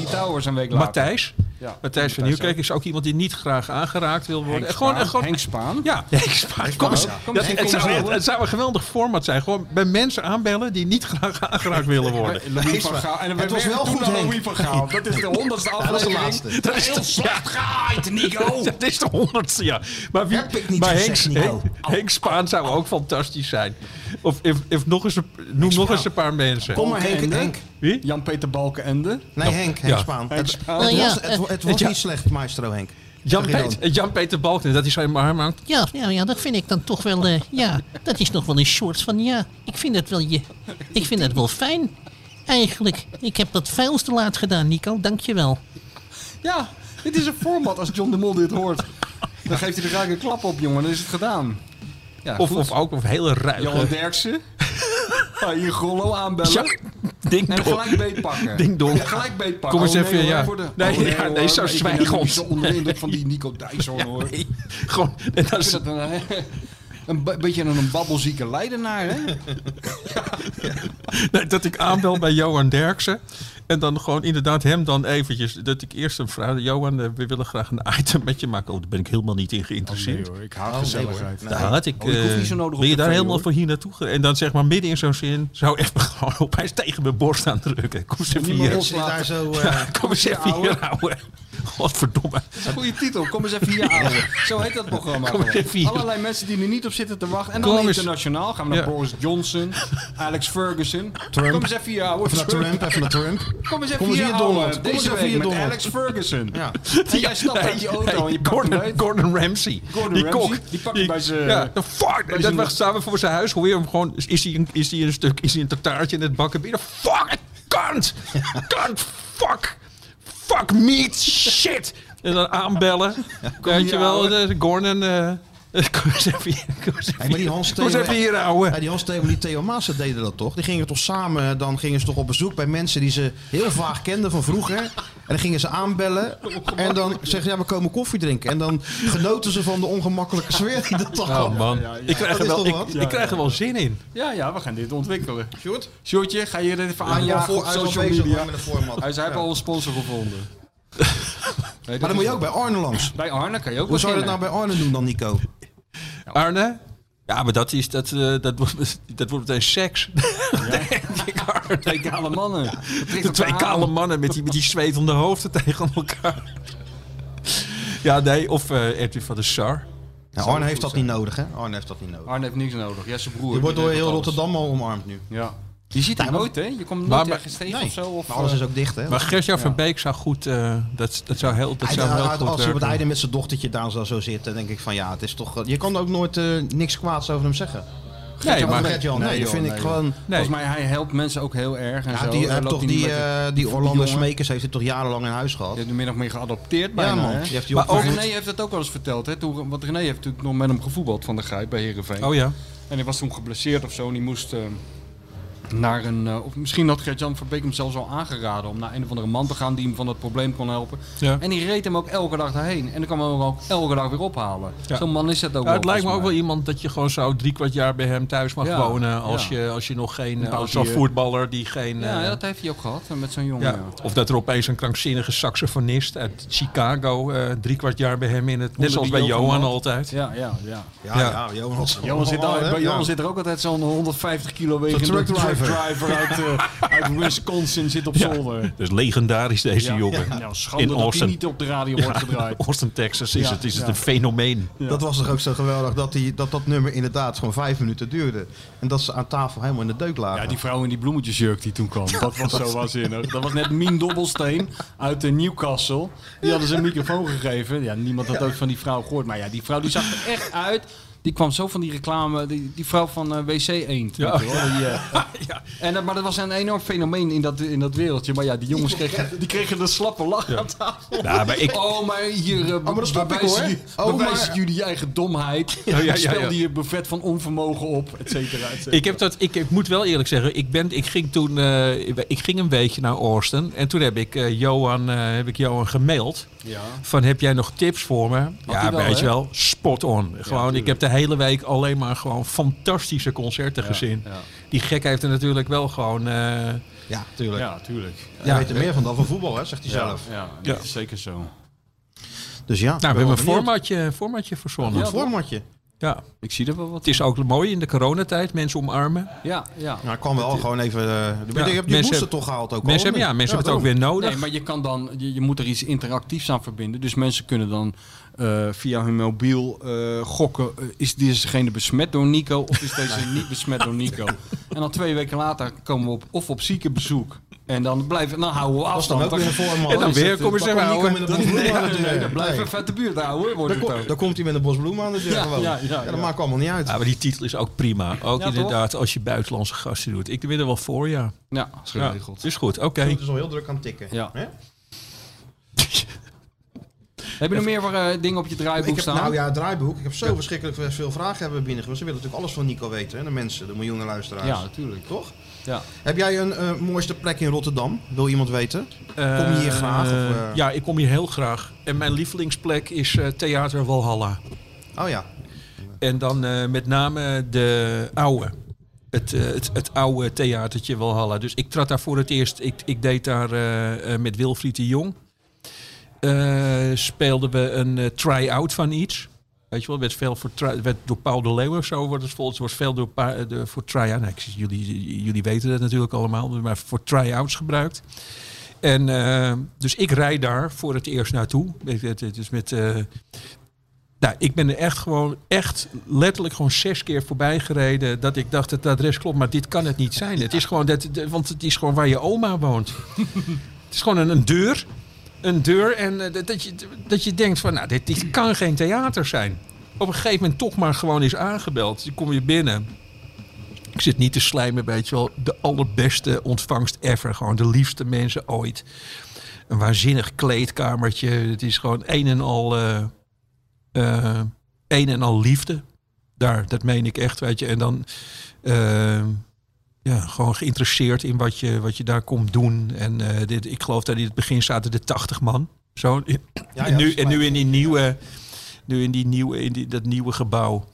week later. Matthijs. Ja. Matthijs van Nieuwkerk is ook iemand die niet graag aangeraakt wil worden. Henk gewoon, Spaan. gewoon, Henk Spaan. Ja, Henk Spaan. Kom Dat- eens, het, zou, het, het zou een geweldig format zijn. Gewoon bij mensen aanbellen die niet graag aangeraakt willen worden. Louis van Gaal. En Het was wel goed. Louis van Gaal. Dat is de honderdste Ja, dat is de aflevering. laatste. Dat is Heel de- slecht gehaaid, Nico. Dat is de honderdste, ja. Maar, wie, Heb ik niet maar Henk Spaan zou ook fantastisch zijn. Of if, if nog eens een, noem nog eens een paar mensen. Kom maar Henk, Balkenende. Henk. Wie? Jan-Peter Balkenende. Nee, Henk, Henk Ja. Spaan. Henk Het, Spaan. het Nou ja, was, het, het was ja. niet slecht, maestro Henk. Jan-Peter Jan Peter Balken, dat is zijn maar. Ja, ja, ja, dat vind ik dan toch wel, eh, ja, dat is nog wel een soort van, ja, ik vind het wel, je, ik vind het wel fijn. Eigenlijk, ik heb dat veel te laat gedaan, Nico, dankjewel. Ja, dit is een format als John de Mol dit hoort. Dan geeft hij er gelijk een klap op, jongen. Dan is het gedaan. Ja, Of, goed. of ook of hele Johan ruige. Derksen. Ah, hier Grollo aanbellen. Ja, ding En gelijk beetpakken. Ding dong. Ja, gelijk beetpakken. Kom eens Oh, even, hoor, ja. voor de- Nee, oh, ja, nee, hoor, zo maar ik ben zwijg ons. zo onder de indruk van die Nico Dijsselhoorn hoor. Ik Gewoon, en dat een, een, be- beetje een, een babbelzieke leidenaar, hè? nee, dat ik aanbel bij Johan Derksen. En dan gewoon inderdaad hem dan eventjes. Dat ik eerst een vraag. Johan, eh, we willen graag een item met je maken. Oh, daar ben ik helemaal niet in geïnteresseerd. hoor, ik hou Oh, nee, hoor. Nee. Daar had ik. Oh, ik hoef eh, niet zo nodig op ben je daar helemaal hoor. voor hier naartoe? En dan zeg maar midden in zo'n zin. Zou even gewoon opeens tegen mijn borst aan drukken. Kom eens even hier. daar zo... eh, Ja, kom eens even ouwe. hier, ouwe. Godverdomme. Dat is een goede titel. Kom eens even hier ouwe. Zo heet dat programma. Kom eens gewoon. even hier. Allerlei mensen die er niet op zitten te wachten. En dan internationaal gaan we naar Ja. Boris Johnson, Alex Ferguson. Trump. Kom eens even hier ouwe. Even naar Trump, even naar Trump. Kom eens even Kom hier. Donald. Kom eens Deze even week hier, met Donald. Alex Ferguson. Ja. En jij stapt uit die auto en je Gordon. Gordon Ramsay. Gordon die Ramsay, kok. die pakt bij zijn- Ja, de fuck. En zijn- dat we we voor zijn huis. Hoor je hem gewoon. Is hij een, is hij een stuk. Is hij een taartje in het bakken binnen? Fuck. Kant. Kant. Fuck. Fuck meat. Shit. En dan aanbellen. Weet je wel. Gordon. eh kom eens even hier. Kom eens even Hey, maar die Hans Theo- even hier, ouwe. Ja, die Hans Theo en die Theo Maassen deden dat toch? Die gingen toch samen, dan gingen ze toch op bezoek bij mensen die ze heel vaag kenden van vroeger. En dan gingen ze aanbellen. En dan zeggen ze, ja, we komen koffie drinken. En dan genoten ze van de ongemakkelijke sfeer die dat toch Oh man, ik krijg, er wel, toch ik, krijg er wel zin in. Ja, ja, we gaan dit ontwikkelen. Sjoerd? Shortje, ga je dit even al aanjagen voor- op social media? Hij heeft al een sponsor gevonden. Nee, Maar dan moet je ook bij Arne langs. Bij Arne kan je ook Hoe zou je dat nou bij Arne doen dan, Nico? Arne? Ja, maar dat, is, dat, eh, dat, wordt, dat wordt meteen seks. Denk ik, Arne. Twee kale mannen. De twee aan. kale mannen met die, met die zwetende hoofden tegen elkaar. Ja, nee, of eh Edwin van der Sar. Ja, Arne heeft dat niet nodig, hè? Arne heeft dat niet nodig. Arne heeft niks nodig. Ja, zijn broer. Je wordt door heel alles. Rotterdam al omarmd nu. Ja. Je ziet hem nooit, hè? Je komt nooit Maar- maar- ergens tegen Nee, of zo. Of, maar alles eh, is ook dicht, hè? Maar Gertjan van Beek zou goed... eh, dat, dat zou heel, dat Hij- zou heel goed als hij op het werken. einde met zijn dochtertje daar zou zo zitten, denk ik van ja, het is toch. Je kan ook nooit eh, niks kwaads over hem zeggen. Nee, maar maar... Gert-Jan, nee, Nee, dat vind ik gewoon. Nee. Volgens mij, hij helpt mensen ook heel erg en Ja, zo. die, Hij toch die, eh, die Orlando. Smekers heeft hij toch jarenlang in huis gehad. Die heeft hem min of meer geadopteerd Ja, bijna, man. hè? Heeft Maar ook. René heeft het ook wel eens verteld, hè? Toen, want René heeft natuurlijk nog met hem gevoetbald van de Grijp bij Heerenveen. Oh ja. En hij was toen geblesseerd of zo en die moest eh, naar een... eh, of misschien had Gert-Jan van Beek hem zelfs al aangeraden om naar een of andere man te gaan die hem van het probleem kon helpen. ja. En die reed hem ook elke dag daarheen. En dan kwam hem ook elke dag weer ophalen. Ja. Zo'n man is het ook Ja, wel. het lijkt me ook wel iemand dat je gewoon zo drie kwart jaar bij hem thuis mag Ja, wonen. Als, ja. je, als je nog geen... Een Als voetballer die geen... Ja, eh, dat heeft hij ook gehad eh, met zo'n jongen. Ja, Ja. of dat er opeens een krankzinnige saxofonist uit Chicago eh, drie kwart jaar bij hem in het... Net zoals bij Johan altijd. Ja, ja, ja. Ja, Ja. ja, Johan, Johan zit, al, bij Johan zit er ook altijd zo'n 150 kilo truck driver, driver. uit, eh, uit Wisconsin zit op Ja. zolder. Dat is legendarisch deze Ja. jongen. Nou, schande In dat hij Austin. niet op de radio wordt gedraaid. Austin, Texas is Ja, het, is het een fenomeen. Dat was toch ook zo geweldig dat, die, dat dat nummer inderdaad gewoon vijf minuten duurde. En dat ze aan tafel helemaal in de deuk lagen. Ja, die vrouw in die bloemetjesjurk die toen kwam. Dat was zo waanzinnig. Dat was net Mien Dobbelsteen uit eh, Newcastle. Die hadden ze een microfoon gegeven. Ja, niemand had ook van die vrouw gehoord. Maar ja, die vrouw die zag er echt uit. Die kwam zo van die reclame, die, die vrouw van eh, WC Eend. Ja. je wel, die, eh, En, maar dat was een enorm fenomeen in dat, in dat wereldje. Maar ja, die jongens kregen, die kregen een slappe lach aan tafel. Ja, maar ik, Oh, maar hier uh, maar dat snap ik, hoor. Oh, bewijzen maar- jullie je eigen domheid. ja, ja, Stel ja. die je buffet van onvermogen op, et cetera, et cetera. Ik, heb dat, ik, ik moet wel eerlijk zeggen, ik, ben, ik, ging toen, eh, ik ging een weekje naar Austin. En toen heb ik, eh, Johan, eh, heb ik Johan gemaild. Ja. Van heb jij nog tips voor me? ja, wel, weet je wel, spot on. Gewoon, ik heb de hele week alleen maar gewoon fantastische concerten gezien. ja. Die gek heeft er natuurlijk wel gewoon... eh, Ja, tuurlijk. Ja, tuurlijk. Hij weet er meer van dan van voetbal, hè, zegt hij zelf. Ja, Ja. dat is zeker zo. Dus ja, nou, we ben hebben een formatje, formatje verzonnen. Een Ja. formatje. Ik zie er wel wat Het is ook mooi in de coronatijd, mensen omarmen. Ja, ja. Nou, ik kwam wel gewoon even... je hebt je mensen booster hebben- toch gehaald ook al, Mensen, hebben, ja, mensen hebben het ook weer nodig. Nee, maar je kan dan, je, je moet er iets interactiefs aan verbinden. Dus mensen kunnen dan eh, via hun mobiel eh, gokken. eh, is dezegene besmet door Nico of is deze niet besmet door Nico? En dan twee weken later komen we op, of op ziekenbezoek. En dan blijven, dan houden we dan afstand. ook weer format. En dan weer komen dan even komt Nico houden. met een bos bloemen aan de Nee, deur. dan blijven Nee. we vette buurt houden, wordt Dan, het ko- ook. dan komt hij met een bos bloemen aan de deur Ja, gewoon. ja, ja, dat ja. maakt allemaal niet uit. Ja, maar die titel is ook prima. Ook Ja, inderdaad, als je buitenlandse gasten doet. Ik ben er wel voor, ja. Ja, is ja geregeld. is goed, oké. Het is al heel druk aan het tikken. Ja. Heb je nog meer eh, dingen op je draaiboek Ik heb, staan? nou ja, het draaiboek. Ik heb zo verschrikkelijk veel vragen hebben binnengekomen. Ze willen natuurlijk alles van Nico weten, hè, de mensen, de miljoenen luisteraars. ja, natuurlijk. Toch? Ja. Heb jij een eh, mooiste plek in Rotterdam? Wil iemand weten? Kom je hier Eh, graag, of, eh? Ja, ik kom hier heel graag. En mijn lievelingsplek is eh, Theater Walhalla. Oh ja. En dan eh, met name de oude. Het, eh, het, het oude theatertje Walhalla. Dus ik trad daar voor het eerst. Ik, ik deed daar met Wilfried de Jong. Eh, speelden we een eh, try-out van iets. Weet je wel, werd veel voor werd door Paul de Leeuw of zo wordt het volgens wordt veel door pa- de, voor try-out. Nou, jullie, jullie weten dat natuurlijk allemaal, maar voor try-outs gebruikt. En eh, dus ik rijd daar voor het eerst naartoe. Is met. eh, nou, ik ben er echt gewoon, echt letterlijk gewoon zes keer voorbij gereden. Dat ik dacht, het adres klopt, maar dit kan het niet zijn. Het is gewoon, dat, want het is gewoon waar je oma woont. het is gewoon een, een deur. Een deur en eh, dat, je, dat je denkt van, nou, dit, dit kan geen theater zijn. Op een gegeven moment toch maar gewoon is aangebeld. Dan kom je binnen. Ik zit niet te slijmen, weet je wel. De allerbeste ontvangst ever. Gewoon de liefste mensen ooit. Een waanzinnig kleedkamertje. Het is gewoon een en al... eh, een en al liefde. Daar, dat meen ik echt, weet je. En dan ja, gewoon geïnteresseerd in wat je, wat je daar komt doen. En eh, dit, ik geloof dat in het begin zaten de 80 man. Zo. Ja, en, nu, en nu in die nieuwe, nu in die nieuwe, in die, dat nieuwe gebouw.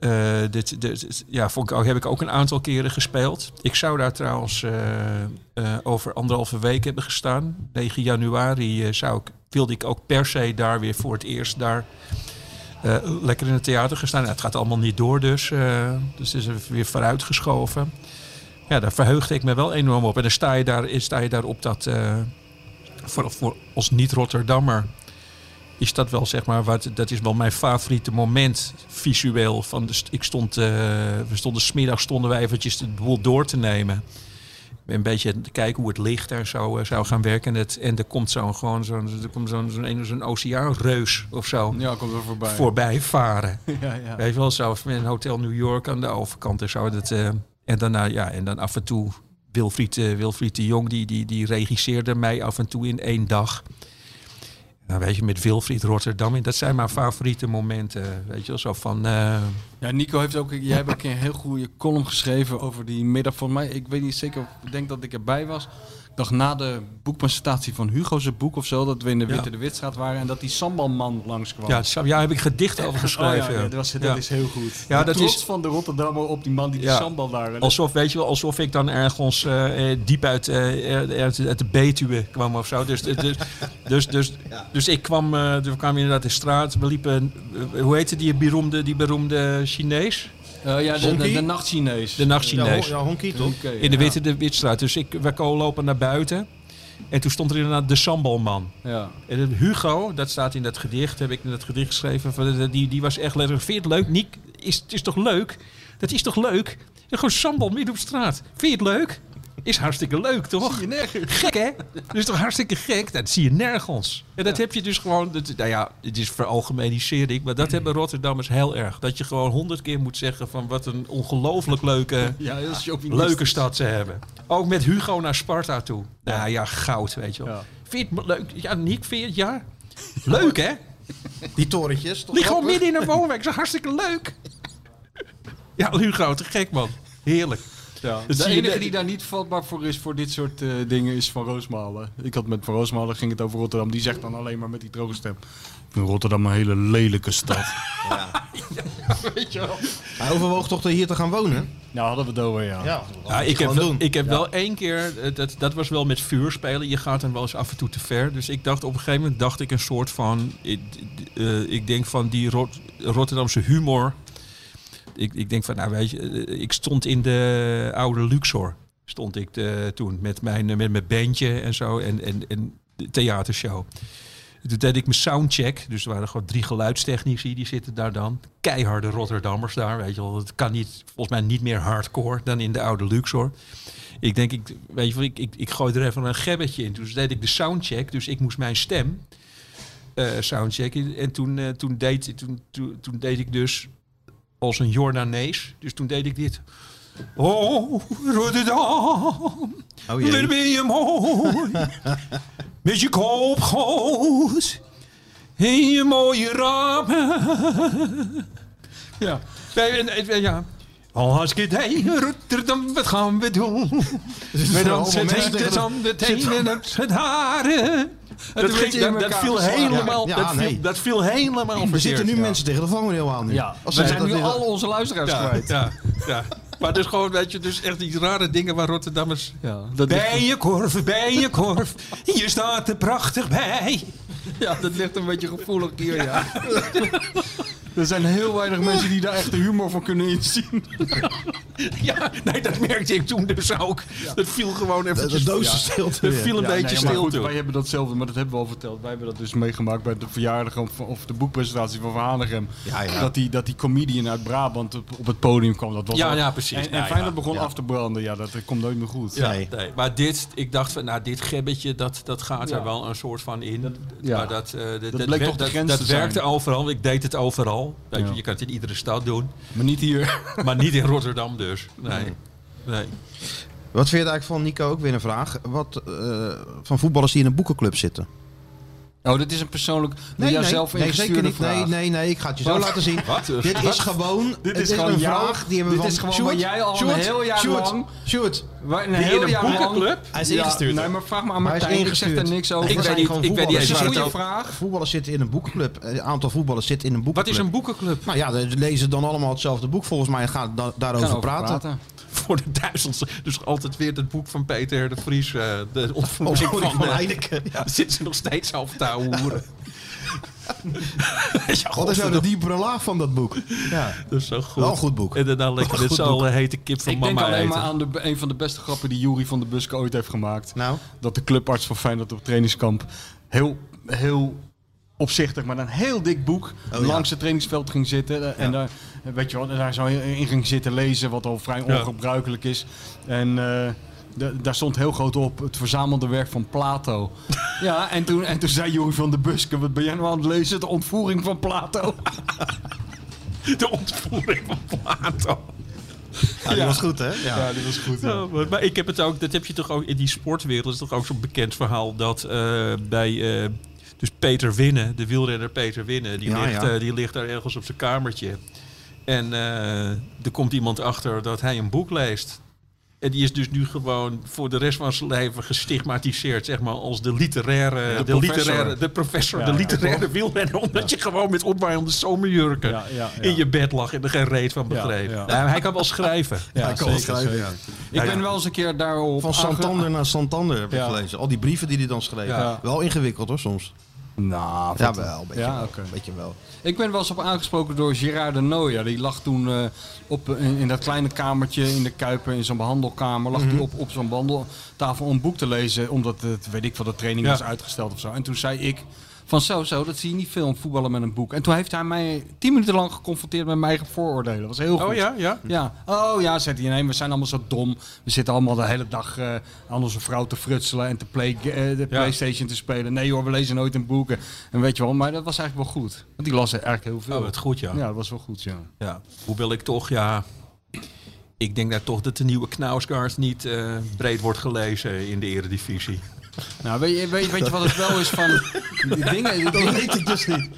Eh, dit, dit, ja, vond ik ook, heb ik ook een aantal keren gespeeld. Ik zou daar trouwens eh, over anderhalve week hebben gestaan. 9 januari zou ik, wilde ik ook per se daar weer voor het eerst daar lekker in het theater gestaan. Nou, het gaat allemaal niet door dus. eh, dus het is weer vooruitgeschoven. Ja, daar verheugde ik me wel enorm op. En dan sta je daar, sta je daar op dat... eh, voor, voor als niet-Rotterdammer is dat wel zeg maar wat dat is wel mijn favoriete moment visueel van de st- ik stond eh, we stonden smiddags stonden wij eventjes de boel door te nemen een beetje te kijken hoe het licht daar zou, eh, zou gaan werken en, het, en er komt zo'n gewoon zo'n er komt zo'n zo'n een- zo'n oceaanreus of zo Ja, komt er voorbij. voorbij varen Ja, ja. Weet je wel, zo met een hotel New York aan de overkant en zo. Dat, en, daarna, ja, en dan af en toe Wilfried, eh, Wilfried de Jong, die, die, die regisseerde mij af en toe in één dag. Nou, weet je, met Wilfried Rotterdam. Dat zijn mijn favoriete momenten. Weet je wel, zo van... eh, Ja, Nico heeft ook, jij hebt ook een heel goede column geschreven over die middag van mij. Ik weet niet zeker, ik denk dat ik erbij was. Dacht na de boekpresentatie van Hugo's boek of zo, dat we in de Ja. Witte de Witstraat waren en dat die sambalman langskwam. ja, ja, heb ik gedichten over Oh geschreven. ja, ja, dat, was, dat Ja. is heel goed. Ja, De dat trots is- van de Rotterdammer op die man die die Ja. sambal daar... Alsof, weet je wel, alsof ik dan ergens eh, eh, diep uit, eh, uit, uit de Betuwe kwam of zo. Dus, dus, dus, dus, dus ik kwam, eh, we kwamen inderdaad de straat. We liepen, eh, hoe heette die beroemde, die beroemde Chinees? Eh, ja, de, de, de nachtchinees. De nachtchinees. Ja, Honky toch? In de ja. Witte de Witstraat. Dus ik, we lopen naar buiten. En toen stond er inderdaad de sambalman. Ja. En het Hugo, dat staat in dat gedicht, heb ik in dat gedicht geschreven. van, eh, Die, die was echt letterlijk, vind je het leuk? Niek, is, het is toch leuk? Dat is toch leuk? Gewoon sambal midden op straat. Vind je het leuk? Is hartstikke leuk, toch? Gek, hè? Dat is toch hartstikke gek? Dat zie je nergens. En dat heb je dus gewoon... Dat, nou ja, het is veralgemenisering, maar dat hebben Rotterdammers heel erg. Dat je gewoon honderd keer moet zeggen van wat een ongelooflijk leuke, Ja, leuke stad ze hebben. Ook met Hugo naar Sparta toe. Nou ja, goud, weet je wel. Ja. Vind je het leuk? Ja, Nick, vind je het? Ja? Leuk, hè? Die torentjes. toch Ligt gewoon midden in een woonwijk. Dat is hartstikke leuk. Ja, Hugo, te gek, man. Heerlijk. Ja. De je enige die daar niet vatbaar voor is voor dit soort eh, dingen is Van Roosmalen. Ik had met Van Roosmalen ging het over Rotterdam. Die zegt dan alleen maar met die droge stem. Ik vind Rotterdam een hele lelijke stad. Hij overwoog toch hier te gaan wonen? nou, hadden we het over, ja. Ja, Ja, ik heb, wel, ik heb wel één keer, eh, dat, dat was wel met vuur spelen. Je gaat dan wel eens af en toe te ver. Dus ik dacht op een gegeven moment, dacht ik een soort van, ik, eh, ik denk van die Rot- Rotterdamse humor. Ik, ik denk van, nou weet je, eh, ik stond in de oude Luxor. Stond ik eh, toen met mijn, met mijn bandje en zo en, en, en de theatershow. Toen deed ik mijn soundcheck. Dus er waren gewoon drie geluidstechnici, die zitten daar dan. Keiharde Rotterdammers daar, weet je wel. Het kan niet, volgens mij niet meer hardcore dan in de oude Luxor. Ik denk, ik, weet je ik, ik, ik gooi er even een gebbetje in. Dus deed ik de soundcheck, dus ik moest mijn stem eh soundchecken. En toen, eh, toen, deed, toen, toen, toen deed ik dus als een Jordanees. Dus toen deed ik dit. Oh, Rotterdam, Oh ben je mooi. Met je kop groot. En je mooie ramen. Ja. Ja. Als ik het Rotterdam, wat gaan we doen? Met allemaal ons het aan de tenen en het haren. Dat, ging- dat, dat viel helemaal, Ja, dat, ja, viel, nee. dat viel helemaal Er zitten nu mensen tegen de vangrail aan nu. Ja, Als we ze zijn dat nu al onze luisteraars Ja, kwijt. ja, ja. Maar dus gewoon, weet je, dus echt die rare dingen waar Rotterdammers... Ja, dat Bij je korf, bij je korf, je staat er prachtig bij. Ja, dat ligt een beetje gevoelig hier, ja. Er zijn heel weinig mensen die daar echt de humor van kunnen inzien. Ja, nee, dat merkte ik toen dus ook. Dat viel gewoon De, eventjes... de stilte. Dat weer. viel een Ja, beetje nee, maar stil goed, toen. Wij hebben datzelfde, maar dat hebben we al verteld. Wij hebben dat dus meegemaakt bij de verjaardag of, of de boekpresentatie van Van Hanegem. Ja, ja. Dat, die, dat die comedian uit Brabant op, op het podium kwam. Dat was Ja, ja, precies. En, en Feyenoord ja, begon ja. af te branden. Ja, dat, dat komt nooit meer goed. Ja, Nee. nee. Maar dit, ik dacht van, nou, dit gebbetje, dat, dat gaat er wel een soort van in. ja. Maar dat, eh, dat, dat, bleek wer- toch de dat, grens dat te zijn. werkte overal. Ik deed het overal. Ja. je kan het in iedere stad doen. Maar niet hier. Maar niet in Rotterdam dus. Nee. nee. Wat vind je eigenlijk van Nico? Ook weer een vraag. Wat eh, van voetballers die in een boekenclub zitten? Oh, dit is een persoonlijk, Nee, jou nee, zelf nee, zeker niet. vraag. Nee, nee, nee. Ik ga het je zo Wat? laten zien. Wat? Dit is gewoon. Dit is gewoon een jou- vraag die hebben dit we is van gewoon waar Sjoerd, jij al een heel jaar Sjoerd, lang- Sjoerd. Waar, een Die in heel een jaar lang- boekenclub? Hij is Ja, ingestuurd. Nee, maar vraag maar aan Hij is Martijn. Ik zeg er niks over. Ik weet niet, gewoon ik weet niet Het is een goede vraag. Voetballers zitten in een boekenclub. Een aantal voetballers zitten in een Wat boekenclub. is een boekenclub? Nou ja, ze lezen dan allemaal hetzelfde boek volgens mij en gaan da- daarover praten. Voor de duizendste. Dus altijd weer het boek van Peter de Vries. eh, de ontvoering Of van, van eh, Heineken. Ja. Zitten ze nog steeds over hoeren. ja, Wat is nou de diepere laag van dat boek? Ja. Dat is zo goed. Wel een goed boek. En daarna lekker Wel boek. allen hete kip van Ik denk mama alleen eten. maar aan de, een van de beste grappen die Jury van de Buske ooit heeft gemaakt. Nou, Dat de clubarts van Feyenoord op trainingskamp heel, heel opzichtig, maar dan een heel dik boek Oh, ja. langs het trainingsveld ging zitten. eh, En daar, weet je wat, en daar zo in ging zitten lezen, wat al vrij Ja. ongebruikelijk is. En eh, de- daar stond heel groot op het verzamelde werk van Plato. ja, en toen, en toen zei Jury van de Buske, wat ben jij nou aan het lezen? De ontvoering van Plato. De ontvoering van Plato. ja, die Ja. was goed hè? Ja. die was goed. Ja, maar, maar ik heb het ook, dat heb je toch ook in die sportwereld, is toch ook zo'n bekend verhaal dat eh, bij eh, dus Peter Winnen, de wielrenner Peter Winnen, die, Ja, ligt, ja. eh, die ligt daar ergens op zijn kamertje. En eh, er komt iemand achter dat hij een boek leest. En die is dus nu gewoon voor de rest van zijn leven gestigmatiseerd, zeg maar, als de literaire, de, de literaire, de professor, Ja, de ja. literaire wielrenner, omdat je gewoon met opwaaiende zomerjurken Ja, ja, ja. in je bed lag en er geen reet van begreep. ja. Nou, hij kan wel schrijven. Ja, Hij kan wel schrijven. Ik ben wel eens een keer daarop Van Santander naar Santander heb ik Ja. gelezen. Al die brieven die hij dan schreef. Ja. Wel ingewikkeld hoor soms. Nou, Ja, wel. Een beetje, Ja, wel, een beetje wel. Ik ben wel eens op aangesproken door Gerard de Nooijer. Die lag toen eh, op, in, in dat kleine kamertje in de Kuiper, in zo'n behandelkamer, lag Mhm. hij op, op zo'n behandeltafel om een boek te lezen, omdat het, weet ik wat, de training Ja. was uitgesteld of zo. En toen zei ik, Van zo, zo, dat zie je niet veel in voetballen met een boek. En toen heeft hij mij tien minuten lang geconfronteerd met mijn eigen vooroordelen. Dat was heel goed. Oh ja, ja. Ja, oh ja, zegt hij. Nee, we zijn allemaal zo dom. We zitten allemaal de hele dag eh, aan onze vrouw te frutselen en te play, eh, de Playstation te spelen. Nee hoor, we lezen nooit een boek. En weet je wel, maar dat was eigenlijk wel goed. Want die las er eigenlijk heel veel. Oh, wat goed, ja. Ja, dat was wel goed, ja. ja. Hoewel ik toch, ja... Ik denk daar toch dat de nieuwe Knausgaard niet eh, breed wordt gelezen in de eredivisie. Nou, weet je, weet, weet je wat het wel is van die dingen? Die dingen weet ik dus niet.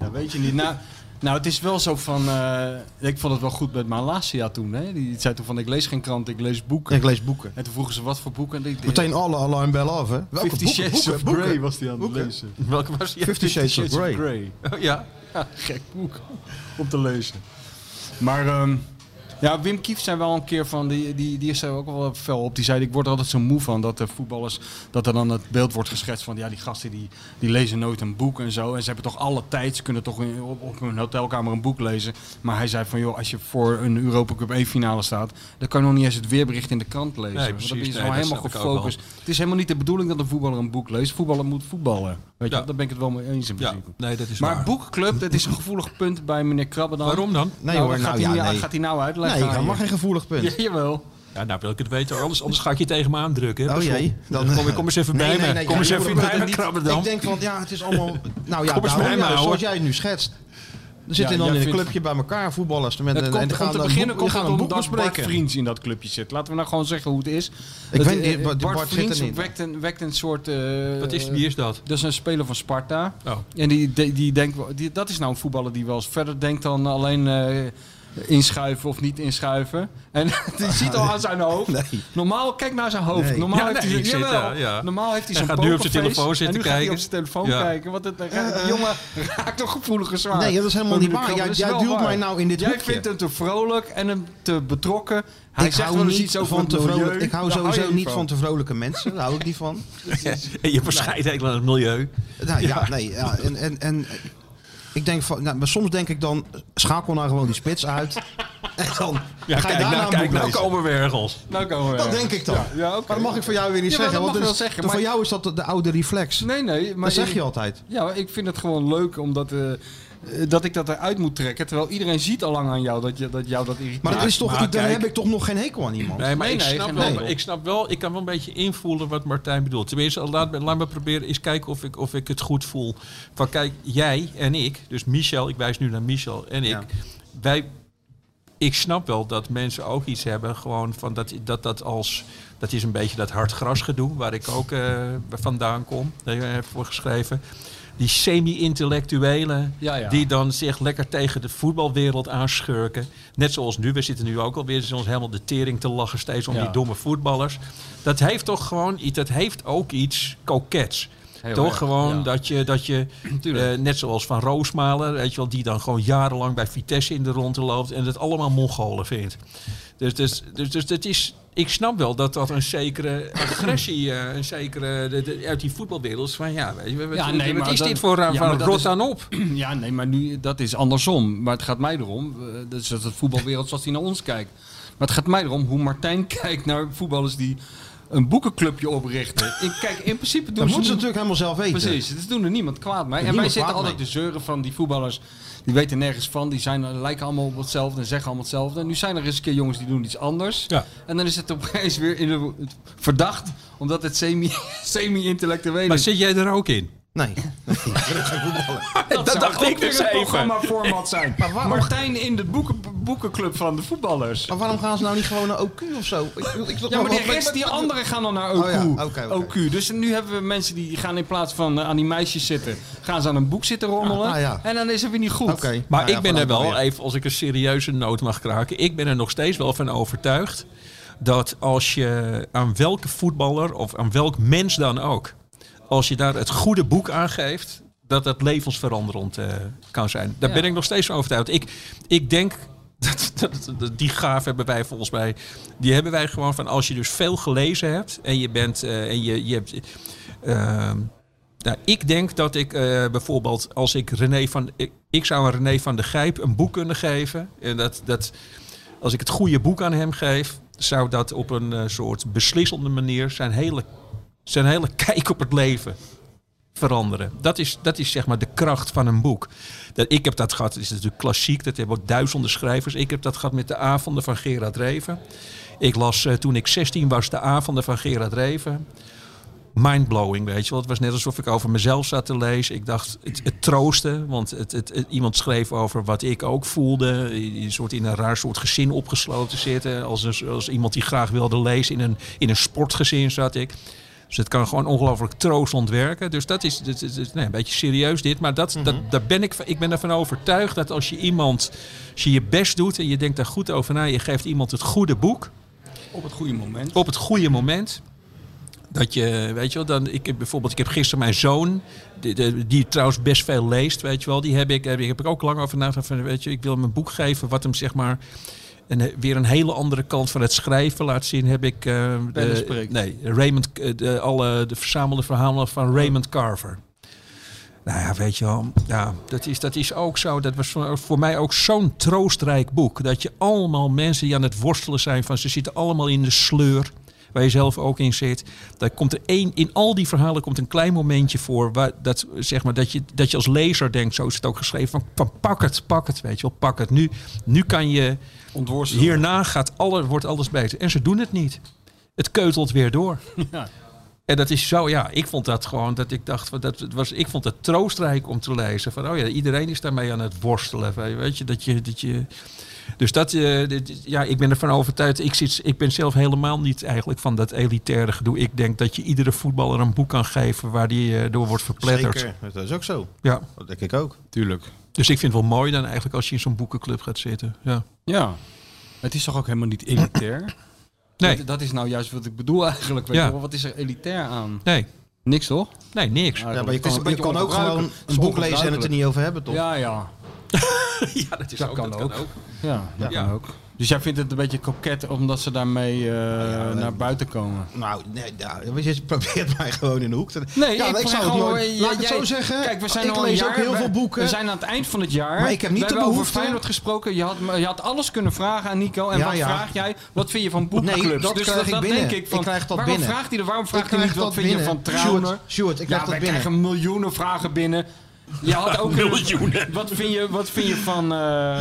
Ja, weet je niet. Nou, nou, het is wel zo van... eh, ik vond het wel goed met Malasia toen. Hè? Die zei toen van, ik lees geen krant, ik lees boeken. Ik lees boeken. En toen vroegen ze, wat voor boeken? En ik, Meteen alle alarmbellen af, hè? Welke Fifty boeken? Shades boeken, of. Grey was die aan het Boeken. lezen. Welke was die? Fifty Shades of Grey. Grey. Oh, ja. Ja, gek boek om te lezen. Maar ehm, ja, Wim Kief zei wel een keer van, die, die, die is er ook wel fel op. Die zei, ik word er altijd zo moe van dat de voetballers, dat er dan het beeld wordt geschetst van, ja, die gasten die, die lezen nooit een boek en zo. En ze hebben toch alle tijd, ze kunnen toch in- op, op hun hotelkamer een boek lezen. Maar hij zei van, joh, als je voor een Europa Cup 1 finale staat, dan kan je nog niet eens het weerbericht in de krant lezen. Nee, Want dan ben je Nee, dat helemaal gefocust. Het is helemaal niet de bedoeling dat een voetballer een boek leest. Voetballer moet voetballen. Weet je, Ja. daar ben ik het wel mee eens in Ja, principe. nee, dat is Maar waar. boekclub, dat is een gevoelig punt bij meneer Krabbe dan. Waarom dan? Nee Nou, hoor, dat nou gaat, ja, hij, nee. gaat hij nou uitleggen? Nee, je? mag geen gevoelig punt. Ja, jawel. Ja, nou wil ik het weten. Anders, anders ga ik je tegen me aandrukken. hè. Oh jee. Dan kom, kom eens even bij me. kom ja, eens even bij me niet- krabben dan. Ik denk van, ja, het is allemaal... Nou ja, Kom eens daarom, bij me ja, houden. zoals jij het nu schetst. Er zitten Ja, dan in een vindt- clubje bij elkaar, voetballers. Met, Het en, komt, en die om gaan te beginnen boek, komt het een omdat Bart. Vriends in dat clubje zit. Laten we nou gewoon zeggen hoe het is. Ik weet niet, eh, Bart- Bart, Vriends wekt een, wekt een soort... eh, Wat is, wie is dat? Dat is een speler van Sparta. Oh. En die, die, die denkt, wel- die, dat is nou een voetballer die wel eens verder denkt dan alleen eh, inschuiven of niet inschuiven. En die ziet al aan zijn hoofd. Nee. Normaal, kijk naar zijn hoofd. Nee. Normaal Ja, heeft nee, hij, zit jawel, daar, ja. normaal heeft hij Hij zo'n gaat nu op zijn telefoon en zitten hij kijken. op zijn telefoon Ja. kijken. Want het, die jongen raakt toch gevoelige zwaar. Nee, dat is helemaal niet waar. Jij- duwt waar. mij nou in dit Jij hoekje. vindt hem te vrolijk en hem te betrokken. Hij ik zegt hou wel eens niet iets over van te vrolijk. Ik hou sowieso niet van te vrolijke mensen. Daar hou ik niet van. En je bescheidenheid aan het milieu. Nou, ja, nee. Ja, en, en, en ik denk van, nou, maar soms denk ik dan, schakel nou gewoon die spits uit. En dan Ja, ga je kijk, daarna nou, een kijk, nou komen we ergens. Nou komen we Dat denk ik dan. Ja. Maar dat mag ik voor jou weer niet zeggen. dat Want dat is- zeggen, voor maar- jou is dat de, de oude reflex. Nee, nee. Maar dat zeg je altijd. Ja, ik vind het gewoon leuk omdat eh, dat ik dat eruit moet trekken. Terwijl iedereen ziet al lang aan jou dat, je, dat jou dat irriteert. Maar dat is toch, maar dan kijk- heb ik toch nog geen hekel aan iemand. Nee, maar Nee, ik, nee, snap wel, ik snap wel, ik kan wel een beetje invoelen wat Martijn bedoelt. Tenminste, laat, me- laat me proberen eens kijken of ik, of ik het goed voel. Van kijk, jij en ik, dus Michel, ik wijs nu naar Michel en ik. Ja. Wij, ik snap wel dat mensen ook iets hebben, gewoon van dat dat, dat als... Dat is een beetje dat hard gras gedoe, waar ik ook eh, vandaan kom. Daar heb ik voor geschreven. Die semi-intellectuelen, Ja, ja. die dan zich lekker tegen de voetbalwereld aanschurken. Net zoals nu, we zitten nu ook alweer ons helemaal de tering te lachen steeds om Ja. die domme voetballers. Dat heeft toch gewoon iets, dat heeft ook iets kokets. Heel toch erg, gewoon ja. dat je, dat je eh, net zoals Van Roosmalen, weet je wel, die dan gewoon jarenlang bij Vitesse in de ronde loopt en het allemaal Mongolen vindt. Dus, dus, dus, dus dat is, ik snap wel dat dat een zekere agressie, eh, een zekere, de- de- uit die voetbalwereld is van ja, weet je, wat, Ja, nee, wat maar is dat- dit voor een ja, dat rot is- aan op? Ja, nee, maar nu, dat is andersom. Maar het gaat mij erom, eh, dat is het voetbalwereld zoals die naar ons kijkt. Maar het gaat mij erom hoe Martijn kijkt naar voetballers die een boekenclubje oprichten. In, kijk, in principe doen Dat ze moeten ze natuurlijk helemaal zelf weten. Precies, dus doen er niemand kwaad mee. En wij zitten altijd mee. te zeuren van die voetballers. Die weten nergens van. Die zijn, lijken allemaal op hetzelfde en zeggen allemaal hetzelfde. En nu zijn er eens een keer jongens die doen iets anders. Ja. En dan is het opeens weer in de, verdacht. Omdat het semi- semi-intellectueel Maar is. zit jij er ook in? Nee. Dat, dacht ook ik dus een even. programma-format zijn. Maar waarom- Martijn in de boeken, boekenclub van de voetballers. Maar waarom gaan ze nou niet gewoon naar OQ of zo? Ik, ik, Ja, maar die, rest, die anderen gaan dan naar OQ. Oh ja. OQ. Dus nu hebben we mensen die gaan in plaats van eh, aan die meisjes zitten, gaan ze aan een boek zitten rommelen. Ah, ah, ja. En dan is het weer niet goed. Oké. Maar Nou ja, ik ben er wel, even als ik een serieuze noot mag kraken, ik ben er nog steeds wel van overtuigd dat als je aan welke voetballer of aan welk mens dan ook, als je daar het goede boek aan geeft, dat dat levensveranderend eh, kan zijn. Daar Ja. ben ik nog steeds van overtuigd. Ik, ik denk, dat, dat, dat- die gaaf hebben wij volgens mij, die hebben wij gewoon van als je dus veel gelezen hebt en je bent, eh, en je, je hebt... ehm, nou, ik denk dat ik eh, bijvoorbeeld, als ik René van. Ik, ik zou aan René van de Gijp een boek kunnen geven. En dat, dat, als ik het goede boek aan hem geef, zou dat op een soort beslissende manier zijn hele, zijn hele kijk op het leven veranderen. Dat is, dat is zeg maar de kracht van een boek. Dat, ik heb dat gehad, het is natuurlijk klassiek, dat hebben ook duizenden schrijvers. Ik heb dat gehad met de avonden van Gerard Reven. Ik las eh, toen ik 16 was de avonden van Gerard Reven. Mindblowing, weet je wel. Het was net alsof ik over mezelf zat te lezen. Ik dacht, het, het troosten, want het, het, iemand schreef over wat ik ook voelde. Een soort in een raar soort gezin opgesloten zitten. Als, als iemand die graag wilde lezen. In een, in een sportgezin zat ik. Dus het kan gewoon ongelooflijk troostend werken. Dus dat is, dat is, dat is, nee, een beetje serieus dit. Maar dat, dat, daar ben ik, ik ben ervan overtuigd dat als je iemand, als je je best doet en je denkt daar goed over na, je geeft iemand het goede boek Op het goede moment. op het goede moment. Dat je, weet je wel, dan, ik heb bijvoorbeeld, ik heb gisteren mijn zoon, die, die, die trouwens best veel leest, weet je wel, die heb ik, heb ik, heb ik ook lang over nagedacht van, weet je, ik wil hem een boek geven wat hem zeg maar, een, weer een hele andere kant van het schrijven laat zien, heb ik, eh, de- nee, Raymond, eh, de, alle, de verzamelde verhalen van Raymond Carver. Nou ja, weet je wel, ja, dat, is, dat is ook zo. Dat was voor mij ook zo'n troostrijk boek. Dat je allemaal mensen die aan het worstelen zijn van ze zitten allemaal in de sleur. Waar je zelf ook in zit. Daar komt er één, in al die verhalen komt een klein momentje voor. Waar, dat, zeg maar, dat, je, dat je als lezer denkt, zo is het ook geschreven. Van, van pak het, pak het, weet je wel, pak het. Nu, nu kan je, hierna gaat alle, wordt alles beter. En ze doen het niet. Het keutelt weer door. Ja. En dat is zo, ja, ik vond dat gewoon, dat ik dacht, dat het was, ik vond het troostrijk om te lezen. Van, oh ja, iedereen is daarmee aan het worstelen. Weet je, dat je, dat je dus dat, eh, dit- ja, ik ben ervan overtuigd. Ik, zit, ik ben zelf helemaal niet eigenlijk van dat elitaire gedoe. Ik denk dat je iedere voetballer een boek kan geven waar die eh, door wordt verpletterd. Zeker, dat is ook zo. Ja. Dat denk ik ook. Tuurlijk. Dus ik vind het wel mooi dan eigenlijk als je in zo'n boekenclub gaat zitten. Ja. Ja. Het is toch ook helemaal niet elitair? Nee, Dat, dat is nou juist wat ik bedoel eigenlijk. Weet Ja. je wel. Wat is er elitair aan? nee, Niks toch? nee, niks. Ja, maar je kan, een je beetje kan ook gewoon een boek lezen en het er niet over hebben, toch? Ja, ja. Ja, dat, is Dat ook, kan dat kan ook. ook. Ja, dat Ja. kan ook. Dus jij vindt het een beetje koket omdat ze daarmee eh, naar buiten komen? Nou, nee, ja, je probeert mij gewoon in de hoek te... Nee, ja, ik, ik zou gewoon, nooit... Laat ik het jij- zo zeggen. Kijk, we zijn ik al een jaar, ook heel we- veel boeken. We zijn aan het eind van het jaar. Maar ik heb niet we de hebben behoefte- over Feyenoord gesproken. Je had, je had alles kunnen vragen aan Nico. En Ja, wat ja. vraag jij? Wat vind je van boekenclubs? Nee, dat dus krijg dat, ik binnen. denk ik van. Ik krijg dat waarom binnen. vraagt hij er? Waarom vraagt hij niet wat dat vind je van Trauner? Sjoerd, ik krijg ja, dat wij binnen. krijgen miljoenen vragen binnen. Je had ook miljoenen. Wat vind je, wat vind je van eh,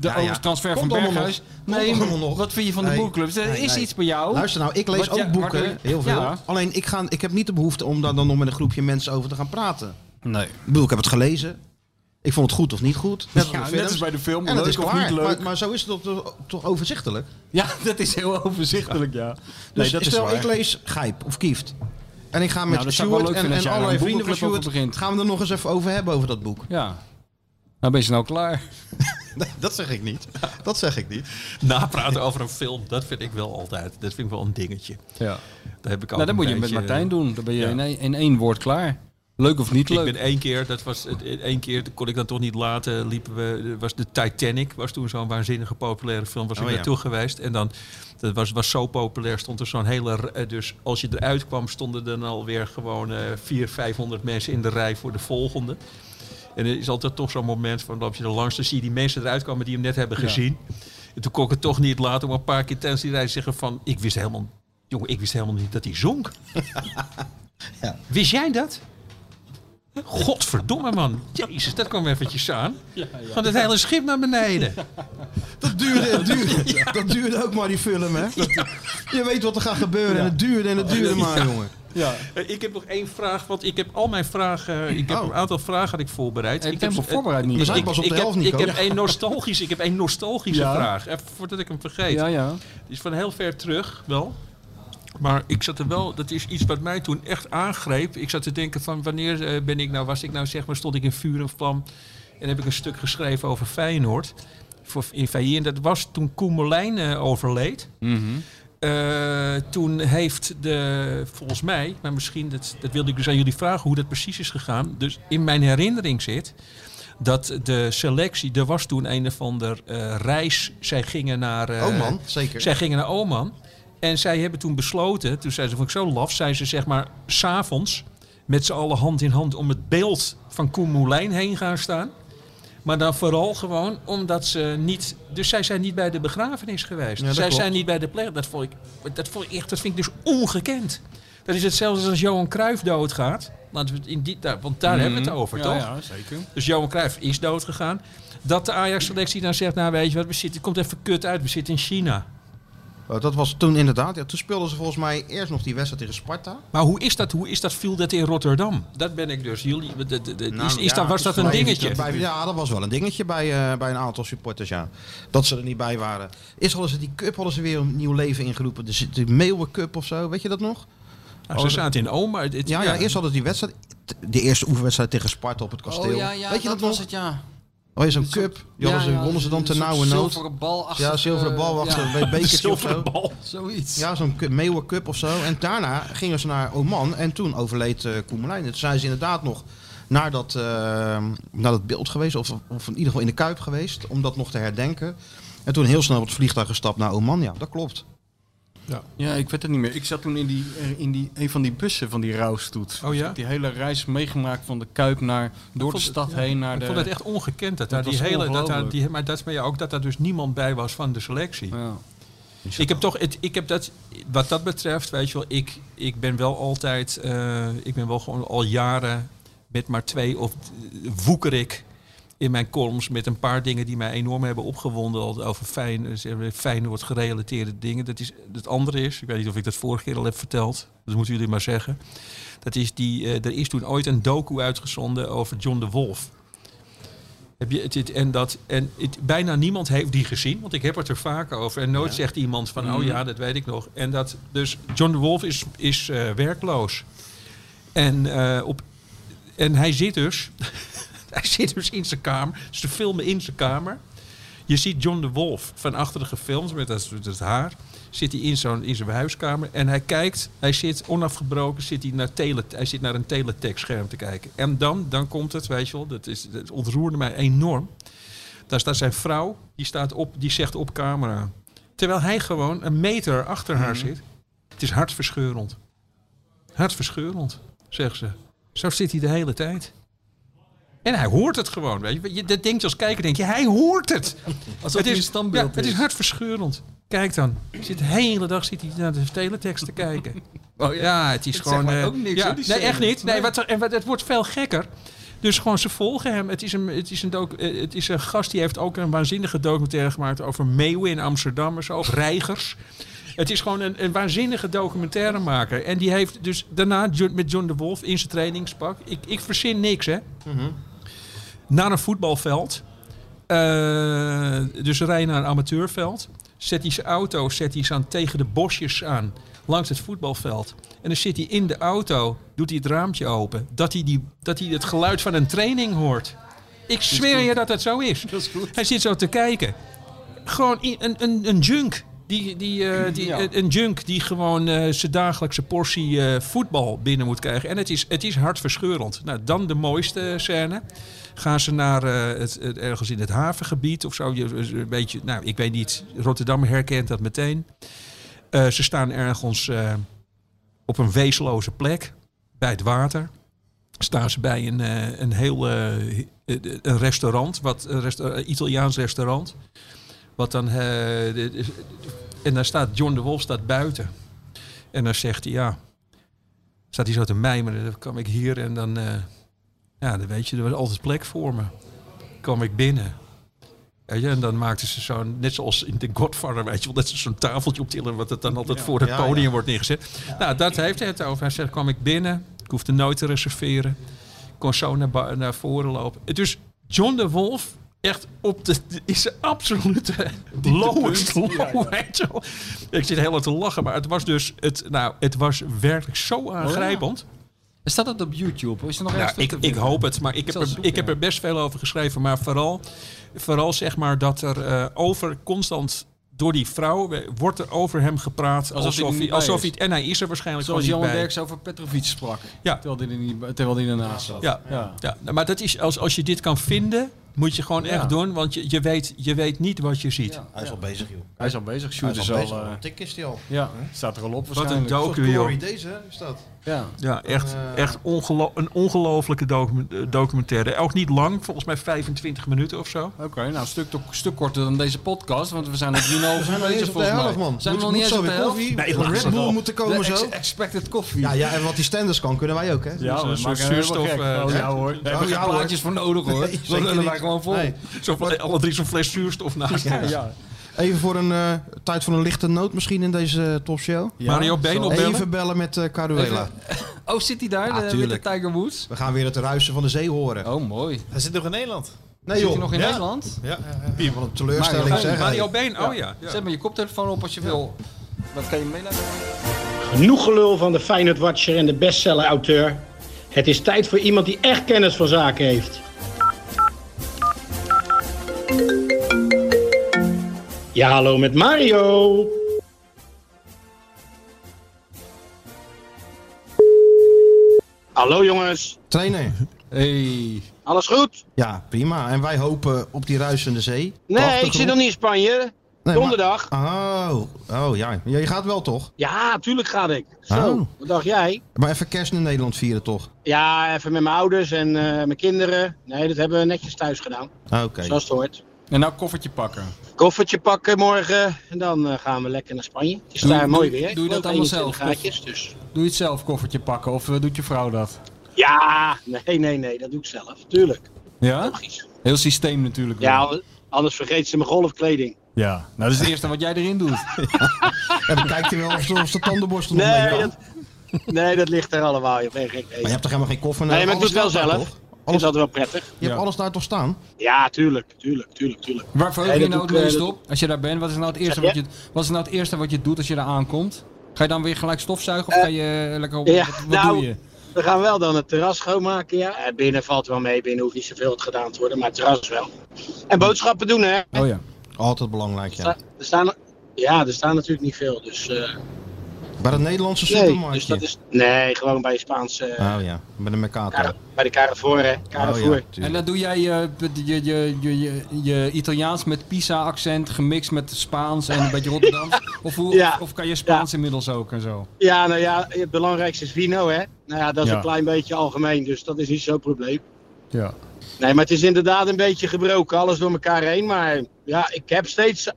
de ja. overtransfer van Komt Berghuis? Nee, wat vind je van de Nee. boekclubs? Er Nee, is nee. iets bij jou. Luister nou, ik lees Wat ook boeken, je- heel veel. Ja. Alleen ik, ga, ik heb niet de behoefte om daar dan nog met een groepje mensen over te gaan praten. Nee. Ik bedoel, ik heb het gelezen. Ik vond het goed of niet goed. Net, als Ja, net als bij de film. En dat leuk is of niet leuk. Maar, maar zo is het toch, toch overzichtelijk. Ja, dat is heel overzichtelijk, ja. Dus Nee, dat is stel, waar. ik lees Gijp of Kieft. En ik ga met Nou, dat Stuart en, en allerlei vrienden van Stuart... gaan we er nog eens even over hebben, over dat boek. Ja. Nou ben je nou klaar. Dat zeg ik niet. Dat zeg ik niet. Napraten over een film, dat vind ik wel altijd. Dat vind ik wel een dingetje. Ja. Daar heb ik ook Nou, dat moet je met Martijn doen. Dan ben je ja. in, één, in één woord klaar. Leuk of niet Ik leuk? ben één keer, dat was het- één keer, dat kon ik dan toch niet laten, liepen we, was de Titanic, was toen zo'n waanzinnige populaire film, was ik Oh, ja. naartoe geweest. En dan, dat was, was zo populair, stond er zo'n hele, eh, dus als je eruit kwam, stonden er dan alweer gewoon eh 400, 500 mensen in de rij voor de volgende. En er is altijd toch zo'n moment van, loop je er langs, dan zie je die mensen eruit komen die hem net hebben Ja. gezien. En toen kon ik het toch niet laten om een paar keer tijdens die te zeggen van, ik wist helemaal, jongen, ik wist helemaal niet dat hij zonk. Ja. Wist jij dat? Godverdomme man. Jezus, dat kwam eventjes aan. Van het hele schip naar beneden. Dat duurde, het duurde, dat duurde ook maar die film, hè? Je weet wat er gaat gebeuren en het duurde en het duurde maar, jongen. Ja. Eh, Ik heb nog één vraag, want ik heb al mijn vragen... Ik heb Oh. een aantal vragen had ik voorbereid. Ik heb, voorbereid niet. We zijn ik, pas op ik de heb, helft, ik Nico. heb één nostalgische, ik heb één nostalgische Ja. vraag. Even voordat ik hem vergeet. Ja, ja. Die is van heel ver terug, wel. Maar ik zat er wel, dat is iets wat mij toen echt aangreep. Ik zat te denken van wanneer eh, ben ik nou, was ik nou zeg maar, stond ik in vuur en vlam. En heb ik een stuk geschreven over Feyenoord. Voor, in. En dat was toen Koen Molijn eh, overleed. Mhm. Eh, toen heeft de, volgens mij, maar misschien, dat, dat wilde ik dus aan jullie vragen hoe dat precies is gegaan. Dus in mijn herinnering zit dat de selectie, er was toen een of ander reis. Zij gingen naar... eh, Oh man, zeker. zij gingen naar Oman. En zij hebben toen besloten, toen zeiden ze, vond ik zo laf, zijn ze zeg maar s'avonds met z'n allen hand in hand om het beeld van Koen Moulijn heen gaan staan. Maar dan vooral gewoon omdat ze niet. Dus zij zijn niet bij de begrafenis geweest. Ja, zij klopt. zijn niet bij de pleeg. Dat vond ik, dat vond ik echt, dat vind ik dus ongekend. Dat is hetzelfde als als Johan Cruijff doodgaat. Het in die, daar, want daar hebben we het over, Mhm. ja, toch? Ja, zeker. Dus Johan Cruijff is doodgegaan. Dat de Ajax-selectie dan zegt, nou weet je wat, we zitten, het komt even kut uit, we zitten in China. Oh, dat was toen inderdaad. Ja, toen speelden ze volgens mij eerst nog die wedstrijd tegen Sparta. Maar hoe is dat, hoe is dat, viel dat in Rotterdam? Dat ben ik dus. Jullie, de, de, de- Nou, is, is ja, dat, was dat een dingetje? bij- ja, dat was wel een dingetje bij, eh, bij een aantal supporters, ja. Dat ze er niet bij waren. Eerst hadden ze die cup hadden ze weer een nieuw leven ingeroepen. De, de Meeuwen Cup of zo, weet je dat nog? Nou, ze zaten in Oma. Het, Ja, ja, eerst hadden ze die wedstrijd. De eerste oefenwedstrijd tegen Sparta op het kasteel. Oh ja, ja, weet je dat, was het, ja. Oh, is een cup. Die hadden ze, wonnen ze dan ten nauwe nood. Zilveren bal achter. Ja, zilveren bal achter ja, een bekertje of zilveren zo. bal. Zoiets. Ja, zo'n Meeuwen Cup of zo. En daarna gingen ze naar Oman en toen overleed uh, Koemelijn. Toen zijn ze inderdaad nog naar dat, eh, naar dat beeld geweest, of, of in ieder geval in de Kuip geweest, om dat nog te herdenken. En toen heel snel op het vliegtuig gestapt naar Oman. Ja, dat klopt. Ja, ik weet het niet meer. Ik zat toen in, die, in die, een van die bussen van die rouwstoet. Oh ja? Ik heb die hele reis meegemaakt van de Kuip naar, door de het- stad ja, heen naar Ik de... vond het echt ongekend dat, Dat daar die hele. Dat daar, die, maar dat is maar ja ook dat daar dus niemand bij was van de selectie. Ja. Ik heb toch, het, ik heb dat, wat dat betreft, weet je wel, ik, ik ben wel altijd, eh, ik ben wel gewoon al jaren met maar twee of eh, woeker ik in mijn columns met een paar dingen die mij enorm hebben opgewonden over fijn, Feyenoord gerelateerde dingen. Dat is, het andere is, ik weet niet of ik dat vorige keer al heb verteld, dat moeten jullie maar zeggen. Dat is die, eh, er is toen ooit een docu uitgezonden over John de Wolf. Heb je het, en dat, en het, bijna niemand heeft die gezien, want ik heb het er vaak over. En nooit zegt iemand van, oh ja, dat weet ik nog. En dat, dus John de Wolf is, is eh, werkloos. En, eh, op, en hij zit dus, hij zit dus in zijn kamer. Ze filmen in zijn kamer. Je ziet John de Wolf van achteren gefilmd met dat, dat haar. Zit hij in, zo'n, in zijn huiskamer en hij kijkt, hij zit onafgebroken, zit hij, naar tele, hij zit naar een teletext-scherm te kijken. En dan, dan komt het, weet je wel, dat, is, dat ontroerde mij enorm. Daar staat zijn vrouw, die, staat op, die zegt op camera. Terwijl hij gewoon een meter achter haar zit. Het is hartverscheurend. Hartverscheurend, zegt ze. Zo zit hij de hele tijd. En hij hoort het gewoon, weet je. je dat denkt je als kijker, denk je, hij hoort het. Alsof hij een standbeeld ja, Het is is. hartverscheurend. Kijk dan. Zit de hele dag zit hij naar de teletext te kijken. Oh Ja, het is Het gewoon... eh, ook niks, ja, hoor, die nee, echt niet. Nee, wat er, en wat, het wordt veel gekker. Dus gewoon, ze volgen hem. Het is, een, het, is een docu- eh, het is een gast die heeft ook een waanzinnige documentaire gemaakt over meeuwen in Amsterdam en zo. Of reigers. Het is gewoon een, een waanzinnige documentairemaker. En die heeft dus daarna met John de Wolf in zijn trainingspak. Ik, ik verzin niks, hè. Naar een voetbalveld. Eh, dus rijden naar een amateurveld. Zet hij zijn auto zet hij aan tegen de bosjes aan. Langs het voetbalveld. En dan zit hij in de auto. Doet hij het raampje open. Dat hij, die, dat hij het geluid van een training hoort. Ik zweer je dat dat zo is. Hij zit zo te kijken. Gewoon een, een, een junk. Die, die, eh, die, Ja. Een junk die gewoon eh, zijn dagelijkse portie eh, voetbal binnen moet krijgen. En het is, het is hartverscheurend. Nou, dan de mooiste scène. Gaan ze naar eh, het, het- ergens in het havengebied of zo. Je, een beetje, nou, ik weet niet. Rotterdam herkent dat meteen. Eh, ze staan ergens eh, op een weesloze plek. Bij het water. Staan ze bij een, eh, een heel eh, een restaurant. Wat, een resta- een Italiaans restaurant. Wat dan, eh, de- de- en daar staat John de Wolf staat buiten. En dan zegt hij, ja, staat hij zo te mijmeren. Dan kwam ik hier en dan, eh, ja, dan weet je, er was altijd plek voor me. kwam ik binnen. En dan maakten ze zo'n, net zoals in The Godfather, weet je wel, dat ze zo'n tafeltje optillen, wat het dan altijd voor het Ja, podium ja. wordt neergezet. Nou, dat heeft hij het over. Hij zegt, kwam ik binnen, ik hoefde nooit te reserveren. Ik kon zo naar, naar voren lopen. Dus John de Wolf, echt op de, de- is een absolute lowest low, weet je wel. Ik zit heel hard te lachen, maar het was dus, het, nou, het was werkelijk zo aangrijpend. Staat dat op YouTube? Is er nog Ja, ergens ik, ik hoop het, maar ik heb, er, zoeken, ik heb ja. er best veel over geschreven. Maar vooral, vooral zeg maar dat er eh, over constant door die vrouw wordt er over hem gepraat. Alsof hij Alsof, hij, alsof hij, en hij is er waarschijnlijk Zoals bij. Derks over Petrovic sprak. Ja. Terwijl hij er, niet, terwijl hij ernaast zat. Ja, Ja. ja. maar dat is, als, als je dit kan vinden, Moet je gewoon Ja. echt doen, want je, je, weet, je weet niet wat je ziet. Ja. Hij is al bezig, joh. Hij is al bezig. Sjoerd is al eh, tik is hij al. ja, staat er al op Wat een docu, joh. Deze is dat. Ja. Ja, echt, Eh, echt ongelo een ongelofelijke docu- eh, documentaire. Ook niet lang, volgens mij 25 minuten of zo. Oké, nou een stuk, stuk korter dan deze podcast, want we zijn op 3,5 We zijn nog niet eens op de volgens mij. helft, man. Zijn we nog niet eens zo op de helft? koffie? Nee, Red Bull moeten komen zo. ex- expected koffie. Ja, ja, en wat die standers kan, kunnen wij ook, hè? Ja, Dus we een zuurstof, eh, Oh, ja. hoor. Daar hebben we plaatjes voor nodig hoor. Zeker lullen wij gewoon vol. Zo alle drie zo'n fles zuurstof naast. Ja, ja. Even voor een eh, tijd voor een lichte noot misschien in deze uh, topshow. Mario Been opbellen? Even bellen met eh Caruela. Oh, zit hij daar? Ja, de, met de. Tiger Woods? We gaan weer het ruisen van de zee horen. Oh, mooi. Hij zit nog in Nederland. nee Zit joh, hij nog in Ja. Nederland? Ja, Wie, wat een teleurstelling Mario zeg. Mario. Been, oh ja. ja. Zet maar je koptelefoon op als je wil. Wat kan je meenemen? Genoeg gelul van de Feyenoord Watcher en de bestseller-auteur. Het is tijd voor iemand die echt kennis van zaken heeft. Ja, hallo met Mario. Hallo jongens, Trainer. Hey. alles goed? Ja, prima. En wij hopen op die ruisende zee. Nee, ik zit nog niet in Spanje. Nee, Donderdag. maar- Oh, oh ja. ja. Je gaat wel toch? Ja, tuurlijk ga ik. Zo, Oh. wat dacht jij? Maar even kerst in Nederland vieren toch? Ja, even met mijn ouders en eh, mijn kinderen. Nee, dat hebben we netjes thuis gedaan. Oké. Zoals het hoort. En nou koffertje pakken. Koffertje pakken morgen en dan eh, gaan we lekker naar Spanje. Het is Doe- daar doe- mooi weer. doe je dat allemaal 21 zelf, Graadjes, dus. Doe je het zelf koffertje pakken of eh, doet je vrouw dat? Ja, nee, nee, nee, dat doe ik zelf. Tuurlijk. Ja? Logisch. Heel systeem natuurlijk. Ja, anders- vergeet ze mijn golfkleding. ja. Nou, dat is het eerste wat jij erin doet. En dan kijkt hij wel of, of de tandenborstel Nee dat, nee, dat ligt er allemaal. Je bent gek. Maar je hebt toch helemaal geen koffer Nee, maar ik doe het wel zelf. toch? Ik vind dat wel prettig. Je hebt alles daar toch staan? Ja, tuurlijk, tuurlijk, tuurlijk, tuurlijk. Waar verheug je nou het eh, meest op? Als je daar bent, wat is nou het eerste, wat je, wat is nou het eerste wat je doet als je daar aankomt? Ga je dan weer gelijk stofzuigen of ga je eh, lekker op? ja, wat wat nou, doe je? We gaan wel dan het terras schoonmaken, ja. Eh, Binnen valt wel mee, binnen hoeft niet zoveel gedaan te worden, maar het terras wel. En boodschappen doen, hè. Oh ja. Altijd belangrijk, ja. Er staan, ja, er staan natuurlijk niet veel, dus... eh, Bij het Nederlandse nee, dus supermarktje. dat is... Nee, gewoon bij Spaanse... eh, Oh ja, bij de Mercato. Cara- bij de Carrefour, hè. Oh Carrefour. ja, En dan doe jij eh, je, je, je, je, je, je Italiaans met Pisa-accent gemixt met Spaans en een beetje Rotterdams? Of, hoe, Ja. of, of kan je Spaans inmiddels ook en zo? Ja, nou ja, het belangrijkste is vino, hè. Nou ja, dat is Ja. een klein beetje algemeen, dus dat is niet zo'n probleem. Ja. Nee, maar het is inderdaad een beetje gebroken, alles door elkaar heen. Maar ja, ik heb steeds...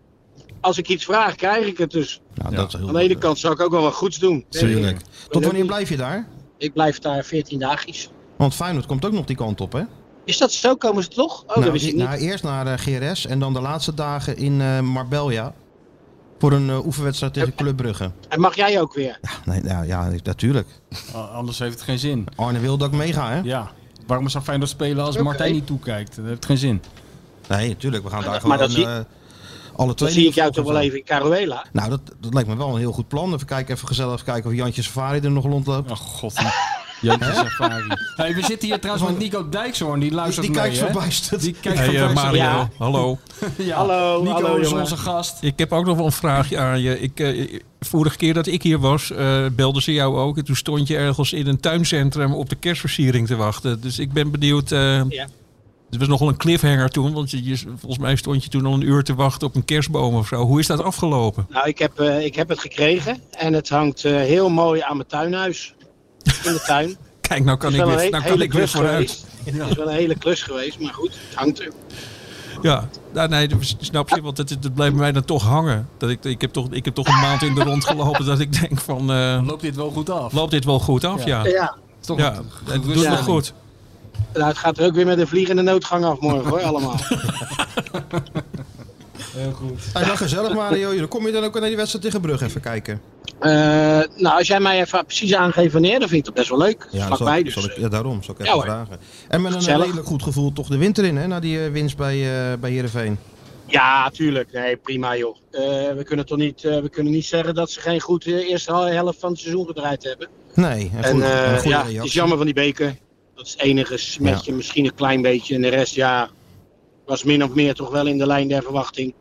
Als ik iets vraag, krijg ik het dus. Nou, dat is heel Aan de ene kant zou ik ook wel wat goeds doen. Tuurlijk. Tot wanneer blijf je daar? Ik blijf daar 14 dagjes. Want Feyenoord komt ook nog die kant op, hè? Is dat zo? Komen ze toch? Oh, dat nou, wist ik nou, eerst naar eh, GRS en dan de laatste dagen in eh, Marbella. Voor een eh, oefenwedstrijd tegen Club Brugge. En mag jij ook weer? Ja, nee, nou, ja, natuurlijk. A- Anders heeft het geen zin. Arne wil dat ik meega, hè? Ja. Waarom zou Feyenoord spelen als. Martijn niet toekijkt? Dat heeft geen zin. Nee, natuurlijk. We gaan daar Maar gewoon eh, alle twee. zie ik jou toch wel even in Caruela. Nou, dat, dat lijkt me wel een heel goed plan. Even kijken, even gezellig kijken of Jantje Safari er nog rondloopt. Oh god. Jantje Safari. Hey, we zitten hier trouwens met Nico Dijkshoorn. Die luistert die mee, kijkt verbijsterd. Die kijkt Hey, verbijsterd. Mario, Ja. hallo. Ja. Hallo, Nico hallo, is jongen. onze gast. Ik heb ook nog wel een vraagje aan je. Ik, eh, vorige keer dat ik hier was, eh belden ze jou ook. En toen stond je ergens in een tuincentrum op de kerstversiering te wachten. Dus ik ben benieuwd. eh Ja. Het was nogal een cliffhanger toen. Want je, je- volgens mij stond je toen al een uur te wachten op een kerstboom of zo. Hoe is dat afgelopen? Nou, ik heb, eh, ik heb het gekregen. En het hangt eh, heel mooi aan mijn tuinhuis. In de tuin. Kijk, nou kan Het ik is wel weer, een nou kan hele ik weer klus vooruit. geweest. Het is wel een hele klus geweest, maar goed, het hangt er. Ja, nou, nee, snap je, want het, het blijft mij dan toch hangen. Dat ik, ik, heb toch, ik heb toch een maand in de rond gelopen dat ik denk van, eh, Loopt dit wel goed af? loopt dit wel goed af? Ja, ja. Ja, Is toch ja een het doet Ja. goed. Nou, het gaat er ook weer met een vliegende noodgang af morgen hoor, allemaal. Heel goed. Hey, nou, gezellig Mario. Dan kom je dan ook naar die wedstrijd tegen Brugge even kijken. Eh, nou, als jij mij even precies aangeeft wanneer, dan vind ik dat best wel leuk. Ja, Vlakbij zal, dus. zal ik, ja daarom zal ik even vragen. En met een redelijk goed gevoel toch de winter in, hè? Na die eh, winst bij, eh bij Heerenveen. Ja, tuurlijk. Nee, prima joh. Eh, we, kunnen toch niet, eh, we kunnen niet zeggen dat ze geen goed eerste hel- helft van het seizoen gedraaid hebben. Nee, En goede, eh, een goede ja, het is jammer van die beker. Dat is het enige smetje, misschien een klein beetje. En de rest, ja, was min of meer toch wel in de lijn der verwachting.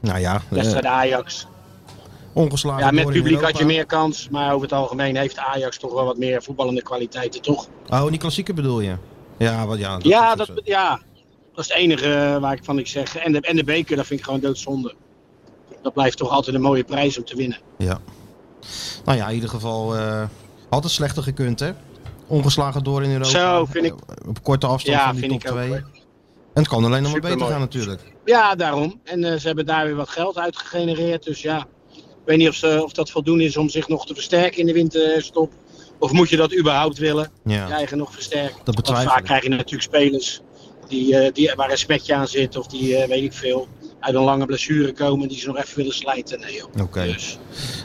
Nou ja, eh, Wedstrijd Ajax. ongeslagen Ja, met publiek had je meer kans. Maar over het algemeen heeft Ajax toch wel wat meer voetballende kwaliteiten, toch? Oh, die klassieke bedoel je? Ja, wat, ja, dat ja, is dat, zo. ja, Dat is het enige eh, waar ik van ik zeg. En de, en de beker, dat vind ik gewoon doodzonde. Dat blijft toch altijd een mooie prijs om te winnen. Ja. Nou ja, in ieder geval eh, had het slechter gekund, hè? Ongeslagen door in Europa. Zo, vind ik. Eh, Op korte afstand Ja, van die top ik ook, 2. hoor. En het kan alleen nog maar beter gaan natuurlijk. Ja, daarom. En eh, ze hebben daar weer wat geld uitgegenereerd. Dus ja, ik weet niet of, ze, of dat voldoende is om zich nog te versterken in de winterstop. Of moet je dat überhaupt willen? Ja. Je eigen nog versterken. Dat Want betwijfel vaak ik. krijg je natuurlijk spelers die, eh, die, waar respectje aan zit. Of die, weet ik veel, uit een lange blessure komen. Die ze nog even willen slijten. Nee. Oké. Dus,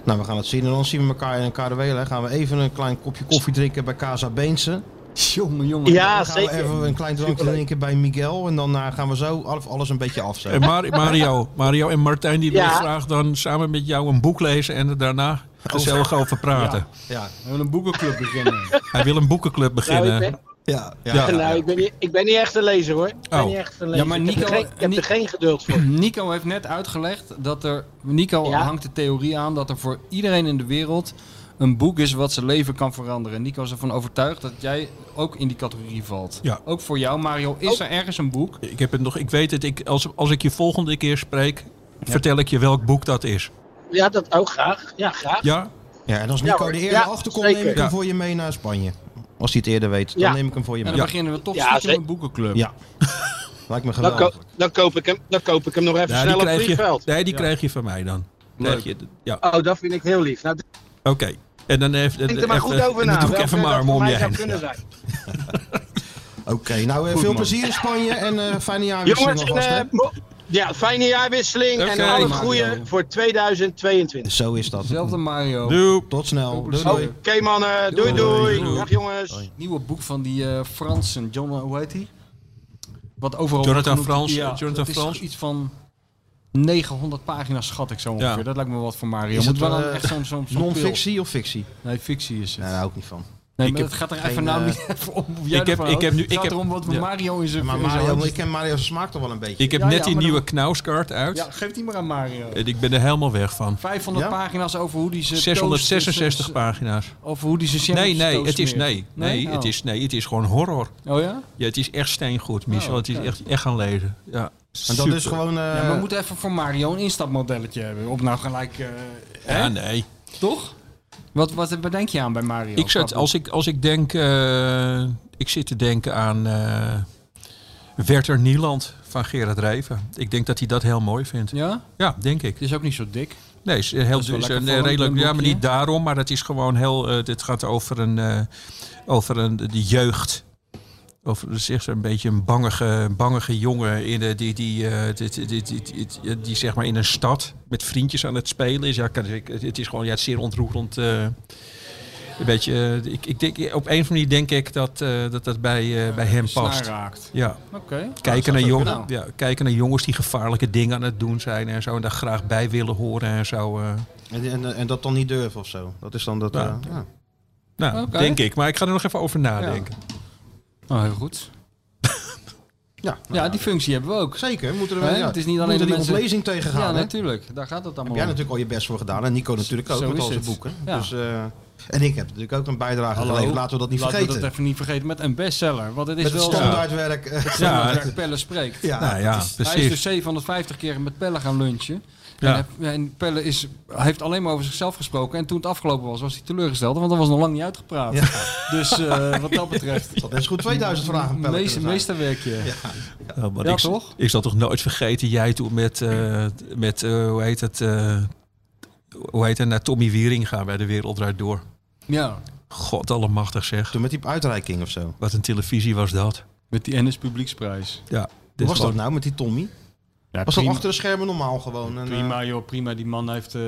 Nou, we gaan het zien. En dan zien we elkaar in hè. Gaan we even een klein kopje koffie drinken bij Casa Beense. Jongen, jongen. ja, Dan gaan we zeker. even een klein drankje drinken bij Miguel. En dan eh, gaan we zo alles- alles een beetje af. zo. En Mar- Mario, Mario en Martijn die willen Ja. graag dan samen met jou een boek lezen en er daarna gezellig over praten. Ja, We willen een boekenclub beginnen. Hij wil een boekenclub Nou, beginnen. Ja, ja. Ja. nou, ik ben, niet, ik ben niet echt een lezer hoor. Ik ben Oh. niet echt een lezer. maar ik heb, er geen, ik heb Ni- er geen geduld voor. Nico heeft net uitgelegd dat er. Nico Ja? hangt de theorie aan dat er voor iedereen in de wereld een boek is wat zijn leven kan veranderen. Nico is ervan overtuigd dat jij ook in die categorie valt. Ja. Ook voor jou, Mario. Is er ergens een boek? Ik heb het nog, ik weet het, ik, als, als ik je volgende keer spreek, vertel ik je welk boek dat is. Ja, dat ook graag. Ja, graag. Ja? Ja, en als Ja, Nico hoor. er eerder Ja, achter neem ik hem Ja. voor je mee naar Spanje. Als hij het eerder weet, dan Ja. neem ik hem voor je En mee. dan Ja, beginnen we toch Ja, stiekem zeker. een boekenclub. lijkt me Dan, ko- geweldig. dan, koop ik hem, dan koop ik hem nog even Ja, snel op krijg je, vliegveld. nee, die Ja. krijg je van mij dan. Krijg je, ja, Oh, dat vind ik heel lief. Nou, oké. En dan even, denk er maar even- goed over en na. dan doe ik even mijn arm om je heen. kunnen zijn. Oké, nou eh, veel man. plezier in Spanje en eh fijne jaarwisseling Jongens, en, hè? Eh, ja, fijne jaarwisseling en al het Mario. goede voor 2022. Zo is dat. Zelfde Mario. Doei. Tot snel. Doei, Oké. doei. Oké mannen, doei Doei. doei. Doei. Dag jongens. Nieuwe boek van die eh Fransen. John, hoe heet die? Wat overal Jonathan genoemd. Frans, Ja, Jonathan dat is Frans. iets van 900 pagina's, schat ik zo ongeveer. Ja. Dat lijkt me wat voor Mario. Is Moet het, wel eh, echt zo'n zo'n zo'n Non-fictie of fictie? Nee, fictie is het. Nee, daar hou ik niet van. Nee, Ik maar heb het gaat er geen, even nou eh, niet even om ik heb- ik heb nu- Het ik gaat heb- erom wat ja. Mario in zijn Maar Mario, ik ken Mario's smaak toch wel een beetje. Ik heb Ja, net ja, die nieuwe dan- knauskaart uit. Ja, geef die maar aan Mario. En ik ben er helemaal weg van. 500 Ja? pagina's over hoe die ze 666 toast- pagina's. Over hoe die ze Nee, nee, het is nee. Nee, Oh. het is, nee, het is gewoon horror. Oh ja? Ja, het is echt steengoed, Michel. Oh, Het is echt, echt gaan lezen. Ja, En dat super. is gewoon... eh, we moeten even voor Mario een instapmodelletje hebben. Op nou gelijk... eh, hè? Ja, nee. Toch? Wat, wat bedenk je aan bij Mario? Ik zet, als ik, als ik denk... eh, ik zit te denken aan eh Werther Nieland van Gerard Reven. Ik denk dat hij dat heel mooi vindt. Ja? Ja, denk ik. Het is ook niet zo dik. Nee, is heel, is een, redelijk, ja, maar niet daarom, maar het is gewoon heel. eh dit gaat over een, eh, over een de jeugd. Over zeg, een beetje een bangige, bangige jongen in de, die, die, eh, die, die, die, die, die, die zeg maar in een stad met vriendjes aan het spelen is. Ja, het is gewoon ja, het is zeer ontroerend. eh, een beetje, eh, ik, ik denk, op een of andere manier denk ik dat eh, dat, dat bij, eh, bij hem past. raakt. Ja. Oké. Kijken, naar ook jong, kunnen. ja, kijken naar jongens die gevaarlijke dingen aan het doen zijn en zo. En daar graag bij willen horen en zo. eh. En, en, en dat dan niet durven of zo. Dat is dan dat... Ja. eh, ja. Nou, denk ik. Maar ik ga er nog even over nadenken. Oh, heel goed. Ja, Ja, die functie hebben we ook. zeker. Moeten er wel, ja, Het is niet we alleen moeten de die mensen- ontlezing tegengaan. Ja, hè? natuurlijk. Daar gaat het Heb allemaal jij om. natuurlijk al je best voor gedaan. En Nico natuurlijk ook Zo met al zijn boeken. Ja. Dus, eh, en ik heb natuurlijk ook een bijdrage Hallo. geleverd. Laten we dat niet Laten vergeten. we dat even niet vergeten met een bestseller. Want het is Met het wel standaardwerk. eh, zo. Ja, Ja, Pelle spreekt. ja. nou ja, Hij is precies. dus 750 keer met Pelle gaan lunchen. Ja. En, hij- en Pelle is, heeft alleen maar over zichzelf gesproken. En toen het afgelopen was, was hij teleurgesteld. Want dat was nog lang niet uitgepraat. Dus eh, wat dat betreft... Dat is goed 2000 vragen per Meeste, meesterwerkje. Ja, maar Ja, ik, toch? Ik zal toch nooit vergeten, jij toen met, eh, met eh, hoe heet het, eh, hoe heet het, naar Tommy Wiering gaan bij De Wereld Draait Door. Ja. God allemachtig zeg. Toen met die uitreiking of zo. Wat een televisie was dat. Met die NS Publieksprijs. Ja. Hoe was dat nou met die Tommy? Ja, Was dat achter de schermen normaal gewoon? En, eh, Prima, joh, prima. Die man heeft. eh,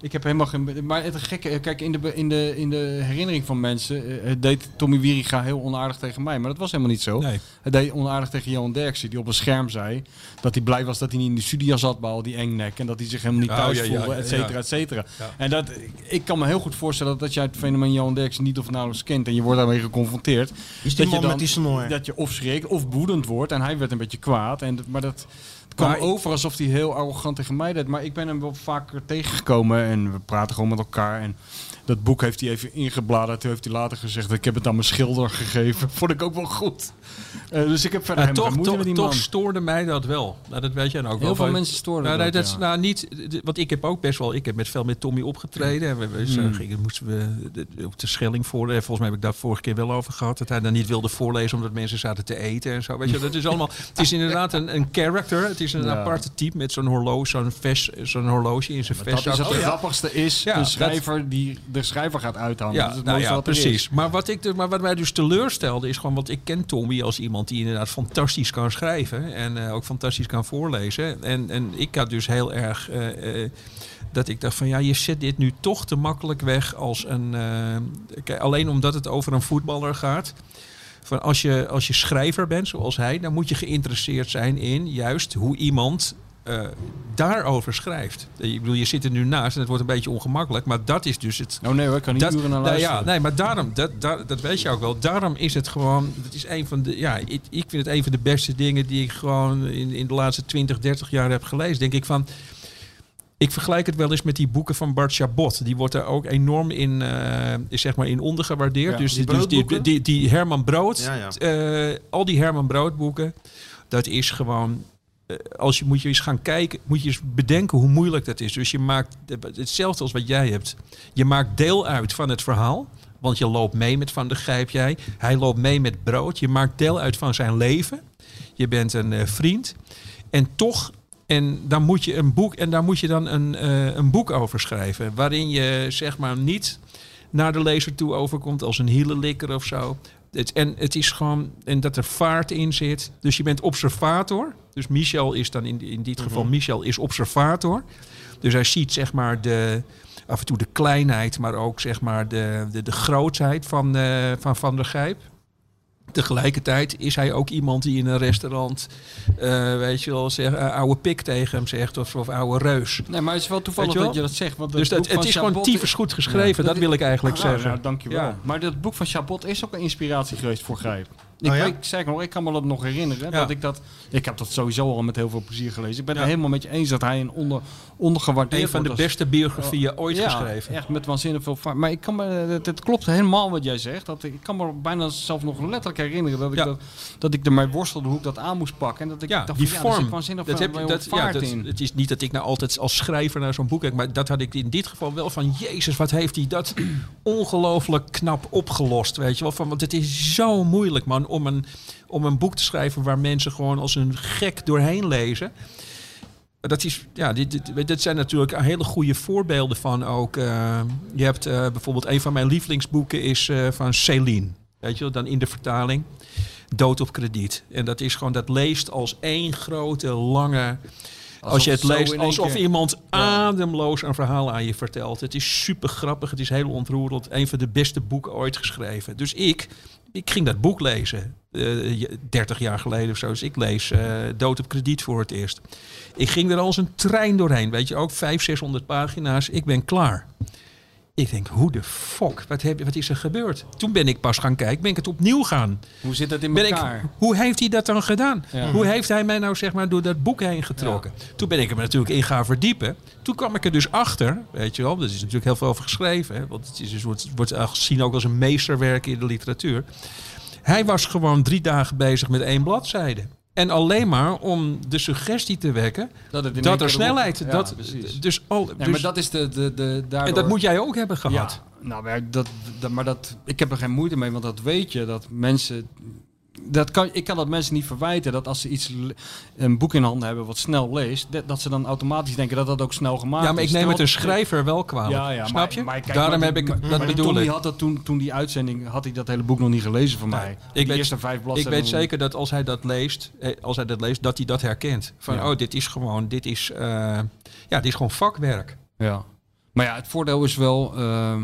ik heb helemaal geen. Maar het gekke, eh, kijk, in de, in de, in de herinnering van mensen eh, deed Tommy Wieringa heel onaardig tegen mij. Maar dat was helemaal niet zo. Nee. Hij deed onaardig tegen Johan Derksen, die op een scherm zei dat hij blij was dat hij niet in de studio zat bij al die engnek. En dat hij zich helemaal niet Oh, thuis ja, voelde, ja, et cetera, ja. et cetera. Ja. En dat, ik kan me heel goed voorstellen dat je het fenomeen Johan Derksen niet of nauwelijks kent en je wordt daarmee geconfronteerd. is die dat je man dan- met die snor? Dat je of schrikt of woedend wordt. En hij werd een beetje kwaad. En, dat- maar dat kwam ik- over alsof hij heel arrogant tegen mij deed. Maar ik ben hem wel vaker tegengekomen. En we praten gewoon met elkaar. En Dat boek heeft hij even ingebladerd. Toen heeft hij later gezegd, ik heb het aan mijn schilder gegeven. Vond ik ook wel goed. Eh, dus ik heb verder Ja, helemaal toch toch, die toch man. stoorde mij dat wel. Nou, dat weet jij nou ook Heel wel. veel Van- mensen stoorden nou, nee, dat, dat is ja. nou niet, want ik heb ook best wel, ik heb met veel met Tommy opgetreden. En we, we zo Hmm. gingen, moesten we op de Schelling voor. eh, Volgens mij heb ik daar vorige keer wel over gehad. Dat hij dan niet wilde voorlezen omdat mensen zaten te eten en zo. Weet je, dat is allemaal. Het is inderdaad een, een character. Het is een Ja. aparte type met zo'n horloge, zo'n vest, zo'n horloge in zijn Dat is vest. het grappigste is, Ja, de dat- schrijver die de schrijver gaat uithangen. dat Ja, is het nou mooiste ja, wat er is. precies. Maar wat, ik, maar wat mij dus teleurstelde is gewoon... want ik ken Tommy als iemand die inderdaad fantastisch kan schrijven... en eh, ook fantastisch kan voorlezen. En, en ik had dus heel erg... eh, eh, dat ik dacht van ja, je zet dit nu toch te makkelijk weg als een... alleen omdat het over een voetballer gaat... Van als, je, als je schrijver bent, zoals hij, dan moet je geïnteresseerd zijn in juist hoe iemand eh, daarover schrijft. Ik bedoel, je zit er nu naast en het wordt een beetje ongemakkelijk, maar dat is dus het, Oh nee hoor, ik kan niet dat, uren naar nou ja, nee, maar daarom, dat, dat, dat weet je ook wel. Daarom is het gewoon, het is een van de, ja, ik, ik vind het een van de beste dingen die ik gewoon in, in de laatste 20, 30 jaar heb gelezen. Denk ik van, ik vergelijk het wel eens met die boeken van Bart Chabot. Die wordt er ook enorm in, eh, is zeg maar in ondergewaardeerd. Ja, dus die dus die, die, die Herman Brood, Ja, ja. eh, al die Herman Brood boeken, dat is gewoon als je moet je eens gaan kijken, moet je eens bedenken hoe moeilijk dat is. Dus je maakt hetzelfde als wat jij hebt. Je maakt deel uit van het verhaal. Want je loopt mee met Van de Grijp jij. Hij loopt mee met brood. Je maakt deel uit van zijn leven. Je bent een eh, vriend. En toch, en dan moet je een boek, en daar moet je dan een, eh, een boek over schrijven. Waarin je zeg maar niet naar de lezer toe overkomt als een hielenlikker of zo. Het, en het is gewoon, en dat er vaart in zit. Dus je bent observator. Dus Michel is dan in, in dit geval, Michel is observator. Dus hij ziet zeg maar de, af en toe de kleinheid, maar ook zeg maar de, de, de grootheid van, eh, van Van der Gijp. Tegelijkertijd is hij ook iemand die in een restaurant, eh, weet je wel, zeg, eh, oude pik tegen hem zegt of, of oude reus. Nee, maar het is wel toevallig Weet je wel? dat je dat zegt. Want Dus dat, het is gewoon tyfus goed geschreven, Ja. dat wil ik eigenlijk Ah, zeggen. nou, dankjewel. Ja. Maar dat boek van Chabot is ook een inspiratie geweest voor Grijp. Ik, Oh ja? weet, zeg nog, ik kan me dat nog herinneren. Ja. Dat ik, dat, ik heb dat sowieso al met heel veel plezier gelezen. Ik ben Ja. het helemaal met je eens dat hij een onder, ondergewaardeerd Een van de beste biografieën ooit ja, geschreven. echt met waanzinnig veel vaart. Maar ik kan me, het, het klopt helemaal wat jij zegt. Dat, ik kan me bijna zelf nog letterlijk herinneren dat ik, dat, dat ik ermee worstelde hoe ik dat aan moest pakken. En dat ik Ja, dacht die van, ja, vorm. waanzinnig dat heb, dat, ja, dat, in. het is niet dat ik nou altijd als schrijver naar zo'n boek kijk, maar dat had ik in dit geval wel van, jezus, wat heeft hij dat ongelooflijk knap opgelost, weet je wel. Van, want het is zo moeilijk, man, om een, om een boek te schrijven waar mensen gewoon als een gek doorheen lezen. Dat, is, ja, dit, dit, dit zijn natuurlijk hele goede voorbeelden van ook. eh, je hebt eh, bijvoorbeeld een van mijn lievelingsboeken is eh, van Céline. Weet je dan in de vertaling. Dood op krediet. En dat is gewoon, dat leest als één grote, lange. Als je het leest alsof keer- iemand ademloos een verhaal aan je vertelt. Het is super grappig, het is heel ontroerend. Een van de beste boeken ooit geschreven. Dus ik, ik ging dat boek lezen. eh 30 jaar geleden of zo. Dus ik lees eh, Dood op krediet voor het eerst. Ik ging er als een trein doorheen. Weet je, ook 500, 600 pagina's. Ik ben klaar. Ik denk, hoe de fuck? Wat, heb, wat is er gebeurd? Toen ben ik pas gaan kijken. Ben ik het opnieuw gaan. Hoe zit dat in Ben ik, elkaar? hoe heeft hij dat dan gedaan? Ja. Hoe heeft hij mij nou zeg maar door dat boek heen getrokken? Toen ben ik er natuurlijk in gaan verdiepen. Toen kwam ik er dus achter, weet je wel. Er is natuurlijk heel veel over geschreven. Hè, want het is, dus wordt, wordt gezien ook als een meesterwerk in de literatuur. Hij was gewoon drie dagen bezig met één bladzijde. En alleen maar om de suggestie te wekken Dat, het dat er snelheid... Ja, dat, precies. dus al, Nee, dus, maar dat is de, de, de, daardoor... en dat moet jij ook hebben gehad. Ja, nou, maar, dat, dat, maar dat, ik heb er geen moeite mee, want dat weet je, dat mensen... Dat kan, ik kan dat mensen niet verwijten, dat als ze iets, een boek in handen hebben wat snel leest, dat, dat ze dan automatisch denken dat dat ook snel gemaakt is. Ja, maar ik neem het een schrijver wel kwalijk. Ja, ja, Snap je? maar kijk, Daarom heb ik, maar- dat maar die bedoel Tommy ik. had dat toen, toen die uitzending, had hij dat hele boek nog niet gelezen van mij. ik weet- eerste vijf Ik bladzijden. weet zeker dat als hij dat leest, eh, als hij dat leest, dat hij dat herkent. Van, Ja. oh, dit is gewoon, dit is, eh, ja, dit is gewoon vakwerk. Ja. Maar ja, het voordeel is wel, ehm,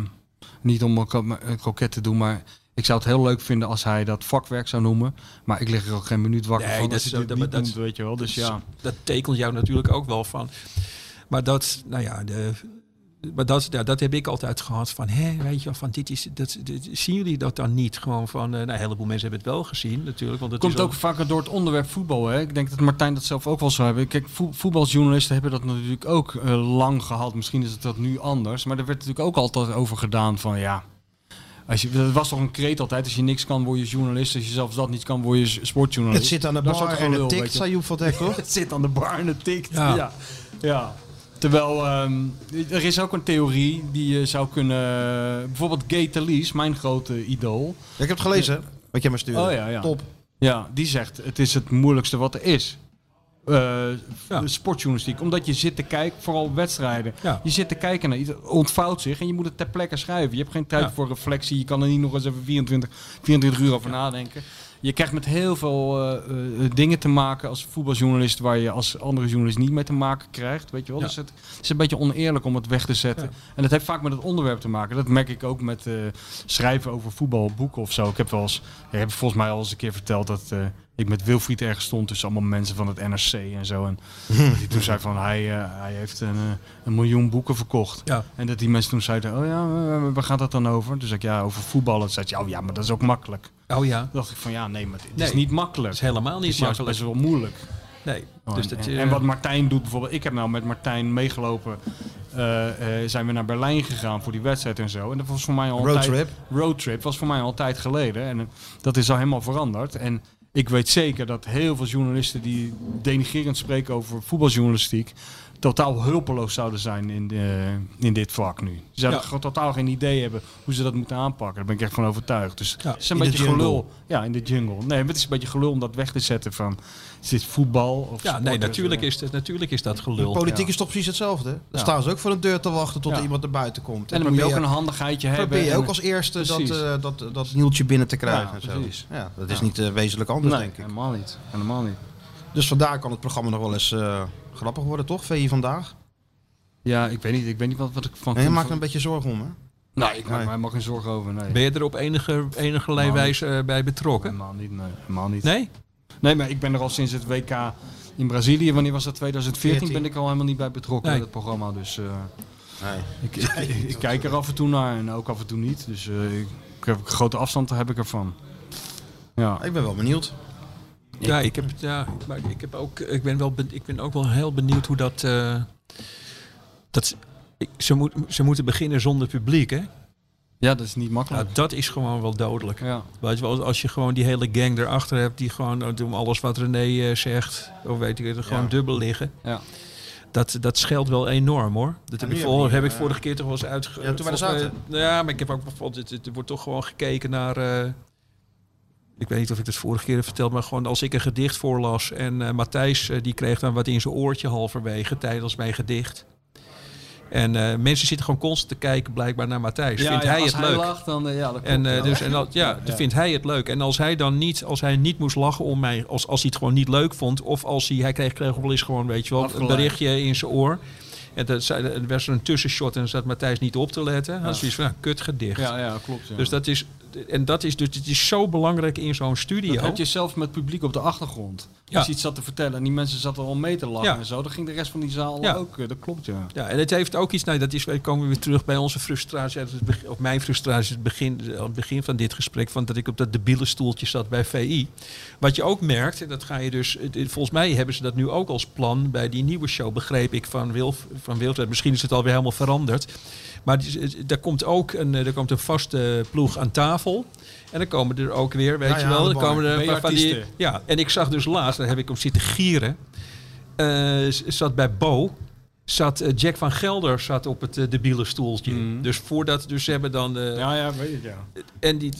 niet om een koket te doen, maar ik zou het heel leuk vinden als hij dat vakwerk zou noemen. Maar ik lig er ook geen minuut wakker Nee, van dat dat- dat- doet, weet je wel. Dus ja. Dat tekent jou natuurlijk ook wel van. Maar dat, nou ja, de, maar dat, ja, dat heb ik altijd gehad van, hè, weet je wel, van dit is, dat, dit- zien jullie dat dan niet? Gewoon van, eh, nou, een heleboel mensen hebben het wel gezien natuurlijk. Want het komt is ook vaker door het onderwerp voetbal. Hè? Ik denk dat Martijn dat zelf ook wel zou hebben. Kijk, vo- voetbaljournalisten hebben dat natuurlijk ook eh, lang gehad. Misschien is het dat nu anders. Maar er werd natuurlijk ook altijd over gedaan van ja. Als je, dat was toch een kreet altijd. Als je niks kan, word je journalist. Als je zelfs dat niet kan, word je sportjournalist. Het zit aan de Dat bar en het tikt, je. zei Joep van Dek, toch? Het zit aan de bar en het tikt. Ja. Ja. ja. Terwijl ehm, er is ook een theorie die je zou kunnen. Bijvoorbeeld Gay Talese, mijn grote idool. Ja, ik heb het gelezen, hè, wat jij me stuurde. Oh ja, ja. Top. Ja, die zegt het is het moeilijkste wat er is. Eh, Ja. Sportjournalistiek. Omdat je zit te kijken, vooral wedstrijden. Ja. Je zit te kijken naar iets, het ontvouwt zich en je moet het ter plekke schrijven. Je hebt geen tijd Ja. voor reflectie. Je kan er niet nog eens even 24, 24 uur over nadenken. Je krijgt met heel veel eh, eh, dingen te maken als voetbaljournalist waar je als andere journalist niet mee te maken krijgt. Weet je wel? Dus het is een beetje oneerlijk om het weg te zetten. En dat heeft vaak met het onderwerp te maken. Dat merk ik ook met schrijven over voetbalboeken of zo. Ik heb wel eens, ik heb volgens mij al eens een keer verteld dat ik met Wilfried ergens stond tussen allemaal mensen van het NRC en zo. En dat hij toen zei van hij, eh, hij heeft een, eh, een miljoen boeken verkocht. Ja. En dat die mensen toen zeiden, oh ja, eh, waar gaat dat dan over? Toen zei ik, ja, over voetballen. Toen zei hij, oh ja, maar dat is ook makkelijk. Oh ja, Toen dacht ik van, ja, nee, maar het Nee. is niet makkelijk. dat is helemaal Het niet is juist makkelijk. best wel moeilijk. Nee. Oh, dus en, dat, en- en wat Martijn doet bijvoorbeeld, ik heb nou met Martijn meegelopen, eh, eh, zijn we naar Berlijn gegaan voor die wedstrijd en zo. En dat was voor mij al een tijd, Roadtrip. roadtrip was voor mij al een tijd geleden. En dat is al helemaal veranderd. En ik weet zeker dat heel veel journalisten die denigrerend spreken over voetbaljournalistiek, totaal hulpeloos zouden zijn in, de, in dit vak nu. Ze zouden Ja. gewoon totaal geen idee hebben hoe ze dat moeten aanpakken. Daar ben ik echt van overtuigd. Dus Ja, het is een de beetje gelul. Ja, in de jungle. Nee, maar het is een beetje gelul om dat weg te zetten van, is dit voetbal of ja, sport? nee, natuurlijk eh, is, het, natuurlijk is dat gelul. Politiek Ja. is toch precies hetzelfde. Dan Ja. staan ze ook voor een deur te wachten tot Ja. er iemand naar buiten komt. En dan moet je ook een handigheidje hebben. probeer je ook als eerste dat, eh, dat, dat nieltje binnen te krijgen. Ja, en zo. precies. Ja, dat is Ja. niet eh, wezenlijk anders, Nee, denk ik. helemaal niet. Helemaal niet. Dus vandaar kan het programma nog wel eens eh, grappig worden, toch? VI vandaag. Ja, ik weet niet, ik weet niet wat, wat ik van En je maakt er een beetje zorgen om, hè? Nee, ik maak Nee. mij helemaal geen zorgen over. Nee. Ben je er op enige, enige Nou, wijze eh, bij betrokken? Helemaal niet, nee. Helemaal niet. Nee? Nee, maar ik ben er al sinds het WK in Brazilië, wanneer was dat? 2014 14. ben ik al helemaal niet bij betrokken Nee. bij het programma. Dus eh, Nee. ik, ik, ik, ik kijk er af en toe naar en ook af en toe niet. Dus eh, ik, ik heb een grote afstand heb ik ervan. Ja. Ik ben wel benieuwd. Ja, ik heb, ja, maar ik, heb ook, ik, ben wel, ben- ik ben ook wel heel benieuwd hoe dat... eh, dat ze, moet, ze moeten beginnen zonder publiek, hè? ja, dat is niet Nou, makkelijk. dat is gewoon wel dodelijk. Ja. Weet je wel, als je gewoon die hele gang erachter hebt... die gewoon eh, doen alles wat René eh, zegt... of weet ik het, gewoon Ja. dubbel liggen... Ja. Dat, dat scheelt wel enorm hoor. Dat heb, ik, heb voor, je- heb ik vorige keer toch wel eens uit. Ja, toen wij er zaten. Ja, maar ik heb ook bijvoorbeeld. Het, het wordt toch gewoon gekeken naar. eh, ik weet niet of ik het vorige keer heb verteld, maar gewoon als ik een gedicht voorlas en eh, Matthijs eh, die kreeg dan wat in zijn oortje halverwege tijdens mijn gedicht. En eh, mensen zitten gewoon constant te kijken blijkbaar naar Matthijs. Ja, vindt ja, hij als het hij leuk? lacht, dan ja, dat. En, dus, en dat, ja, dan vindt hij het leuk. En als hij dan niet, als hij niet moest lachen om mij, als, als hij het gewoon niet leuk vond, of als hij, hij kreeg, kreeg wel eens gewoon, weet je wel, Afgeleid. een berichtje in zijn oor. En dat zei, er was een tussenshot en zat Matthijs niet op te letten. Dan is zoiets van, nou, kut gedicht. ja, ja, klopt. Ja. Dus dat is, en dat is, dus het is zo belangrijk in zo'n studio. Dat heb je zelf met publiek op de achtergrond. Ja. Als je iets zat te vertellen en die mensen zaten al mee te lachen Ja. en zo, dan ging de rest van die zaal Ja. ook. eh, Dat klopt, ja. Ja, en het heeft ook iets, nou, dat is, we komen weer terug bij onze frustratie, of mijn frustratie, het begin, het begin van dit gesprek, van dat ik op dat debiele stoeltje zat bij VI. Wat je ook merkt, en dat ga je dus, volgens mij hebben ze dat nu ook als plan bij die nieuwe show, begreep ik van Wilf, van Wilfred. Misschien is het alweer helemaal veranderd. Maar er komt ook een, eh, er komt een vaste ploeg aan tafel. En dan komen er ook weer, weet Ja, je wel, dan komen er een paar van die. Ja, en ik zag dus laatst, daar heb ik om zitten gieren. eh, zat bij Bo. Zat eh, Jack van Gelder zat op het eh, debiele stoeltje. Mhm. Dus voordat, dus ze hebben dan. eh, Ja, ja, weet ik, ja. En die.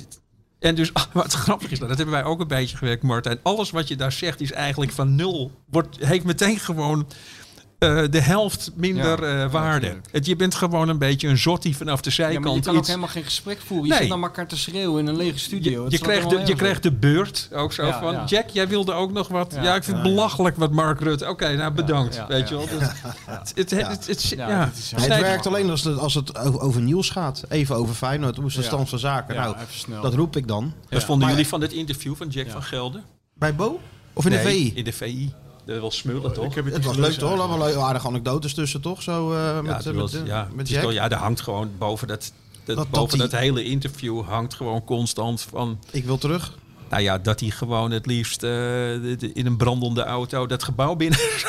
En dus, maar het grappige is, dat dat hebben wij ook een beetje gewerkt, Martijn. Alles wat je daar zegt is eigenlijk van nul. Wordt, heeft meteen gewoon eh, de helft minder Ja, eh, waarde. het, je bent gewoon een beetje een zottie vanaf de Ja, maar zijkant. je kan ook helemaal geen gesprek voeren. Je Nee. zit naar elkaar te schreeuwen in een lege studio. je, krijgt de, je krijgt de beurt ook zo Ja, van... ja. Jack, jij wilde ook nog wat... Ja, Ja. ik vind het Ja, ja. belachelijk wat Mark Rutte... Oké, nou bedankt, ja, weet ja. je wel. Dus, het, Ja, ja, dit werkt alleen als het, als het over, nieuws gaat. Even over Feyenoord. Hoe is de Ja. stand van zaken? Ja, nou, dat roep ik dan. Wat vonden jullie van het interview van Jack Ja. van Gelder? Bij Bo? Of in de VI? In de VI. Dat wel smullen, toch? Ik heb het was leuk toch? Er waren wel aardige anekdotes tussen toch? Zo eh, ja, met, het eh, was- met, ja, met Jack. toch- ja, er hangt gewoon boven dat, dat, Dat- boven dat dat, hele interview hangt gewoon constant van... Ik wil terug. Nou ja, dat hij gewoon het liefst eh, in een brandende auto dat gebouw binnen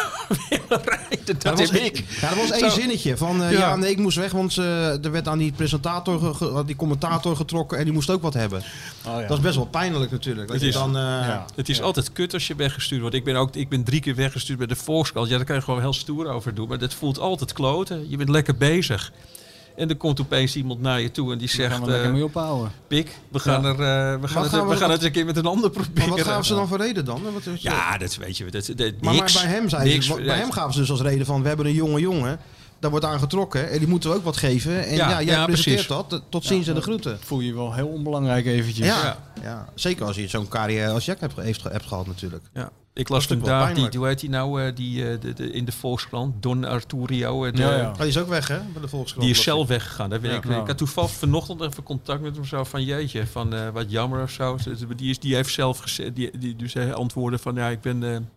zou rijden. Dat, was, ik. Ja, dat was één Zo. zinnetje van eh, Ja. ja. nee, ik moest weg, want eh, er werd aan die presentator, die commentator getrokken en die moest ook wat hebben. Oh, ja. Dat is best wel pijnlijk natuurlijk. Dat Het je is- dan, eh, Ja. Het is altijd kut als je weggestuurd wordt. Ik ben, ook, ik ben drie keer weggestuurd bij de Volkskrant. Ja, daar kan je gewoon heel stoer over doen. Maar dat voelt altijd kloten. Je bent lekker bezig. En er komt opeens iemand naar je toe en die zegt... gaan we lekker eh, mee ophouden. Pik, we gaan, er, eh, we gaan, het, gaan we we- gaan het een keer met een ander proberen. maar wat gaven ze dan voor reden dan? Wat is- Ja, dat weet je. Dat, dat, maar, niks, maar bij hem, zei niks, ze, bij hem gaven ze dus als reden van we hebben een jonge jongen. Daar wordt aan getrokken en die moeten we ook wat geven. En Ja, ja, jij ja, presenteert precies. dat. Tot ziens en de groeten. Voel je je wel heel onbelangrijk eventjes. Ja, ja. zeker als je zo'n carrière als Jack hebt, heeft, hebt gehad natuurlijk. Ja. Ik las Dat vandaag, die, hoe heet die nou, eh, die, eh, de, de, in de Volkskrant, Don Arturio. eh, de- Ja, ja. Oh, die is ook weg hè, bij de Volkskrant. Die is zelf weggegaan. Daar ben ik, ik had toevallig vanochtend even contact met hem zo van jeetje, van wat jammer of zo. Die, is, die heeft zelf gezegd, die, die, dus hij antwoordde van ja, ik ben,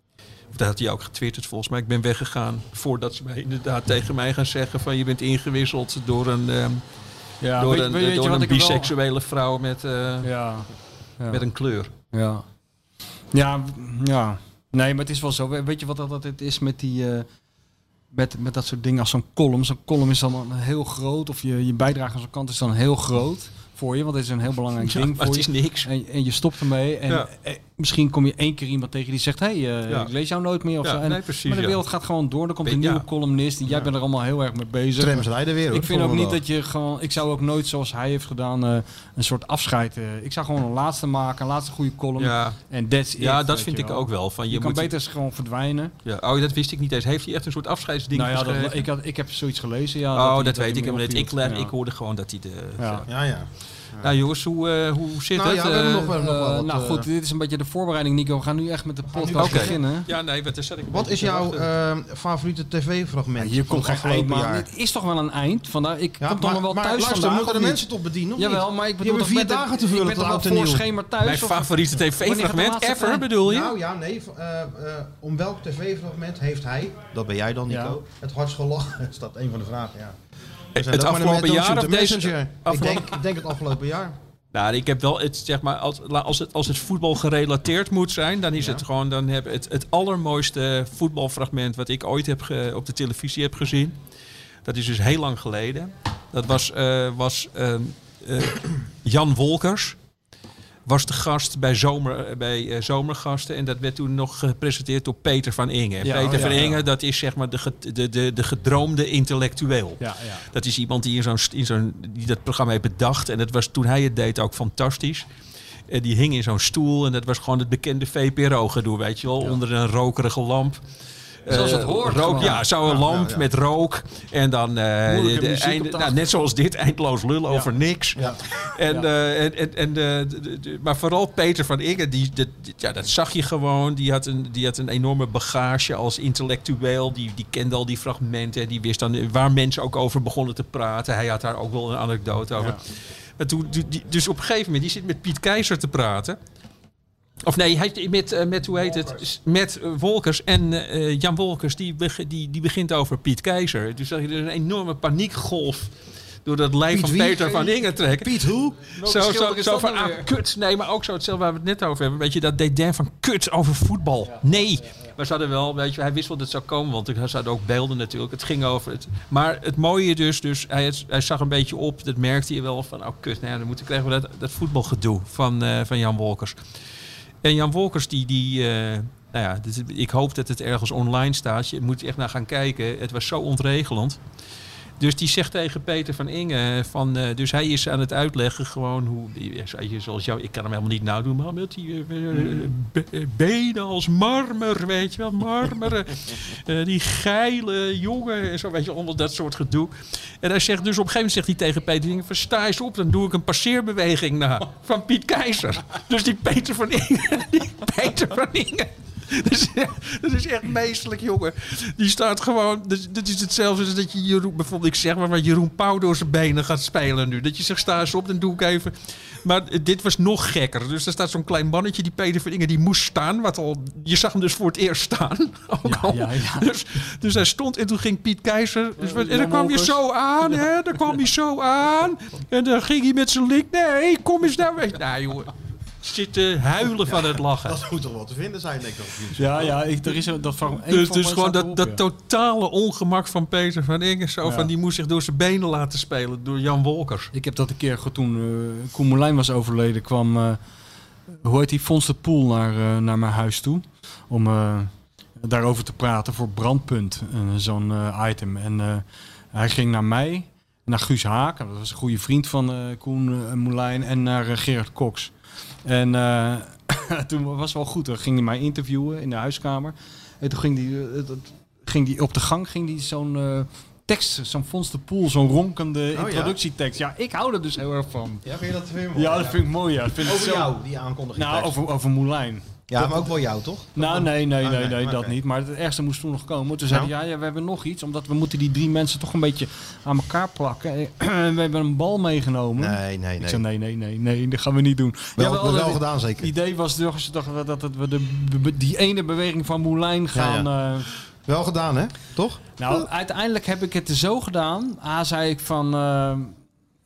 of dat had hij ook getwitterd volgens mij, ik ben weggegaan voordat ze mij inderdaad tegen mij gaan zeggen van je bent ingewisseld door een, ehm, Ja, door weet, een, weet door een wel- biseksuele vrouw met, met een kleur. Ja. Ja, ja. Nee, maar het is wel zo. We- Weet je wat dat altijd is met die... eh, met, met dat soort dingen als zo'n column. Zo'n column is dan heel groot. Of je, je bijdrage aan zo'n kant is dan heel groot voor je. Want het is een heel belangrijk Ja, ding voor het je. is niks. En, en je stopt ermee. En Ja. eh, misschien kom je één keer iemand tegen die zegt... Hé, hey, eh, Ja. ik lees jou nooit meer. Of Ja, zo. En, nee, precies, maar de ja. wereld gaat gewoon door. Er komt Ben- een nieuwe ja. columnist. En jij bent er allemaal heel erg mee bezig. Rijden weer. hoor, Ik vind ook niet dat je gewoon... Ik zou ook nooit zoals hij heeft gedaan eh, een soort afscheid... eh, ik zou gewoon een laatste maken. Een laatste goede column. Ja, En that's it, ja dat vind ik wel. ook wel. Van, Je, je kan moet, beter eens gewoon verdwijnen. ja, oh, dat wist ik niet eens. Heeft hij echt een soort afscheidsding nou ja, dat, ik, had, ik heb zoiets gelezen. Ja, oh, dat, weet ik helemaal niet. Ik, hoorde gewoon dat hij de... Ja. Ja, ja. Nou jongens, hoe, eh, hoe zit Nou het? ja, we hebben Eh, nog wel, nog wel Eh, wat, nou goed, dit is een beetje de voorbereiding, Nico. We gaan nu echt met de podcast beginnen. Ja, nee, wat, een Wat is jouw favoriete tv-fragment? Ja, hier komt het geen eind, jaar? Dit is toch wel een eind? Vandaar, ik Ja, kom toch maar, nog wel maar thuis luister, vandaag, moeten of de mensen toch bedienen? Of Jawel, maar ik bedoel toch vier met dagen te ik vullen ben tot voor schema thuis? Mijn favoriete tv-fragment ever, bedoel je? Nou ja, nee. eh, eh, om welk tv-fragment heeft hij, dat ben jij dan Nico, het hardst gelachen? Is dat een van de vragen, ja. Het afgelopen jaar of deze... Ik denk, ik denk het afgelopen jaar. Nou, ik heb wel het zeg maar als, als het als het voetbal gerelateerd moet zijn, dan is Ja. het gewoon dan heb het het allermooiste voetbalfragment wat ik ooit heb ge- op de televisie heb gezien. Dat is dus heel lang geleden. Dat was eh, was ehm, eh, Jan Wolkers was de gast bij, zomer, eh, bij eh, Zomergasten. En dat werd toen nog gepresenteerd door Peter van Inge. Ja, Peter oh, van ja. Inge, dat is zeg maar de, ge- de, de, de gedroomde intellectueel. Dat is iemand die, in zo'n, in zo'n, die dat programma heeft bedacht. En dat was toen hij het deed ook fantastisch. En die hing in zo'n stoel en dat was gewoon het bekende VPRO-gedoe, weet je wel. Onder een rokerige lamp. Zoals het Eh, hoort Rook, gewoon. ja, zo'n lamp ja. met rook. En dan eh, de nou, net zoals dit, eindeloos lullen over niks. Ja. En, eh, en, en, en de, maar vooral Peter van Inge, die, ja, dat zag je gewoon. Die had, een, die had een enorme bagage als intellectueel. Die, die kende al die fragmenten. Die wist dan waar mensen ook over begonnen te praten. Hij had daar ook wel een anekdote over. Maar toen, die- dus op een gegeven moment, die zit met Piet Keizer te praten. Of nee, hij, met, eh, met hoe heet het? Met eh, Wolkers. En eh, Jan Wolkers, die, die, die begint over Piet Keizer. Dus zag je er een enorme paniekgolf door dat lijf Piet van wie? Peter van Inge trekken. Piet hoe? Zo, zo, zo van, nou ah, kut. Nee, maar ook zo hetzelfde waar we het net over hebben. Weet je, dat dédain van kut over voetbal. Nee. Maar ze hadden wel, weet je, hij wist wel dat het zou komen. Want er zaten ook beelden natuurlijk. Het ging over het. Maar het mooie dus, dus hij, hij zag een beetje op. Dat merkte je wel van, oh kut. Nou ja, dan moeten krijgen we dat, dat voetbalgedoe van, eh, van Jan Wolkers. En Jan Wolkers, die, die eh, nou ja, ik hoop dat het ergens online staat. Je moet echt naar gaan kijken. Het was zo ontregelend. Dus die zegt tegen Peter van Inge, van, eh, dus hij is aan het uitleggen gewoon hoe, zoals jou, ik kan hem helemaal niet nadoen, maar met die eh, eh, be- benen als marmer, weet je wel, marmeren. Die geile jongen en zo, weet je, allemaal dat soort gedoe. En hij zegt dus op een gegeven moment zegt hij tegen Peter van Inge, van, sta eens op, dan doe ik een passeerbeweging na van Piet Keizer. Dus die Peter van Inge, die Peter van Inge. dat, is echt, dat is echt meestelijk, jongen. Die staat gewoon... Dat, dat is hetzelfde als dat je Jeroen... Bijvoorbeeld, ik zeg maar wat Jeroen Pauw door zijn benen gaat spelen nu. Dat je zegt, sta eens op, dan doe ik even... Maar eh, dit was nog gekker. Dus er staat zo'n klein mannetje, die Peter Verdingen, die moest staan. Wat al, je zag hem dus voor het eerst staan. Ook al. ja, ja. Dus, dus hij stond en toen ging Piet Keizer. Dus, wat- en dan kwam Wolkers. zo aan, hè? Dan kwam hij zo aan. En dan ging hij met zijn link. Nee, kom eens nou weg. Nou, jongen. Zit te huilen van het lachen. Dat moet toch wel te vinden zijn, denk ik. Ja, ja, ik, er is een- dat van één Dus, van dus gewoon dat, dat ja. totale ongemak van Peter van Ingen. Zo Ja. van, die moest zich door zijn benen laten spelen door Jan Wolkers. Ik heb dat een keer, toen eh Koen Moulijn was overleden, kwam, eh, hoe heet die, Fons de Poel naar, eh, naar mijn huis toe. Om eh, daarover te praten voor Brandpunt, zo'n eh, item. En eh, hij ging naar mij, naar Guus Haak, dat was een goede vriend van eh, Koen Moulijn, en naar Gerard Cox. En eh, toen was het wel goed, dan ging hij mij interviewen in de huiskamer. En toen ging hij, ging die op de gang ging die zo'n... eh, Tekst, zo'n Fons de Poel, zo'n ronkende ja? introductietekst. Ja, ik hou er dus heel erg van. Ja, vind je dat weer mooi? Ja, dat vind ik mooi. Ja. Ik vind het Over zo... jou, die aankondiging. Nou, over, over Moulijn. Ja, maar ook wel jou, toch? Nou, nee, nee, Oh, nee, nee, nee, dat niet. Maar het ergste moest toen nog komen. Toen zei hij, ja, ja, we hebben nog iets. Omdat we moeten die drie mensen toch een beetje aan elkaar plakken. En we hebben een bal meegenomen. Nee, nee, Ik nee. zei, nee, nee, nee, nee, dat gaan we niet doen. Wel, wel het gedaan, zeker. idee was dus dat we, dat we de, die ene beweging van Moulijn gaan... eh, Wel gedaan, hè? Toch? nou, uiteindelijk heb ik het zo gedaan. A, zei ik van...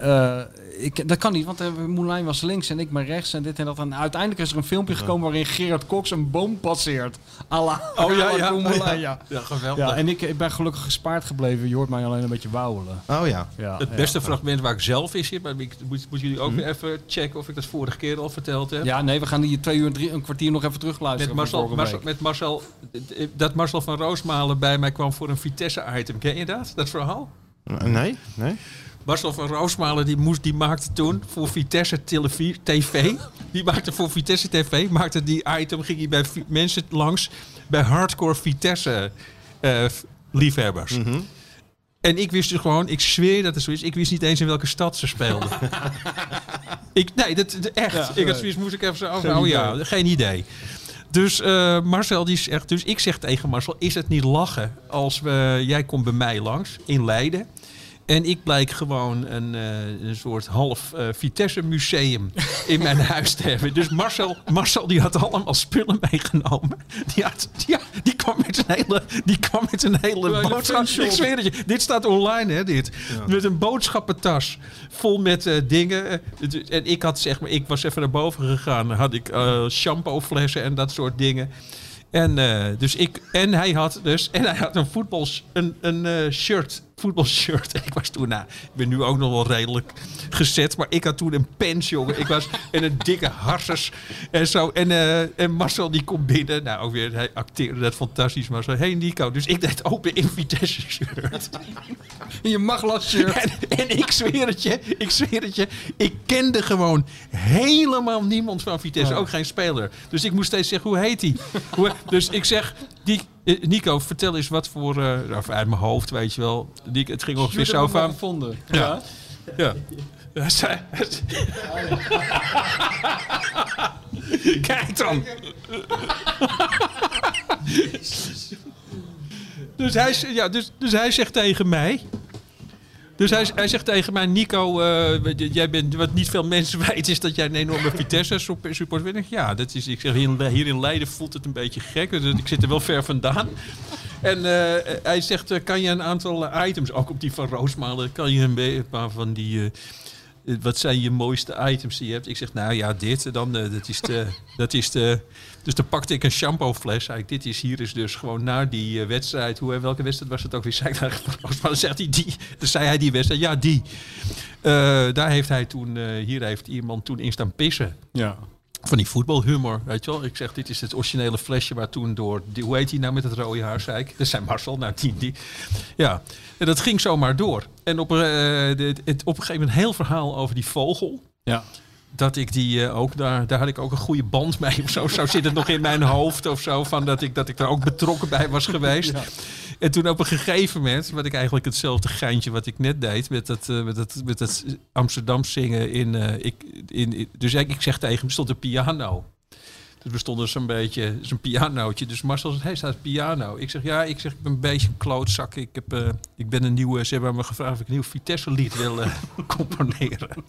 eh, ik, dat kan niet, want eh, Moulijn was links en ik maar rechts en dit en dat. En uiteindelijk is er een filmpje gekomen waarin Gerard Cox een boom passeert. À la, Oh ja, ja. Moulijn, ja. Ja, geweldig. Ja, en ik, ik ben gelukkig gespaard gebleven. Je hoort mij alleen een beetje wauwelen. Oh ja. Ja, Het ja. beste fragment waar ik zelf in zit, maar ik moet, moeten jullie ook weer even checken of ik dat vorige keer al verteld heb. Ja, nee, we gaan die twee uur, drie, een kwartier nog even Met terugluisteren. Marcel, vorige Marcel, met Marcel, dat Marcel van Roosmalen bij mij kwam voor een Vitesse-item. Ken je dat, dat verhaal? Nee? Nee? Marcel van Roosmalen die, moest, die maakte toen voor Vitesse TV. Die maakte voor Vitesse TV. Maakte die item. Ging hij bij mensen langs. Bij hardcore Vitesse eh, liefhebbers. En ik wist dus gewoon. Ik zweer dat het zo is. Ik wist niet eens in welke stad ze speelden. ik, nee, dat, echt. Ja, ik had zoiets moest ik even zo. Geen oh ja, geen idee. Dus eh, Marcel die zegt, dus ik zeg tegen Marcel, is het niet lachen als we, jij komt bij mij langs in Leiden. En ik blijk gewoon een, eh, een soort half eh, Vitesse museum in mijn huis te hebben. Dus Marcel, Marcel die had allemaal spullen meegenomen. Die, had, ja, die kwam met een hele, die kwam met een hele boodschap. Ik zweer het je, dit staat online hè, dit. Met een boodschappentas vol met eh, dingen. En ik had zeg maar, ik was even naar boven gegaan. Had ik eh shampooflessen en dat soort dingen. En, dus ik, en hij had dus en hij had een voetbals een, een shirt, voetbalshirt. Ik was toen, nou, ik ben nu ook nog wel redelijk gezet, maar ik had toen een pens, jongen. Ik was en een dikke harsers en zo. En, eh, en Marcel die komt binnen, nou ook weer, hij acteerde dat fantastisch, maar zo, hey Nico, dus ik deed open in Vitesse shirt. Je maglas shirt. En, en ik zweer het je, ik zweer het je, ik kende gewoon helemaal niemand van Vitesse, ook geen speler. Dus ik moest steeds zeggen, hoe heet hij? Dus ik zeg, die, eh, Nico, vertel eens wat voor, eh, of uit mijn hoofd, weet je wel. Die, het ging ongeveer zo van, gevonden. ja. ja. Zei- Kijk dan. dus, hij, ja, dus, dus hij zegt tegen mij. Dus hij, hij zegt tegen mij, Nico, eh, jij bent, wat niet veel mensen weten, is dat jij een enorme Vitesse sup- supporter bent. Ja, dat is, ik zeg, hier, in- hier in Leiden voelt het een beetje gek. Dus ik zit er wel ver vandaan. En eh, hij zegt, eh, kan je een aantal items, ook op die van Roosmalen, kan je een, paar van die... wat zijn je mooiste items die je hebt? Ik zeg, nou ja, dit, dan, dat is de, dat is de... Dus dan pakte ik een shampoofles. Zei ik, dit is hier is dus gewoon na die eh, wedstrijd. Hoe, welke wedstrijd was het ook weer? Zei ik, nou, maar dan zegt hij die. Dan zei hij die wedstrijd. Ja, die. Eh, daar heeft hij toen, eh, hier heeft iemand toen in staan pissen. Ja. Van die voetbalhumor, weet je wel. Ik zeg, dit is het originele flesje waar toen door... Die, hoe heet hij nou met het rode haar, zei ik? Dat zijn Marcel, nou die, die. Ja, en dat ging zomaar door. En op, eh, de, het, op een gegeven moment een heel verhaal over die vogel. Ja. Dat ik die eh, ook, daar, daar had ik ook een goede band mee of zo. Zo zit het nog in mijn hoofd of zo. Van dat, ik, dat ik daar ook betrokken bij was geweest. En toen op een gegeven moment, wat ik eigenlijk hetzelfde geintje wat ik net deed, met dat, eh, met dat, met dat Amsterdam zingen in, eh, ik, in, in- dus ik, ik zeg tegen hem, stond een piano. Dus we stonden zo'n beetje, zo'n pianootje. Dus Marcel zegt, hey, staat piano? Ik zeg, ja, ik zeg, ik ben een beetje een klootzak. Ik, heb, eh, ik ben een nieuwe, ze hebben me gevraagd of ik een nieuw Vitesse-lied wil eh, componeren.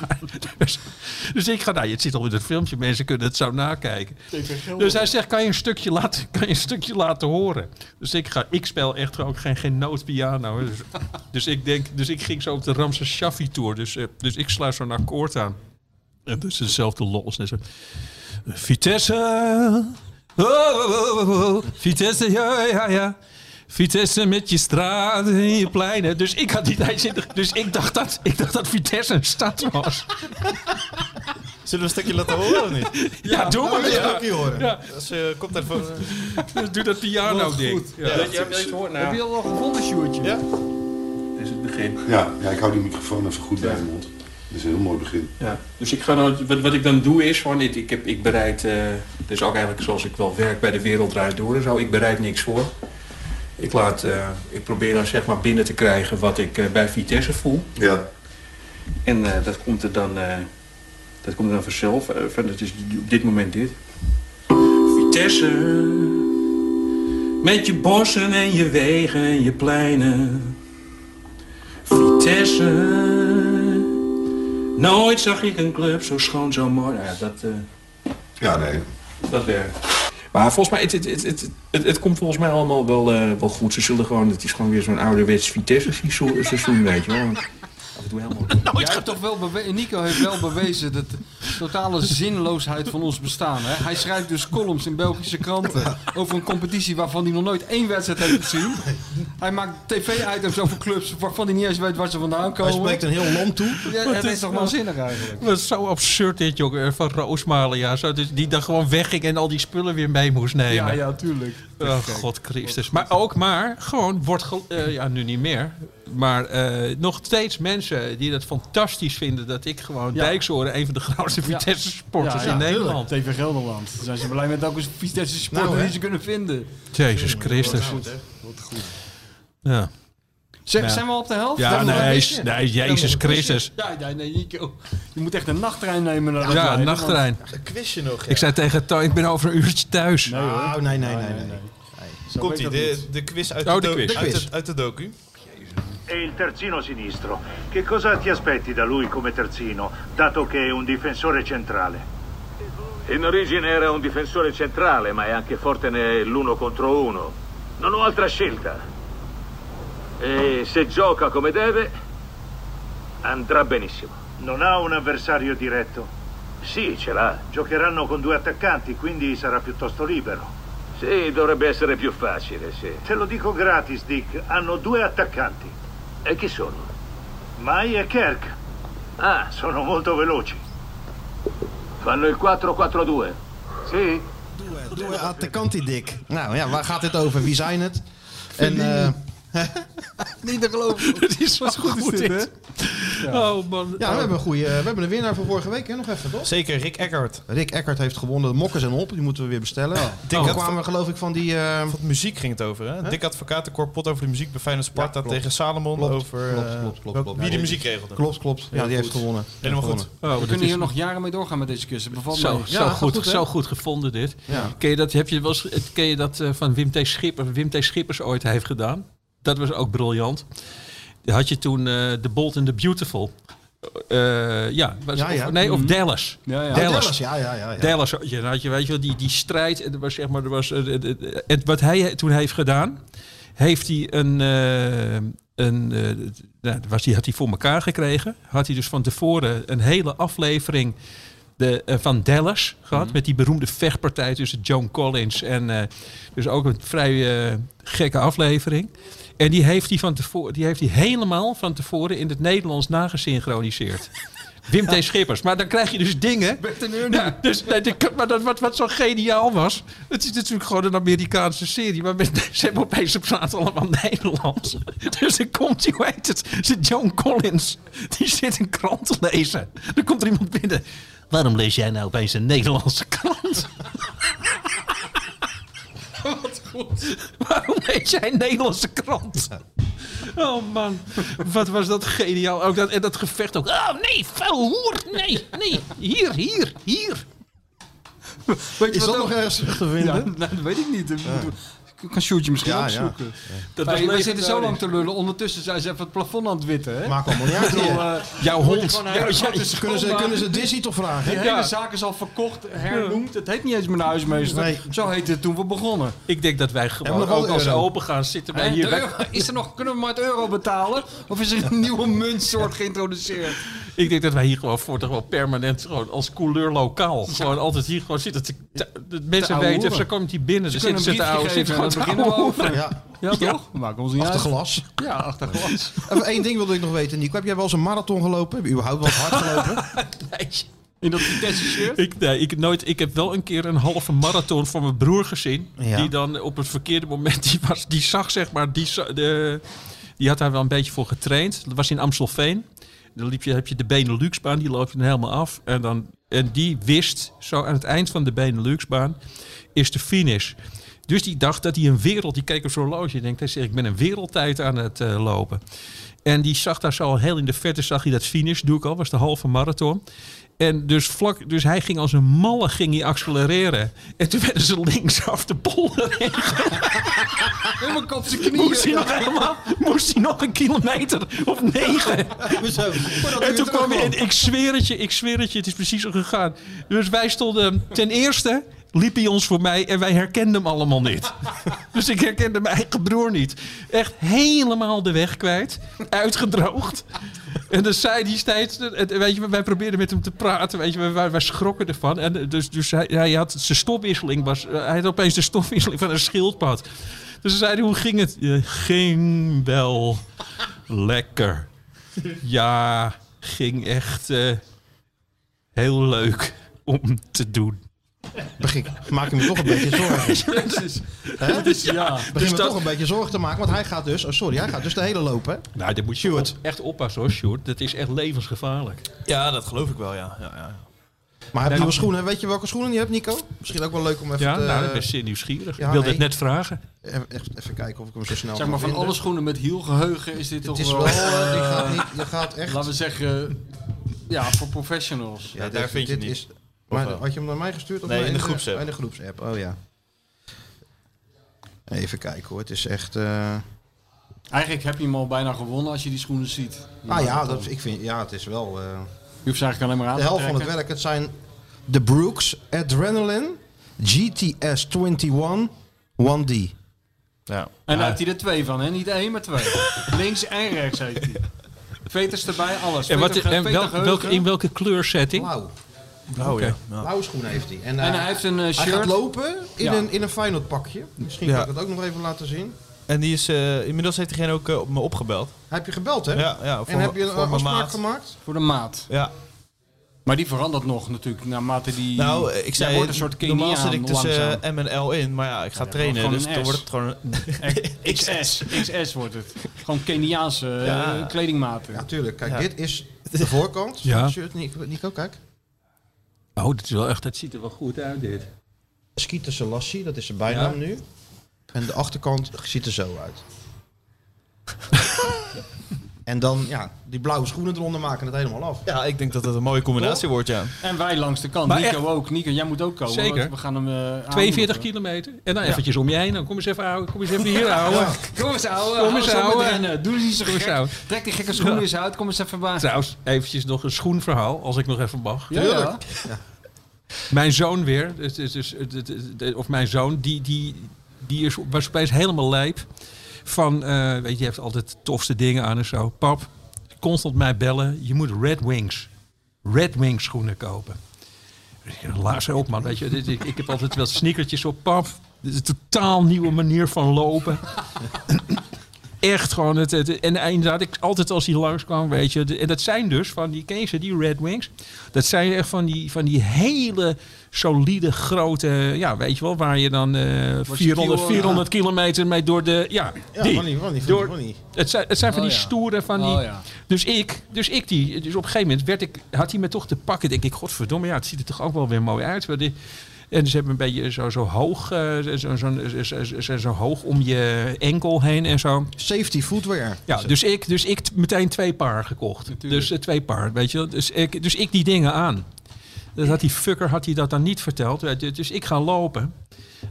Maar, dus, dus ik ga, nou, het zit al in het filmpje, mensen kunnen het zo nakijken. Dus hij zegt, kan je een stukje laten, kan je een stukje laten horen? Dus ik ga, ik speel echt ook geen, geen nootpiano. Dus, dus ik denk, dus ik ging zo op de Ramses Shaffi tour. Dus, eh, dus ik sluit zo'n akkoord aan. En dus dezelfde los. En zo. Vitesse. Oh, oh, oh, oh, oh. Vitesse, ja, ja, ja. Vitesse met je straten en je pleinen. Dus ik had die tijd zitten. Dus ik dacht dat, ik dacht dat Vitesse een stad was. Zullen we een stukje laten horen of niet? Ja, doe maar. Ja. je horen. Ja, Als je komt even... dus doe dat piano-ding. Ja. Ja, horen? Heb je al gevonden, Sjoerdje? Ja. Dit is het begin. Ja, ja, ik hou die microfoon even goed bij de mond. Is een heel mooi begin. Ja. Dus ik ga nou, wat, wat ik dan doe is gewoon, ik, ik, heb, ik bereid, eh dus ook eigenlijk zoals ik wel werk bij de Wereld Draait Door en zo, ik bereid niks voor. Ik, laat, eh, ik probeer dan zeg maar binnen te krijgen wat ik eh, bij Vitesse voel. Ja. En dat komt er dan, dat komt er dan vanzelf. Van, het is op dit moment dit. Vitesse, met je bossen en je wegen en je pleinen. Vitesse, nooit zag ik een club zo schoon, zo mooi. Nou ja, dat, eh, Ja, nee. dat werkt. Maar volgens mij, het, het, het, het, het, het komt volgens mij allemaal wel, eh, wel goed. Ze zullen gewoon, het is gewoon weer zo'n ouderwets Vitesse-seizoen, seizoen, weet je wel. Af en toe helemaal... Jij hebt toch wel Nico heeft wel bewezen de totale zinloosheid van ons bestaan. Hè? Hij schrijft dus columns in Belgische kranten over een competitie waarvan hij nog nooit één wedstrijd heeft gezien. Hij maakt tv-items over clubs waarvan hij niet eens weet waar ze vandaan Hij komen. spreekt een heel land toe. Ja, het is toch waanzinnig eigenlijk. Wat zo absurd dit, jongen. Van Roosmalen, ja. Zo, dus die dan gewoon wegging en al die spullen weer mee moest nemen. Ja, ja, tuurlijk. Oh, God Christus. Maar ook maar, gewoon wordt, ge- eh, ja, nu niet meer. Maar eh, nog steeds mensen die het fantastisch vinden dat ik gewoon Ja. Een van de grootste. Vitesse-sporters Ja, ja, in Nederland. TV Gelderland. Dan zijn ze blij met elke Vitesse sporter Nou, die ze kunnen vinden. Jezus Christus. Ja, Zijn, Ja. zijn we al op de helft? ja nee, een nee, Jezus Christus. Ja, nee, Nico. Je moet echt een nachttrein nemen naar Ja, Leiden, nachttrein. Een quizje nog. Ja. Ik zei tegen Toon, ik ben over een uurtje thuis. Nee, hoor. Oh, nee, nee, nee. nee. Zo Komt werkt ie, dat de, quiz uit, Oh, de, de quiz. Uit, De de, uit de docu. E il terzino sinistro. Che cosa ti aspetti da lui come terzino, dato che è un difensore centrale? In origine era un difensore centrale, ma è anche forte nell'uno contro uno. Non ho altra scelta. E se gioca come deve, andrà benissimo. Non ha un avversario diretto. Sì, ce l'ha. Giocheranno con due attaccanti, quindi sarà piuttosto libero. Sì, dovrebbe essere più facile, sì. Te lo dico gratis, Dick. Hanno due attaccanti. E chi sono? Mai e Kirk. Ah, Sono molto veloci. fanno il 4-4-2. Sì? Doe Attacanti dik. Nou ja, waar gaat dit over? Wie zijn het? En eh, Niet te geloven. Het is wel goed, dit. Oh man. ja, we hebben, een goede, we hebben een winnaar van vorige week, hè? nog even, toch? Zeker, Rick Eckert. Rick Eckert heeft gewonnen. De mokken zijn op, die moeten we weer bestellen. Dick Oh, kwamen we geloof ik van die... eh, Van de muziek ging het over, hè? Dick Advocatenkorp pot over de muziek bij Feyenoord Sparta Ja, tegen Salomon. Klopt, over klopt, eh, klopt, klopt, klopt. wie de muziek regelde. klopt, klopt. Ja, die heeft gewonnen. Helemaal goed. Oh, We dat kunnen is hier nog jaren mee doorgaan met deze bevalt zo, mij. zo, Ja, goed, goed, hè? zo goed gevonden dit. Ja. Ken je dat, heb je wel ken je dat eh, van Wim T. Schippers, Wim T. Schippers ooit heeft gedaan? Dat was ook briljant. Had je toen eh The Bold and the Beautiful. Eh, ja, was, Ja, ja. Of, nee, of Dallas. Ja, ja. Dallas. Dallas, ja, ja, ja. ja. Dallas, ja, dan had je, weet je wel, die, die strijd. En er was, zeg maar, er was, eh, en wat hij toen heeft gedaan, heeft hij een, een nou, was die, had hij voor elkaar gekregen. Had hij dus van tevoren een hele aflevering de, van Dallas gehad. Met die beroemde vechtpartij tussen Joan Collins. En dus ook een vrij gekke aflevering. En die heeft hij, van tevoren, die heeft hij helemaal van tevoren in het Nederlands nagesynchroniseerd. Wim T. Schippers. Maar dan krijg je dus dingen. Ja, dus, nee, maar dat, wat, wat zo geniaal was. Het is natuurlijk gewoon een Amerikaanse serie. Maar met, ze hebben opeens praten allemaal Nederlands. Dus dan komt die, hoe heet het? Zit Joan Collins. Die zit een krant te lezen. Dan komt er iemand binnen. Waarom lees jij nou opeens een Nederlandse krant? Wat goed. Waarom lees jij een Nederlandse krant? Oh man, wat was dat geniaal. Ook dat, en dat gevecht ook. Oh nee, vuil hoer. Nee, nee. Hier, hier, hier. Weet Is wat dat ook- nog ergens terug te Ja, vinden? nou, dat weet ik niet. Kan Sjoerdje misschien Ja, ook ja. zoeken. Dat was wij zitten zo lang te lullen. Ondertussen zijn ze even het plafond aan het witten. Hè? Maakt allemaal niet uit. Ja. eh, Jouw hond. Kunnen ze, kunnen ze Dizzy toch vragen? Die hè? hele zaak is al verkocht, hernoemd. Het heet niet eens een huismeester. Nee. Zo heette het toen we begonnen. Ik denk dat wij we gewoon ook als open gaan zitten Hè, hier. de is er nog, kunnen we maar het euro betalen? Of is er een nieuwe muntsoort geïntroduceerd? Ik denk dat wij hier gewoon voor toch wel permanent gewoon als couleur lokaal gewoon altijd hier gewoon zitten. Te, te- de mensen weten, ze komen hier binnen, Ze zitten ouwe, briefje zitten gewoon te. Ja, Ja, toch? We maken ons niet achter uit. glas. Ja, achter glas. Even één ding wilde ik nog weten, Nico. Heb jij wel eens een marathon gelopen? Heb je überhaupt wel hard gelopen? In dat Vitesse shirt? Ik, nee, ik, nooit, ik heb wel een keer een halve marathon van mijn broer gezien. Ja. Die dan op het verkeerde moment, die, was, die zag zeg maar, die, de, die had daar wel een beetje voor getraind. Dat was in Amstelveen. Dan heb je de Beneluxbaan, die loop je dan helemaal af. En, dan, en die wist, zo aan het eind van de Beneluxbaan, is de finish. Dus die dacht dat hij een wereld, die keek op zo'n horloge. Die denkt, hij zegt, ik ben een wereldtijd aan het eh, lopen. En die zag daar zo al heel in de verte, zag hij dat finish, doe ik al, was de halve marathon. En dus, vlak, dus hij ging als een malle ging hij accelereren. En toen werden ze linksaf de polder heen. Helemaal kop zijn knieën. Moest hij nog helemaal, moest hij nog een kilometer of negen. En toen kwam hij, en ik zweer het je, ik zweer het je, het is precies zo gegaan. Dus wij stonden, ten eerste liep hij ons voorbij en wij herkenden hem allemaal niet. Dus ik herkende mijn eigen broer niet. Echt helemaal de weg kwijt, uitgedroogd. En dan zei hij steeds, weet je, wij probeerden met hem te praten, weet je, wij, schrokken ervan. En dus, dus hij, hij had zijn stofwisseling, was, hij had opeens de stofwisseling van een schildpad. Dus ze zeiden, hoe ging het? "Ja, ging wel lekker. Ja, ging echt eh, heel leuk om te doen. Begin, maak je me toch een beetje zorgen. Hè? Dus ja. Begin Dus me dat- toch een beetje zorgen te maken. Want hij gaat dus, oh sorry, hij gaat dus de hele lopen. hè? Nou, dat moet je echt oppassen hoor, Sjoerd. Dat is echt levensgevaarlijk. Ja, dat geloof ik wel, ja. ja, ja. Maar heb je nieuwe schoenen? Weet je welke schoenen je hebt, Nico? Misschien ook wel leuk om even Ja, te... nou, ik ben zeer nieuwsgierig. ja, ik wilde nee. het net vragen. Even, even- kijken of ik hem zo snel Zeg maar, van vinden. alle schoenen met hielgeheugen is dit toch Het is wel... wel... die eh, gaat niet, je gaat echt... Laten we zeggen, ja, voor professionals. Ja, daar dit- vind je dit het Is, niet. Maar wel? had je hem naar mij gestuurd? Of Nee, in de groepsapp. In de groepsapp, oh ja. Even kijken hoor, het is echt... eh Eigenlijk heb je hem al bijna gewonnen als je die schoenen ziet. Ah ja, dat, ik vind, ja, het is wel... eh, Je hoeft ze eigenlijk alleen maar aan de te helft van het werk. Het zijn de Brooks Adrenaline GTS 21 1D. Ja. En daar heeft hij er twee van, hè? Niet één, maar twee. Links en rechts heeft hij. Veters erbij, alles. En, wat, Veter- en welke, in welke kleursetting? Blauw. Oh ja. Blauwe schoenen heeft hij. En, En eh, hij heeft een eh, hij shirt. gaat lopen in Ja. een, in een Feyenoord pakje. Misschien Ja. kan ik dat ook nog even laten zien. En die is, eh, inmiddels heeft diegene ook op me opgebeld. Heb je gebeld, hè? Ja, ja voor, en heb je een afspraak maat. gemaakt? Voor de maat. Ja. Maar die verandert nog natuurlijk naarmate die... Nou, ik zei, wordt een soort normaal Keniaan zit ik tussen langzaam. eh, M en L in, maar ja, ik ga Ja, trainen, dus dan wordt het gewoon een... XS. XS wordt het. Gewoon Keniaanse Ja. kledingmaten. Ja, tuurlijk. Kijk, Ja. dit is de voorkant van Ja. het shirt. Nico, kijk. Oh, dat, is wel echt, dat ziet er wel goed uit dit. Skeeter Selassie, dat is zijn bijnaam Ja. nu. En de achterkant ziet er zo uit. en dan, ja, die blauwe schoenen eronder maken het helemaal af. Ja, ik denk dat dat een mooie combinatie wordt, ja. En wij langs de kant. Maar Nico echt- ook. Nico, jij moet ook komen. Zeker. want We gaan hem eh 42 aanmoedigen. kilometer. En dan eventjes om je heen. Dan kom eens even houden. Kom eens even hier houden. Kom eens ouwe. Kom eens, Hou zo met ouwe. rennen. Doe eens niet zo gek. Trek die gekke schoenen Ja. eens uit. Kom eens even bij. Trouwens, eventjes nog een schoenverhaal, als ik nog even mag. Ja, ja. Mijn zoon weer, dus, dus, dus, of mijn zoon, die, die, die is, was opeens helemaal lijp. Van, eh, weet je, je hebt altijd tofste dingen aan en zo. Pap, constant mij bellen. Je moet Red Wings, Red Wings schoenen kopen. Laat op, man. Weet je, ik heb altijd wel sneakertjes op. Pap, dit is een totaal nieuwe manier van lopen. Echt gewoon het, het- en inderdaad, ik altijd als hij langskwam, weet je, de- en dat zijn dus van die, ken ze, die Red Wings? Dat zijn echt van die, van die hele solide grote, ja, weet je wel, waar je dan eh 400, kiel, 400 kilometer mee door de, ja, Ja, die. Door-. Het zijn, het zijn van Oh, die ja. stoere, van die, Oh, dus ik, dus ik die, dus op een gegeven moment werd ik, had hij me toch te pakken, denk ik, godverdomme, ja, het ziet er toch ook wel weer mooi uit. Maar die- En ze hebben een beetje zo, zo hoog, eh, zo, zo, zo, zo, zo, zo hoog om je enkel heen en zo. Safety footwear. Ja, dus ik, dus ik meteen twee paar gekocht. Natuurlijk. Dus eh, twee paar, weet je. Dus ik, dus ik die dingen aan. Dat had die fucker had hij dat dan niet verteld. Dus- Dus ik ga lopen.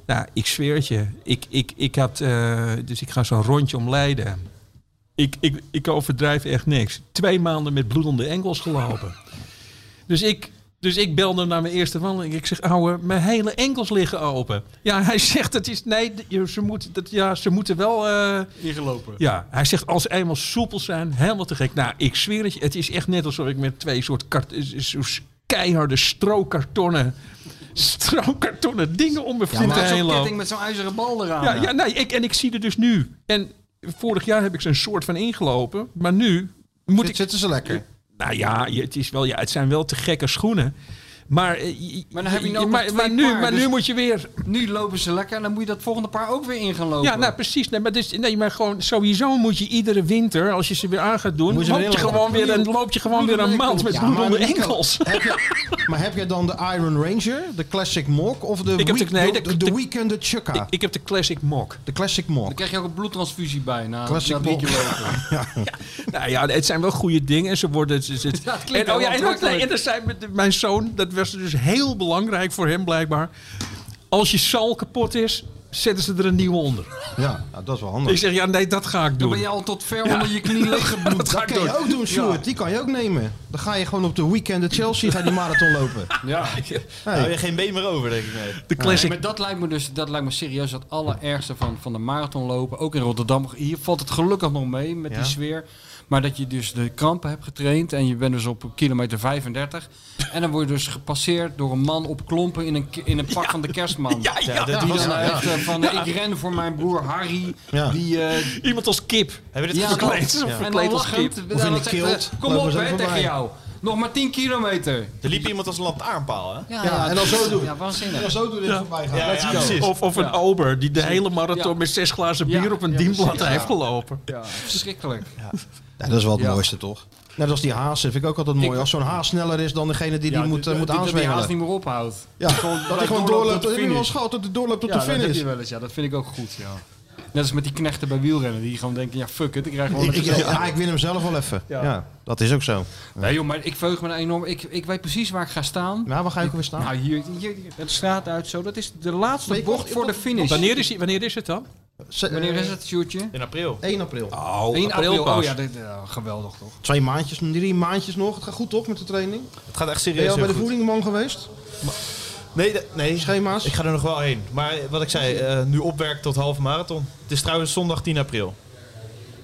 Nou, ik zweer het je. Ik, ik, ik had, eh, dus ik ga zo'n rondje om Leiden. Ik, ik, ik overdrijf echt niks. Twee maanden met bloedende enkels gelopen. Dus ik, dus ik belde naar mijn eerste wandeling. Ik zeg, ouwe, mijn hele enkels liggen open. Ja, hij zegt, het is, nee, je- ze, moeten, dat, ja, ze moeten wel... eh, Ingelopen. ja, hij zegt als ze eenmaal soepel zijn, helemaal te gek. Nou, ik zweer het je, het is echt net alsof ik met twee soort kart, zo keiharde strookkartonnen, strookkartonnen dingen om mijn Ja, heen ketting met zo'n ijzeren bal eraan. Ja, ja nee, ik, en ik zie er dus nu. En vorig jaar heb ik zo'n soort van ingelopen, maar nu moet ik. Zitten ze lekker? Nou ja, het, is wel, ja, het zijn wel te gekke schoenen. Maar, Maar dan heb je nog maar, twee maar, nu, paar, maar dus- nu moet je weer Nu lopen ze lekker en dan moet je dat volgende paar ook weer in gaan lopen. Ja, nou precies. Nee, maar, dus, nee, maar gewoon sowieso moet je iedere winter, als je ze weer aan gaat doen, Moet je loop je, gewoon weer een, loop je gewoon weer een maand met Ja, maar bloedende Nico, enkels. Heb je, maar heb jij dan de Iron Ranger, de Classic Mock of de, Ik heb week- de- nee, de, de- de de- Weekend Chukka? Ik, ik heb de Classic Mock. De Classic Mock. Dan krijg je ook een bloedtransfusie bij na, Classic na Mock. lopen. Nou ja, het zijn wel goede dingen. En ze worden. Ze, ze- Ja, en, oh ja, wel en, ook- nee, en er zijn met mijn zoon, dat was dus heel belangrijk voor hem blijkbaar. Als je zal kapot is, zetten ze er een nieuwe onder. Ja, nou, dat is wel handig. Ik zeg, ja, nee, dat ga ik Dan doen. ben je al tot ver onder je knie liggebloed. dat kan je ook doen, Stuart. Die kan je ook nemen. Dan ga je gewoon op de weekend de Chelsea ga je die marathon lopen. Ja. Hey. Daar heb je geen been meer over, denk ik. Nee. De classic. Maar dat lijkt me dus dat lijkt me serieus het allerergste van, van de marathon lopen. Ook in Rotterdam. Hier valt het gelukkig nog mee met Ja. die sfeer. Maar dat je dus de krampen hebt getraind en je bent dus op kilometer 35. En dan word je dus gepasseerd door een man op klompen in een, in een pak van de kerstman. Ja, ja, Die ja, dan ja. echt eh, van ik ren voor mijn broer Harry. Ja. Die, eh, Iemand als kip. Heb je dit ja, verkleed? klopt. Ja. En Verkleed dan als kip. dan Of in de zegt, kilt. eh, Kom op hè, tegen jou. Nog maar 10 kilometer. Er liep iemand als een lantaarnpaal, hè? Ja, Ja, en dan zo doen. Ja, waanzinnig. Ja, zo doe je dit voorbij gaan. Ja, ja. Of, of een Ja. ober die de hele marathon Ja. met zes glazen Ja. bier op een Ja, dienblad heeft gelopen. Ja, verschrikkelijk. Ja, dat is wel het Ja. mooiste, toch? Net als die haas, vind ik ook altijd mooi. Ik- Als zo'n haas sneller is dan degene die die Ja, moet, die- eh, moet die- die- aanzwengelen. niet meer ophoudt. Ja, dat hij gewoon doorloopt. Dat wel eens gehad, dat hij doorloopt tot Ja, de dat heb finish. je wel eens. Ja, dat vind ik ook goed, ja. Net als met die knechten bij wielrennen, die gewoon denken, ja fuck it, ik krijg gewoon Ik, een ik, ja, ik win hem zelf wel even. Ja. Ja. dat is ook zo. Nee joh, maar ik veug me er enorm. Ik, ik weet precies waar ik ga staan. Nou, waar ga ook weer staan? Nou, hier, hier, de straat uit zo. Dat is de laatste bocht voor de finish. Wanneer is, wanneer is het dan? Wanneer is eh, het, Sjoerdje? In april. 1 april. Oh, 1 april. pas. Oh ja, dit, ja, geweldig toch? Twee maandjes, drie maandjes nog. Het gaat goed toch met de training? Het gaat echt Ben je serieus al bij de voedingman geweest? Nee, de- nee, Schema's? ik ga er nog wel heen. Maar wat ik zei, eh, nu opwerk tot halve marathon. Het is trouwens zondag 10 april.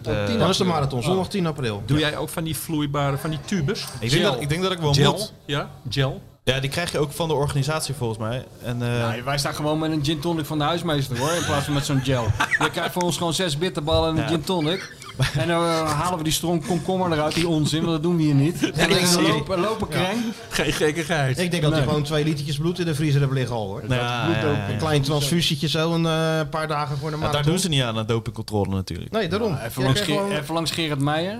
10 dat is de marathon, zondag 10 april. Doe jij ook van die vloeibare, van die tubes? Ik denk, dat, ik denk dat ik wel Gel? moet. Ja, gel. Ja, die krijg je ook van de organisatie volgens mij. En, eh, Ja, wij staan gewoon met een gin tonic van de huismeester hoor, in plaats van met zo'n gel. Je krijgt voor ons gewoon zes bitterballen en een Ja. gin tonic. En dan eh, halen we die stronk komkommer eruit, die onzin, want dat doen we hier niet. En dan lopen, lopen kreng. Geen gekkigheid. Ik denk dat hij Nee. gewoon twee litertjes bloed in de vriezer hebben liggen al hoor. nou ja, ja, ja, ja. Een klein transfusietje zo een eh, paar dagen voor de Ja, marathon. daar doen ze niet aan, aan dopingcontrole natuurlijk. Nee, daarom. Even langs, gewoon- even langs Gerard Meijer.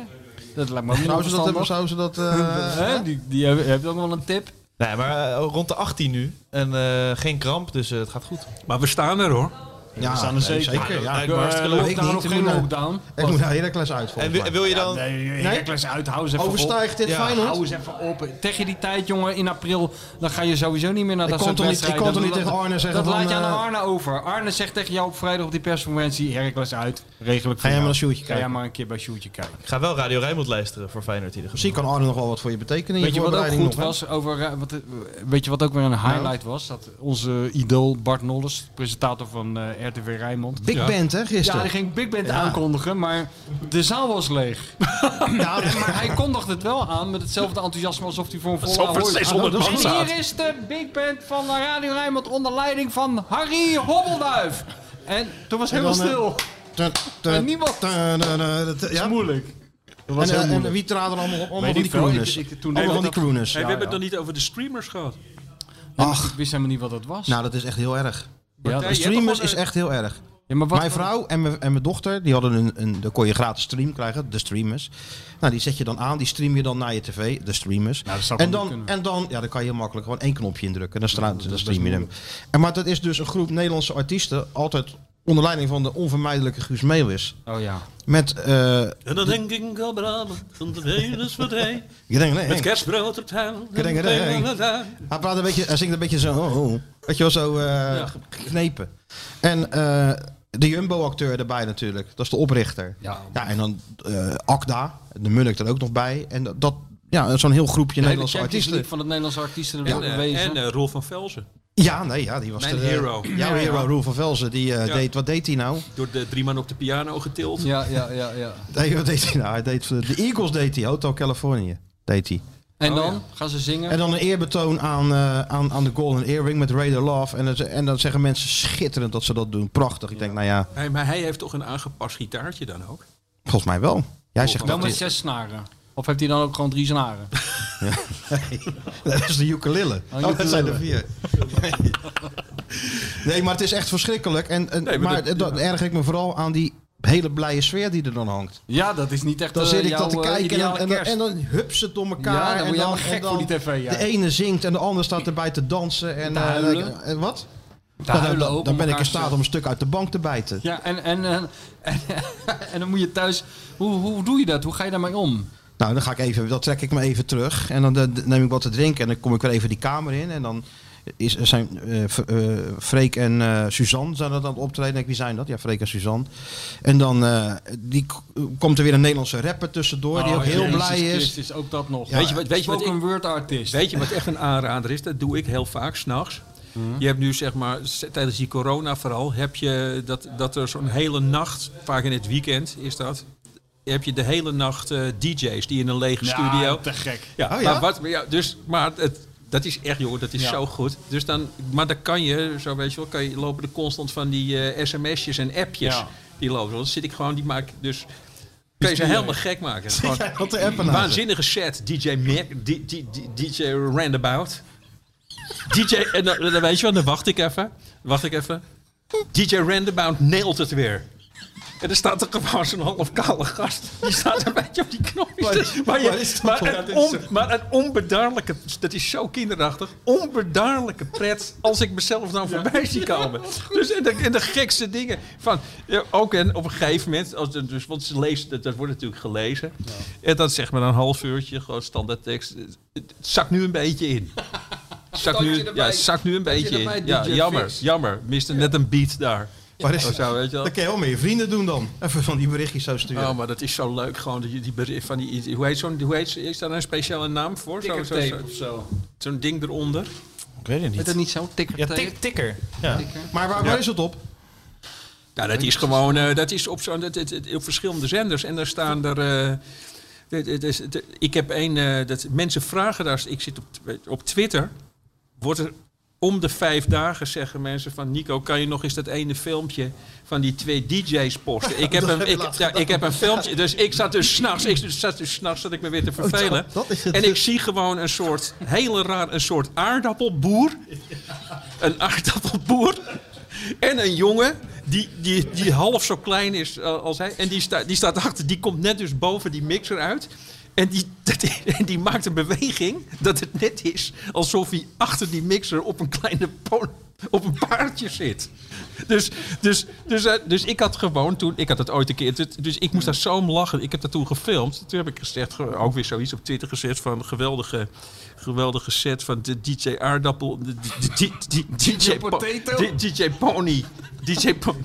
Dat lijkt me ook niet Zou ze dat hebben? Zou ze dat... eh, Hè? Die, die heb, heb je ook wel een tip? Nee, maar eh, rond de 18 nu. En eh, geen kramp, dus eh, het gaat goed. Maar we staan er hoor. Ja, We staan er nee, zeker. zeker. Ja, Eh, hartstikke leuk. lockdown Ik of niet, geen naar- lockdown? Ik moet naar Heracles uit En wil, je dan... Nee, Heracles uit, hou eens even op. Overstijgt dit Ja, Feyenoord? Hou eens even op. Tegen die tijd, jongen, in april, dan ga je sowieso niet meer naar Ik dat soort niet- ik wedstrijden. kon toch niet tegen Arne zeggen Dat laat je aan eh, Arne over. Arne zegt tegen jou op vrijdag op die persconferentie, Heracles uit, regelijk Ga jij maar naar Sjoerdje Ga jij kijken? maar een keer bij Sjoerdje kijken. Ik ga wel Radio Rijnmond luisteren voor Feyenoord ieder. Misschien kan Arne nog wel wat voor je betekenen Weet je wat ook goed nog, was? Over, eh, wat, eh, weet je wat ook weer een highlight was? Dat onze idool Bart Nolles, presentator van eh, RTV Rijnmond. Big Ja. Band, hè, Ja, gisteren? die ging Big Band Ja. aankondigen, maar de zaal was leeg. Ja, dat- Maar hij kondigde het wel aan met hetzelfde enthousiasme alsof hij voor een volle Alsof er ahoy- 600 man En zaten. hier is de Big Band van Radio Rijnmond onder leiding van Harry Hobbelduif. En toen was En helemaal dan, stil. En niemand- Dat is Ja? moeilijk. Dat En, eh, en moeilijk. wie traden er allemaal op? Allemaal van die crooners. Ik- ik- toen Allemaal van die crooners. Hey, Ja, we hebben ja. het nog niet over de streamers gehad. Ach. Ik wist helemaal niet wat het was. Nou, dat is echt heel erg. Ja, De streamers is echt heel erg. ja, maar wat, Mijn vrouw en mijn, en mijn dochter, die hadden een, een, daar kon je gratis stream krijgen, de streamers. Nou, die zet je dan aan, die stream je dan naar je tv, de streamers. Nou, dat en, dan, en dan, ja, dan kan je heel makkelijk gewoon één knopje indrukken. Dan, dan stream je hem. En, maar dat is dus een groep Nederlandse artiesten, altijd onder leiding van de onvermijdelijke Guus Meeuwis. Oh ja. Met, eh, En dan denk ik al van de Venusverdij. ik denk, nee, Met kerstbrood op tuin. Ik denk, nee. Hij, praat een beetje, hij zingt een beetje zo, oh, oh. weet je wel, zo eh, geknepen. En eh, de Jumbo-acteur erbij natuurlijk, dat is de oprichter. Ja. Ja, en dan eh Akda, de Munnik er ook nog bij. En dat- dat, ja, zo'n heel groepje De Nederlandse artiesten. Van het Nederlandse artiesten Ja, En, eh, Rolf van Velzen. Ja, nee, ja, die was Mijn de, eh, hero. Jouw Ja, hero, Roel van Velzen, die eh, Ja. deed, wat deed hij nou? Door de drie man op de piano getild. Ja, ja, ja, ja. Nee, wat deed hij nou? Hij deed, voor de Eagles deed hij, Hotel California deed hij. En Oh, dan ja. gaan ze zingen. En dan een eerbetoon aan, eh, aan, aan de Golden Earring met Raider Love. En, en dan zeggen mensen schitterend dat ze dat doen. Prachtig. Ik denk, nou ja, Hey, maar hij heeft toch een aangepast gitaartje dan ook? volgens mij wel. Jij zegt Wel dat met zes snaren. Of heeft hij dan ook gewoon drie snaren? Dat is de ukulele. Oh, Oh, dat zijn er vier. Nee, maar het is echt verschrikkelijk. En, en, Nee, maar maar dat- dat, erger ik me vooral aan die hele blije sfeer die er dan hangt. Ja, dat is niet echt Dan eh, zit ik dat te eh, kijken en en, dan, kerst. en dan hup ze het door elkaar. Ja, dan en dan, gek en voor die tv, ja. De ene zingt en de ander staat erbij te dansen. En, Te eh, huilen. en wat? Te Ja, dan- huilen dan, dan ben ik in staat om een stuk uit de bank te bijten. Ja, en, en, en, en, en dan moet je thuis... Hoe, hoe doe je dat? Hoe ga je daarmee om? Nou, dan ga ik even, dan trek ik me even terug en dan eh, neem ik wat te drinken en dan kom ik weer even die kamer in en dan is, er zijn eh, eh, Freek en eh, Suzanne zijn dat aan het optreden. Denk, wie zijn dat? Ja, Freek en Suzanne. En dan eh, die, komt er weer een Nederlandse rapper tussendoor die ook heel Oh, Jezus blij is. Christus, ook dat nog. Ja. Weet je wat, weet je wat ik, word artist. Weet je wat echt een aanrader is? Dat doe ik heel vaak s'nachts. Je hebt nu zeg maar, tijdens die corona vooral, heb je dat, dat er zo'n hele nacht, vaak in het weekend is dat, heb je de hele nacht eh, DJ's die in een lege Ja, studio. te gek. Ja, Oh ja? Maar, wat, maar ja, dus, maar het, dat is echt, joh, dat is Ja. zo goed. Dus dan, maar dan kan je, zo weet je wel, kan je, lopen er constant van die eh, sms'jes en appjes. Ja. Die lopen. Dan zit ik gewoon, die maak ik dus. Kan je ze helemaal gek maken. Gewoon naast waanzinnige set. DJ Mac, DJ Randabout. DJ, en dan, dan weet je wat, dan wacht ik even. Wacht ik even. DJ Randabout nailt het weer. En er staat er gewoon zo'n half kale gast. Die staat een beetje op die knopjes. Is- maar, je- dat maar, een Dat on- maar een onbedaarlijke, dat is zo kinderachtig, onbedaarlijke pret als ik mezelf dan voorbij zie komen. Dus en de, en de gekste dingen. Van, ja, ook en op een gegeven moment, als, dus, want ze leest, dat, dat wordt natuurlijk gelezen. En dan zeg maar een half uurtje, gewoon standaard tekst. Het, het zakt nu een beetje in. Zakt nu, ja, zakt nu een beetje in. Ja, jammer, jammer. Miste net een beat daar. Waar is zo, weet je wel. Dat kan je wel met je vrienden doen dan. Even van die berichtjes zo sturen. Oh, maar dat is zo leuk. Gewoon die, die bericht van die. Hoe heet zo'n. Hoe heet, is daar een speciale naam voor? Zo, zo, zo, of zo. zo'n ding eronder. Ik weet het Is niet. dat niet zo? Ja, Tikkertape? tik, tikker. Ja. maar waar, waar is het op? Ja, dat is gewoon. eh, dat is op, zo'n dat, dat- dat- op verschillende zenders. En daar staan er. eh, is- ik heb een. eh, dat mensen vragen daar. Ik zit op, op Twitter. Wordt er. Om de vijf dagen zeggen mensen van Nico, kan je nog eens dat ene filmpje van die twee DJ's posten? Ik heb, Dat een, ik, laatst ja, ik heb een filmpje, dus ik zat dus s'nachts, ik zat dus s'nachts zat ik me weer te vervelen. dat is het en ik dus. zie gewoon een soort, hele raar, een soort aardappelboer. Een aardappelboer. En een jongen die, die, die half zo klein is eh, als hij. En die, sta, die staat achter, die komt net dus boven die mixer uit. En die, die maakt een beweging dat het net is alsof hij achter die mixer op een kleine op een paardje zit. Dus, dus, dus, eh, dus ik had gewoon toen, ik had het ooit een keer, dus- dus ik moest daar zo om lachen. Ik heb dat toen gefilmd. Toen heb ik gezegd, ge- ook weer zoiets op Twitter gezet van een geweldige, geweldige set van de DJ Aardappel, de, de, de- de- de- DJ, Po- Potato? de- DJ Pony. DJ, Po-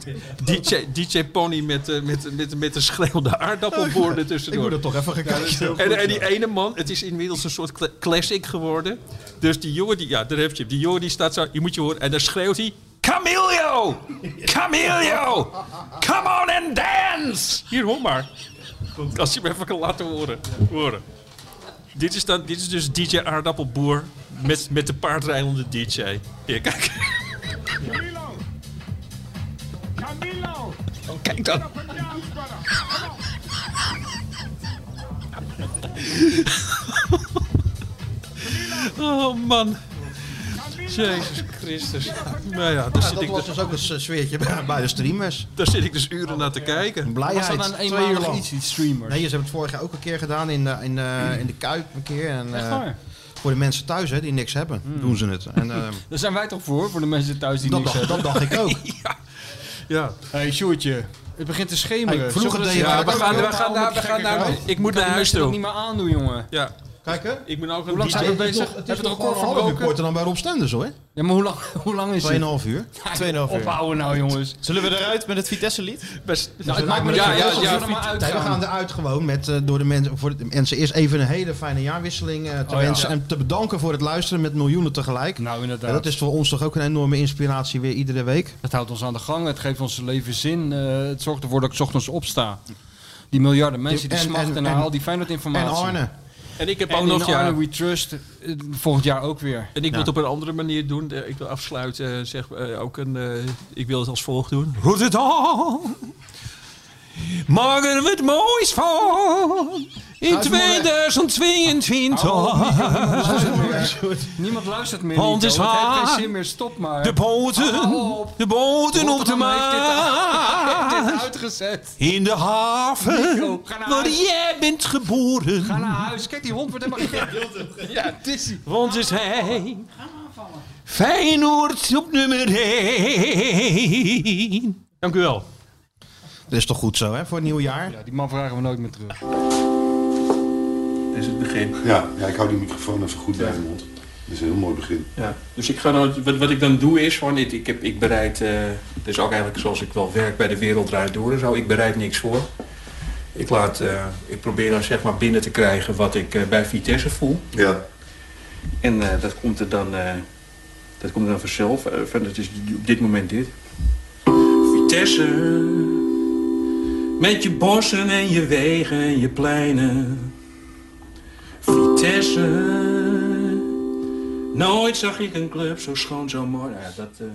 DJ, DJ Pony met, eh, met, met, met een schreeuwende aardappelboer Ik ertussendoor. moet er toch even gaan kijken. En, en die ene man, het is inmiddels een soort cla- classic geworden. Dus die jongen, die, ja, daar heb je. Die jongen die staat zo, je moet je horen. En dan schreeuwt hij, Camilio! Camilio! Come on and dance! Hier, hoor maar. Als je hem even kan laten horen. horen. Dit, is dan, dit is dus DJ Aardappelboer met, met de paardrijdende DJ. Hier, kijk. Kijk dan. Oh man. Jezus Christus. Nou ja, daar Ja, zit, dat ik, was dus ook een sfeertje bij, bij de streamers. daar zit ik dus uren naar te kijken. Was Blijheid. dat een twee uur eenmalig lang. iets, die streamers? Nee, ze hebben het vorig jaar ook een keer gedaan in, de- in, eh, in de Kuip een keer. En, Echt eh, waar? voor de mensen thuis hè, die niks hebben, doen ze het. En, eh, Daar zijn wij toch voor, voor de mensen thuis die dat, niks dacht, hebben. dat dacht ik ook. Ja. Hé, hey, Sjoerdje. Het begint te schemeren. Hey, vroeger deed je eens- dat we gaan, we gaan we gaan naar, ik moet naar huis toe. niet meer aandoen, jongen. Ja, Kijk hè? ik moet ook Hoe lang zijn we bezig? Het Hebben is we het record een half uur verbroken? korter dan bij Rob Stenders hoor. Ja, maar hoe lang, hoe lang is het? 2,5 uur. 2,5 uur. Ophouden nou, jongens. Zullen we eruit met het Vitesse lied? best. Nou, het maakt me niet Ja, uit. ja, ja, we maar Nee, we gaan eruit gewoon met eh, door de mensen, voor de mensen eerst even een hele fijne jaarwisseling eh, te Oh, ja. wensen. En te bedanken voor het luisteren met miljoenen tegelijk. Nou, inderdaad. Ja, dat is voor ons toch ook een enorme inspiratie weer iedere week. Het houdt ons aan de gang. Het geeft ons leven zin. eh, het zorgt ervoor dat ik 's ochtends opsta. Die miljarden mensen die En- smachten en- naar en- al die Feyenoord informatie. En Arne. En ik heb En ook nog, ja, We Trust. eh, Volgend jaar ook weer. En ik wil het op een andere manier doen. Eh, Ik wil afsluiten. eh, Zeg, ook een, ik wil het als volgt doen. Rotterdam. Morgen het moois van. In 2022. Niemand luistert meer. Want is Het geen zin meer. Stop maar. De boten. De boten op de Rotterdam heeft dit- maan. heeft dit uitgezet. In de haven. Waar huis. jij bent geboren. Ga naar huis. Kijk, die hond wordt helemaal gek. Ja, het is hij. Want is hij. Feyenoord op nummer 1. Dank u wel. Dat is toch goed zo, hè, voor het nieuwe jaar? Ja, die man vragen we nooit meer terug. Is het begin. Ja, ja, ik hou die microfoon even goed bij de mond. Dat is een heel mooi begin. Ja. Dus ik ga dan, wat, wat ik dan doe is, gewoon, ik, ik, heb, ik bereid, eh dat is ook eigenlijk zoals ik wel werk bij de Wereld Draait Door en zo, ik bereid niks voor. Ik, laat, eh, ik probeer dan zeg maar binnen te krijgen wat ik eh, bij Vitesse voel. Ja. En eh, dat komt er dan, eh, dat komt er dan vanzelf. Eh, van, het is op dit moment dit. Vitesse, met je bossen en je wegen en je pleinen. Vitesse, nooit zag ik een club zo schoon, zo mooi. Ja, dat, eh,